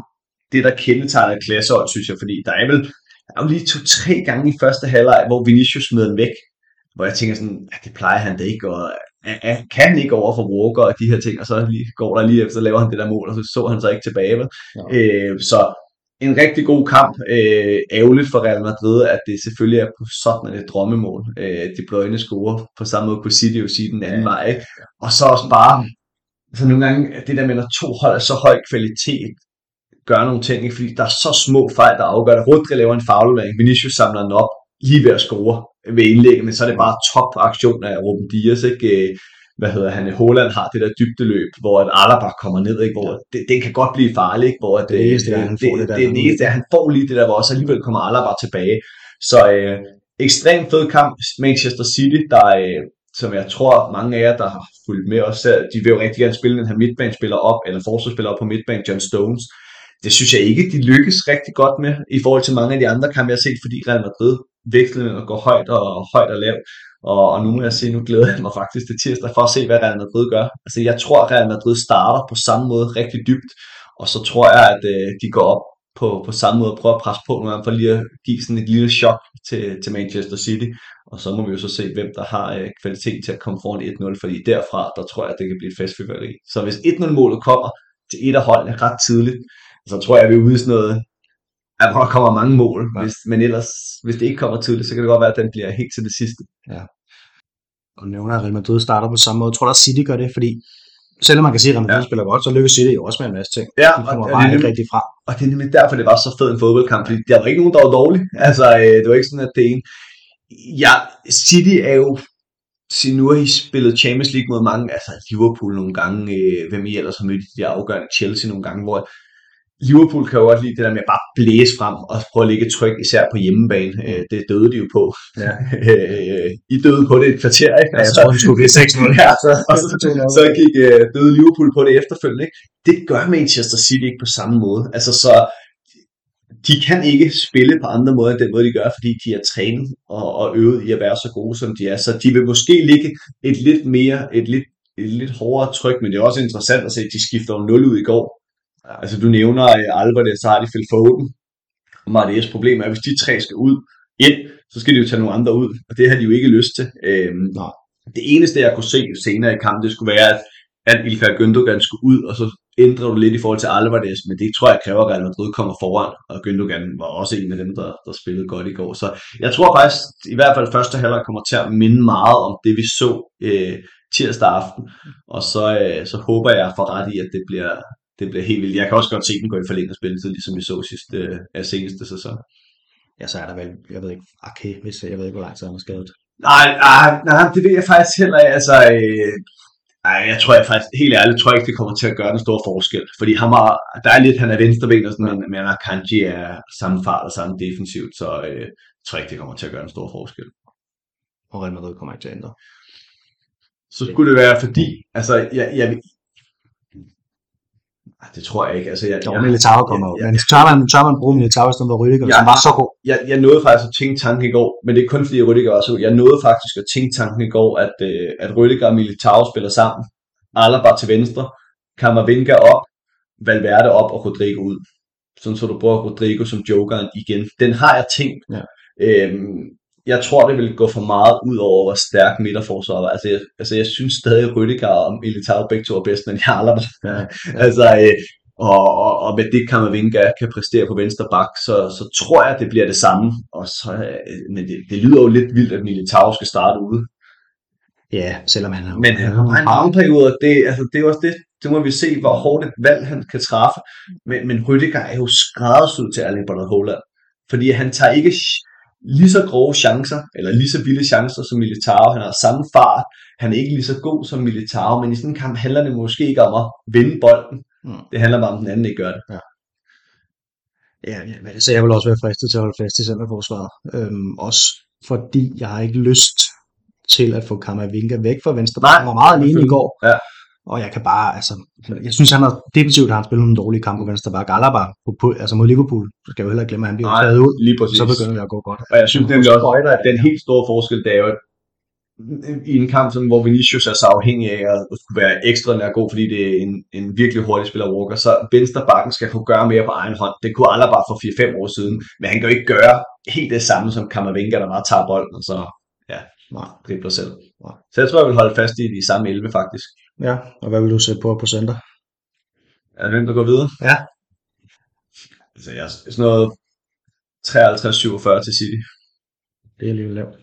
det, der kendetegner et klassehold, synes jeg, fordi der er vel der er jo lige to-tre gange i første halvleg, hvor Vinicius smider den væk, hvor jeg tænker sådan, at det plejer han da ikke, og kan han ikke over for Walker og de her ting, og så lige, går der lige efter, så laver han det der mål, og så så han så ikke tilbage. Vel? Ja. Øh, så en rigtig god kamp. Øh, ærgerligt for Real Madrid, at det selvfølgelig er på sådan et drømmemål. Øh, de bløjne score. På samme måde kunne City jo sige den anden vej. Ikke? Og så også bare, så nogle gange, det der med, når to hold af så høj kvalitet, gør nogle ting, ikke? fordi der er så små fejl, der afgør det. Rodri laver en faglevering, Vinicius samler den op, lige ved at score ved indlægget, men så er det bare top aktion af Ruben Dias, ikke? Øh, hvad hedder han, Holland har det der dybdeløb, hvor at Alaba kommer ned, ikke? hvor det, det kan godt blive farligt, ikke? hvor at, det, eneste, det, han får det, det, det, det eneste, han får lige det der, hvor også alligevel kommer Alaba tilbage. Så øh, ekstremt fed kamp, Manchester City, der øh, som jeg tror mange af jer, der har fulgt med os, de vil jo rigtig gerne spille den her midtbanespiller op, eller forsvarsspiller op på midtbanen, John Stones det synes jeg ikke, de lykkes rigtig godt med, i forhold til mange af de andre kampe, jeg har set, fordi Real Madrid vekslede med at gå højt og højt og lavt. Og, og nu må jeg se, nu glæder jeg mig faktisk til tirsdag for at se, hvad Real Madrid gør. Altså jeg tror, at Real Madrid starter på samme måde rigtig dybt, og så tror jeg, at øh, de går op på, på samme måde og prøver at presse på nogle gange, for lige at give sådan et lille chok til, til Manchester City. Og så må vi jo så se, hvem der har øh, kvalitet til at komme foran 1-0, fordi derfra, der tror jeg, at det kan blive et festfyrværkeri. Så hvis 1-0-målet kommer til et af holdene ret tidligt, så tror jeg, at vi er ude i sådan noget, at der kommer mange mål, ja. hvis, men ellers, hvis det ikke kommer tidligt, så kan det godt være, at den bliver helt til det sidste. Ja. Og nævner, at Real Madrid starter på samme måde. Jeg tror at City gør det, fordi selvom man kan sige, at Real Madrid ja. spiller godt, så lykkes City jo også med en masse ting. Ja, de kommer og bare ikke rigtig fra. Og det er nemlig derfor, det var så fed en fodboldkamp, fordi der var ikke nogen, der var dårlig. Altså, øh, det var ikke sådan, at det ene... Ja, City er jo så nu har I spillet Champions League mod mange, altså Liverpool nogle gange, øh, hvem I ellers har mødt de der afgørende, Chelsea nogle gange, hvor Liverpool kan jo godt lide det der med at bare blæse frem og prøve at lægge tryk, især på hjemmebane. Øh, det døde de jo på. Ja. Øh, I døde på det et kvarter, ikke? Ja, jeg tror, de skulle blive 6-0. Ja, så, og så, så gik uh, døde Liverpool på det efterfølgende. Ikke? Det gør Manchester City ikke på samme måde. Altså så, de kan ikke spille på andre måder end den måde, de gør, fordi de er trænet og, og øvet i at være så gode, som de er. Så de vil måske ligge et lidt mere, et lidt, et lidt hårdere tryk, men det er også interessant at se, at de skifter 0 ud i går Altså du nævner uh, Albert, de Phil Foden. Og Martes problem er, at hvis de tre skal ud ind, så skal de jo tage nogle andre ud. Og det har de jo ikke lyst til. Øhm, Nej. Det eneste, jeg kunne se senere i kampen, det skulle være, at, at Ilkay Gündogan skulle ud, og så ændrer du lidt i forhold til Alvarez, men det tror jeg kræver, at Real Madrid kommer foran, og Gündogan var også en af dem, der, der spillede godt i går. Så jeg tror faktisk, i hvert fald første halvleg kommer til at minde meget om det, vi så øh, tirsdag aften, og så, øh, så håber jeg for ret i, at det bliver, det bliver helt vildt. Jeg kan også godt se den gå i forlænget spilletid, ligesom vi så sidste, uh, seneste sæson. Ja, så er der vel, jeg ved ikke, okay, hvis jeg ved ikke, hvor lang tid han er skadet. Nej, nej, nej, det ved jeg faktisk heller ikke. Altså, øh, ej, jeg tror jeg faktisk, helt ærligt, tror jeg ikke, det kommer til at gøre den store forskel. Fordi han var, der er lidt, han er venstreben og sådan, men, men Kanji er samme fart og samme defensivt, så øh, jeg tror ikke, det kommer til at gøre en stor forskel. Og Real Madrid kommer ikke til at ændre. Så skulle det være fordi, altså jeg, jeg, det tror jeg ikke. Altså, jeg, jo, jeg, Militao kommer jo. Men tør man, tør man bruge Militao i stedet for Rüdiger, som var så god? Jeg, jeg nåede faktisk at tænke tanken i går, men det er kun fordi Rüdiger var så Jeg nåede faktisk at tænke tanken i går, at, øh, at Rüdiger og Militao spiller sammen. Alaba til venstre, Kammervinga op, Valverde op og Rodrigo ud. Sådan så du bruger Rodrigo som jokeren igen. Den har jeg tænkt. Ja. Øhm, jeg tror, det vil gå for meget ud over, hvor stærk midterforsvaret var. Altså, jeg, altså, jeg synes stadig, at Rüdiger og Militao begge to er bedst, men jeg aldrig. Ja. altså, øh, og, og, og med det Kammervinga kan præstere på venstre bak, så, så tror jeg, det bliver det samme. Og så, øh, men det, det lyder jo lidt vildt, at Militao skal starte ude. Ja, selvom han har... Men han har en mange perioder. Det, altså, det er også det, det må vi se, hvor hårdt et valg han kan træffe. Men, men Rüdiger er jo skræddersyet til Erling Braut Holland. Fordi han tager ikke lige så grove chancer, eller lige så vilde chancer som Militao. Han har samme fart. Han er ikke lige så god som Militao, men i sådan en kamp handler det måske ikke om at vinde bolden. Mm. Det handler bare om, at den anden ikke gør det. Ja. Ja, så jeg vil også være fristet til at holde fast i centerforsvaret. Øhm, også fordi jeg har ikke lyst til at få Kammervinga væk fra venstre. Nej, han var meget alene i går. Ja. Og jeg kan bare, altså, jeg synes, han har definitivt har han spillet en dårlig kamp på venstre bak. Alaba, på, på, altså mod Liverpool, så skal jeg jo heller ikke glemme, at han bliver taget ud. Lige præcis. Så begynder det at gå godt. Og jeg synes nemlig også, at den helt store forskel, det er jo, at i en kamp, sådan, hvor Vinicius er så afhængig af at skulle være ekstra nær god, fordi det er en, en virkelig hurtig spiller Walker, så venstre bakken skal kunne gøre mere på egen hånd. Det kunne alle bare for 4-5 år siden, men han kan jo ikke gøre helt det samme som Kammervenka, der bare tager bolden, og så Nej. dribler selv. Nej. Så jeg tror, jeg vil holde fast i de samme 11 faktisk. Ja, og hvad vil du sætte på på center? Er det hvem, der går videre? Ja. Altså, jeg er sådan noget 53-47 til City. Det er alligevel lavt.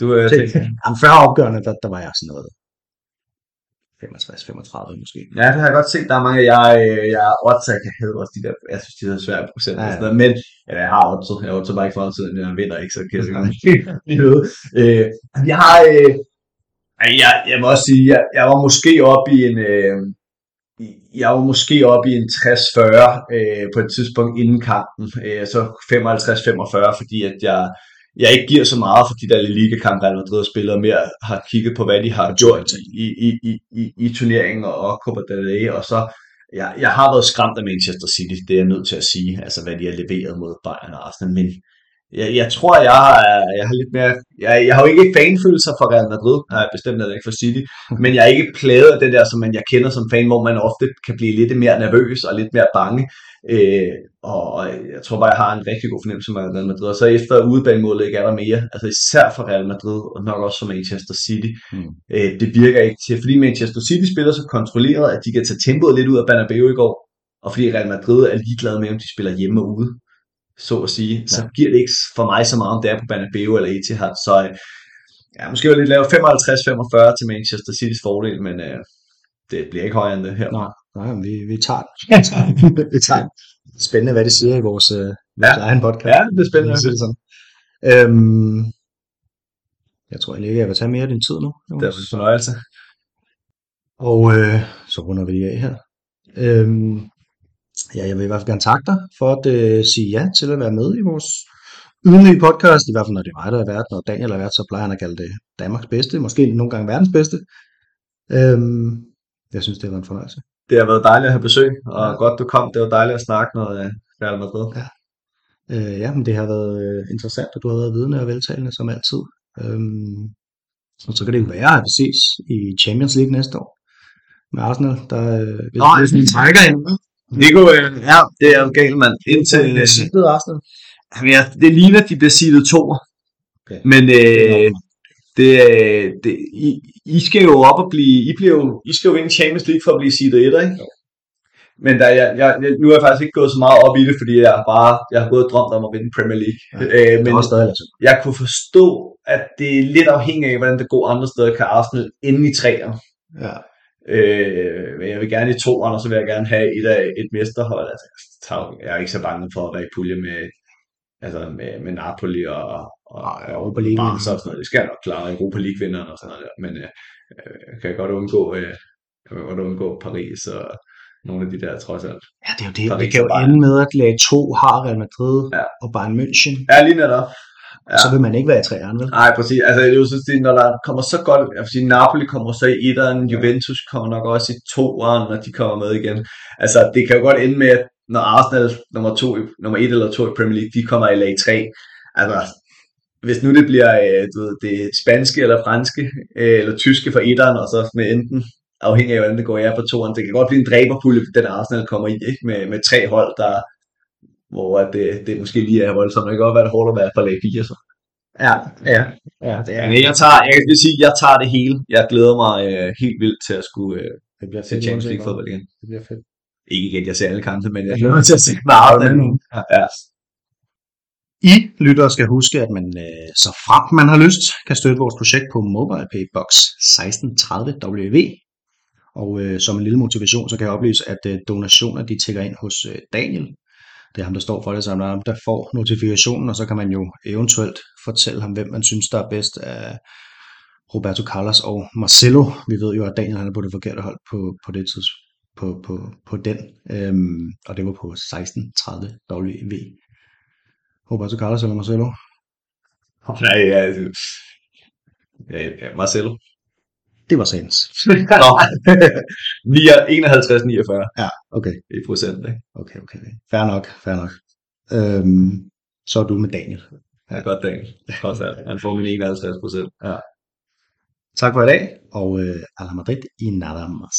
Du øh, tænkte... Jamen, før opgørende, der, der var jeg sådan noget 65-35 måske. Ja, det har jeg godt set. Der er mange, jeg, øh, jeg er odds, jeg kan hedde også de der, jeg synes, de er svære procent. Ja, ja. Men ja, jeg har odds, jeg odds bare ikke for altid, jeg vinder ikke, så kan jeg ikke øh, Jeg har, øh, jeg, jeg må også sige, jeg, jeg var måske oppe i en, øh, jeg var måske oppe i en 60-40 øh, på et tidspunkt inden kampen, øh, så 55-45, fordi at jeg, jeg ikke giver så meget for de der Liga-kampe, Real Madrid har spillet, mere har kigget på, hvad de har gjort i, i, i, i, i turneringen og Copa del Rey, og så jeg, jeg har været skræmt af Manchester City, det er jeg nødt til at sige, altså hvad de har leveret mod Bayern og Arsenal, men jeg, jeg tror, jeg har, jeg har lidt mere... Jeg, jeg har jo ikke fanfølelser for Real Madrid, nej, bestemt er det ikke for City, men jeg er ikke plaget af det der, som man, jeg kender som fan, hvor man ofte kan blive lidt mere nervøs og lidt mere bange. Øh, og jeg tror bare, jeg har en rigtig god fornemmelse med Real Madrid. Og så efter udebanemålet ikke er der mere, altså især for Real Madrid, og nok også for Manchester City, mm. øh, det virker ikke til, fordi Manchester City spiller så kontrolleret, at de kan tage tempoet lidt ud af Bernabeu i går, og fordi Real Madrid er ligeglade med, om de spiller hjemme og ude så at sige, ja. så giver det ikke for mig så meget, om det er på Banabeo eller Etihad. Så øh, ja, måske var lidt lave 55-45 til Manchester City's fordel, men øh, det bliver ikke højere end det her. Nej, nej vi, vi tager det. vi tager det. Spændende, hvad det siger i vores, øh, vores ja. egen podcast. Ja, det er spændende. Det sådan. Øhm, jeg tror egentlig ikke, jeg vil tage mere af din tid nu. Det er en fornøjelse. Og øh, så runder vi lige af her. Øhm, ja, jeg vil i hvert fald gerne takke dig for at øh, sige ja til at være med i vores ydmyge podcast. I hvert fald når det er mig, der er vært. Når Daniel er vært, så plejer han at kalde det Danmarks bedste. Måske nogle gange verdens bedste. Øhm, jeg synes, det har været en fornøjelse. Det har været dejligt at have besøg, og ja. godt du kom. Det var dejligt at snakke noget af Real Madrid. Ja. Øh, ja, men det har været øh, interessant, at du har været vidne og veltalende som altid. Øhm, og så kan det jo være, at vi ses i Champions League næste år med Arsenal, der øh, hvis, Nej, hvis vi trækker ind. Nico, øh, ja, det er jo galt, mand. Indtil, Det er siddet Arsenal. Jamen, ja, det ligner, at de bliver seedet to. Okay. Men øh, det, øh, det, I, I skal jo op og blive, I, bliver jo, I skal jo vinde Champions League for at blive seedet etter, ikke? Jo. Men der, jeg, jeg, nu er jeg faktisk ikke gået så meget op i det, fordi jeg har bare jeg har gået og drømt om at vinde Premier League. Ja, øh, Men også stadig altså. jeg kunne forstå, at det er lidt afhængigt af, hvordan det går andre steder, kan Arsenal inde i træer. Ja. Øh, men jeg vil gerne i toeren, og så vil jeg gerne have et, af et mesterhold. Altså, jeg er ikke så bange for at være i pulje med, altså med, med Napoli og, og, Nej, Europa League. Barca og sådan noget. Det skal jeg nok klare. Europa League-vinderen og sådan noget der. Men øh, øh, kan jeg godt undgå, øh, jeg kan godt undgå Paris og nogle af de der trods alt. Ja, det er jo det. Paris Det kan jo ende med, at lag 2 har Real Madrid Ja. og Bayern München. Ja, lige netop. Ja. Så vil man ikke være i træerne, vel? Nej, præcis. Altså, jeg synes, det, når der kommer så godt, jeg vil sige, Napoli kommer så i etteren, Juventus kommer nok også i toeren, når de kommer med igen. Altså, det kan jo godt ende med, at når Arsenal nummer, to, nummer et eller to i Premier League, de kommer i lag 3. Altså, hvis nu det bliver øh, du ved, det spanske eller franske, øh, eller tyske for etteren, og så med enten afhængig af, hvordan det går jer på toeren. Det kan godt blive en dræberpulje, den Arsenal kommer i, ikke? Med, med tre hold, der, hvor det, det måske lige er voldsomt. Det kan godt være, det hårdt at være på lag 4, så. Ja, ja. ja det er Men jeg tager, jeg lige sige, jeg tager det hele. Jeg glæder mig øh, helt vildt til at skulle øh, Det bliver se fedt. Champions League fodbold igen. Det bliver fedt. Ikke igen, jeg ser alle kampe, men jeg glæder mig til at se med Arsenal. Ja. I lyttere skal huske, at man øh, så frem man har lyst, kan støtte vores projekt på MobilePay Box 1630 WV. Og øh, som en lille motivation, så kan jeg oplyse, at øh, donationer de tækker ind hos øh, Daniel, det er ham, der står for det, så han er ham, der får notifikationen, og så kan man jo eventuelt fortælle ham, hvem man synes, der er bedst af Roberto Carlos og Marcelo. Vi ved jo, at Daniel han er på det forkerte hold på, på det tidspunkt på, på, på den, øhm, og det var på 16.30 WV. Roberto Carlos eller Marcelo? Nej, ja, ja, ja, Marcelo. Det var Sands. Nå, 51, 49 Ja, okay. i procent. Ikke? Okay, okay. Fair nok, fair nok. Øhm, så er du med Daniel. Ja. Godt, Daniel. Trods alt. Han får min 51 procent. Tak for i dag, og øh, Madrid i nada más.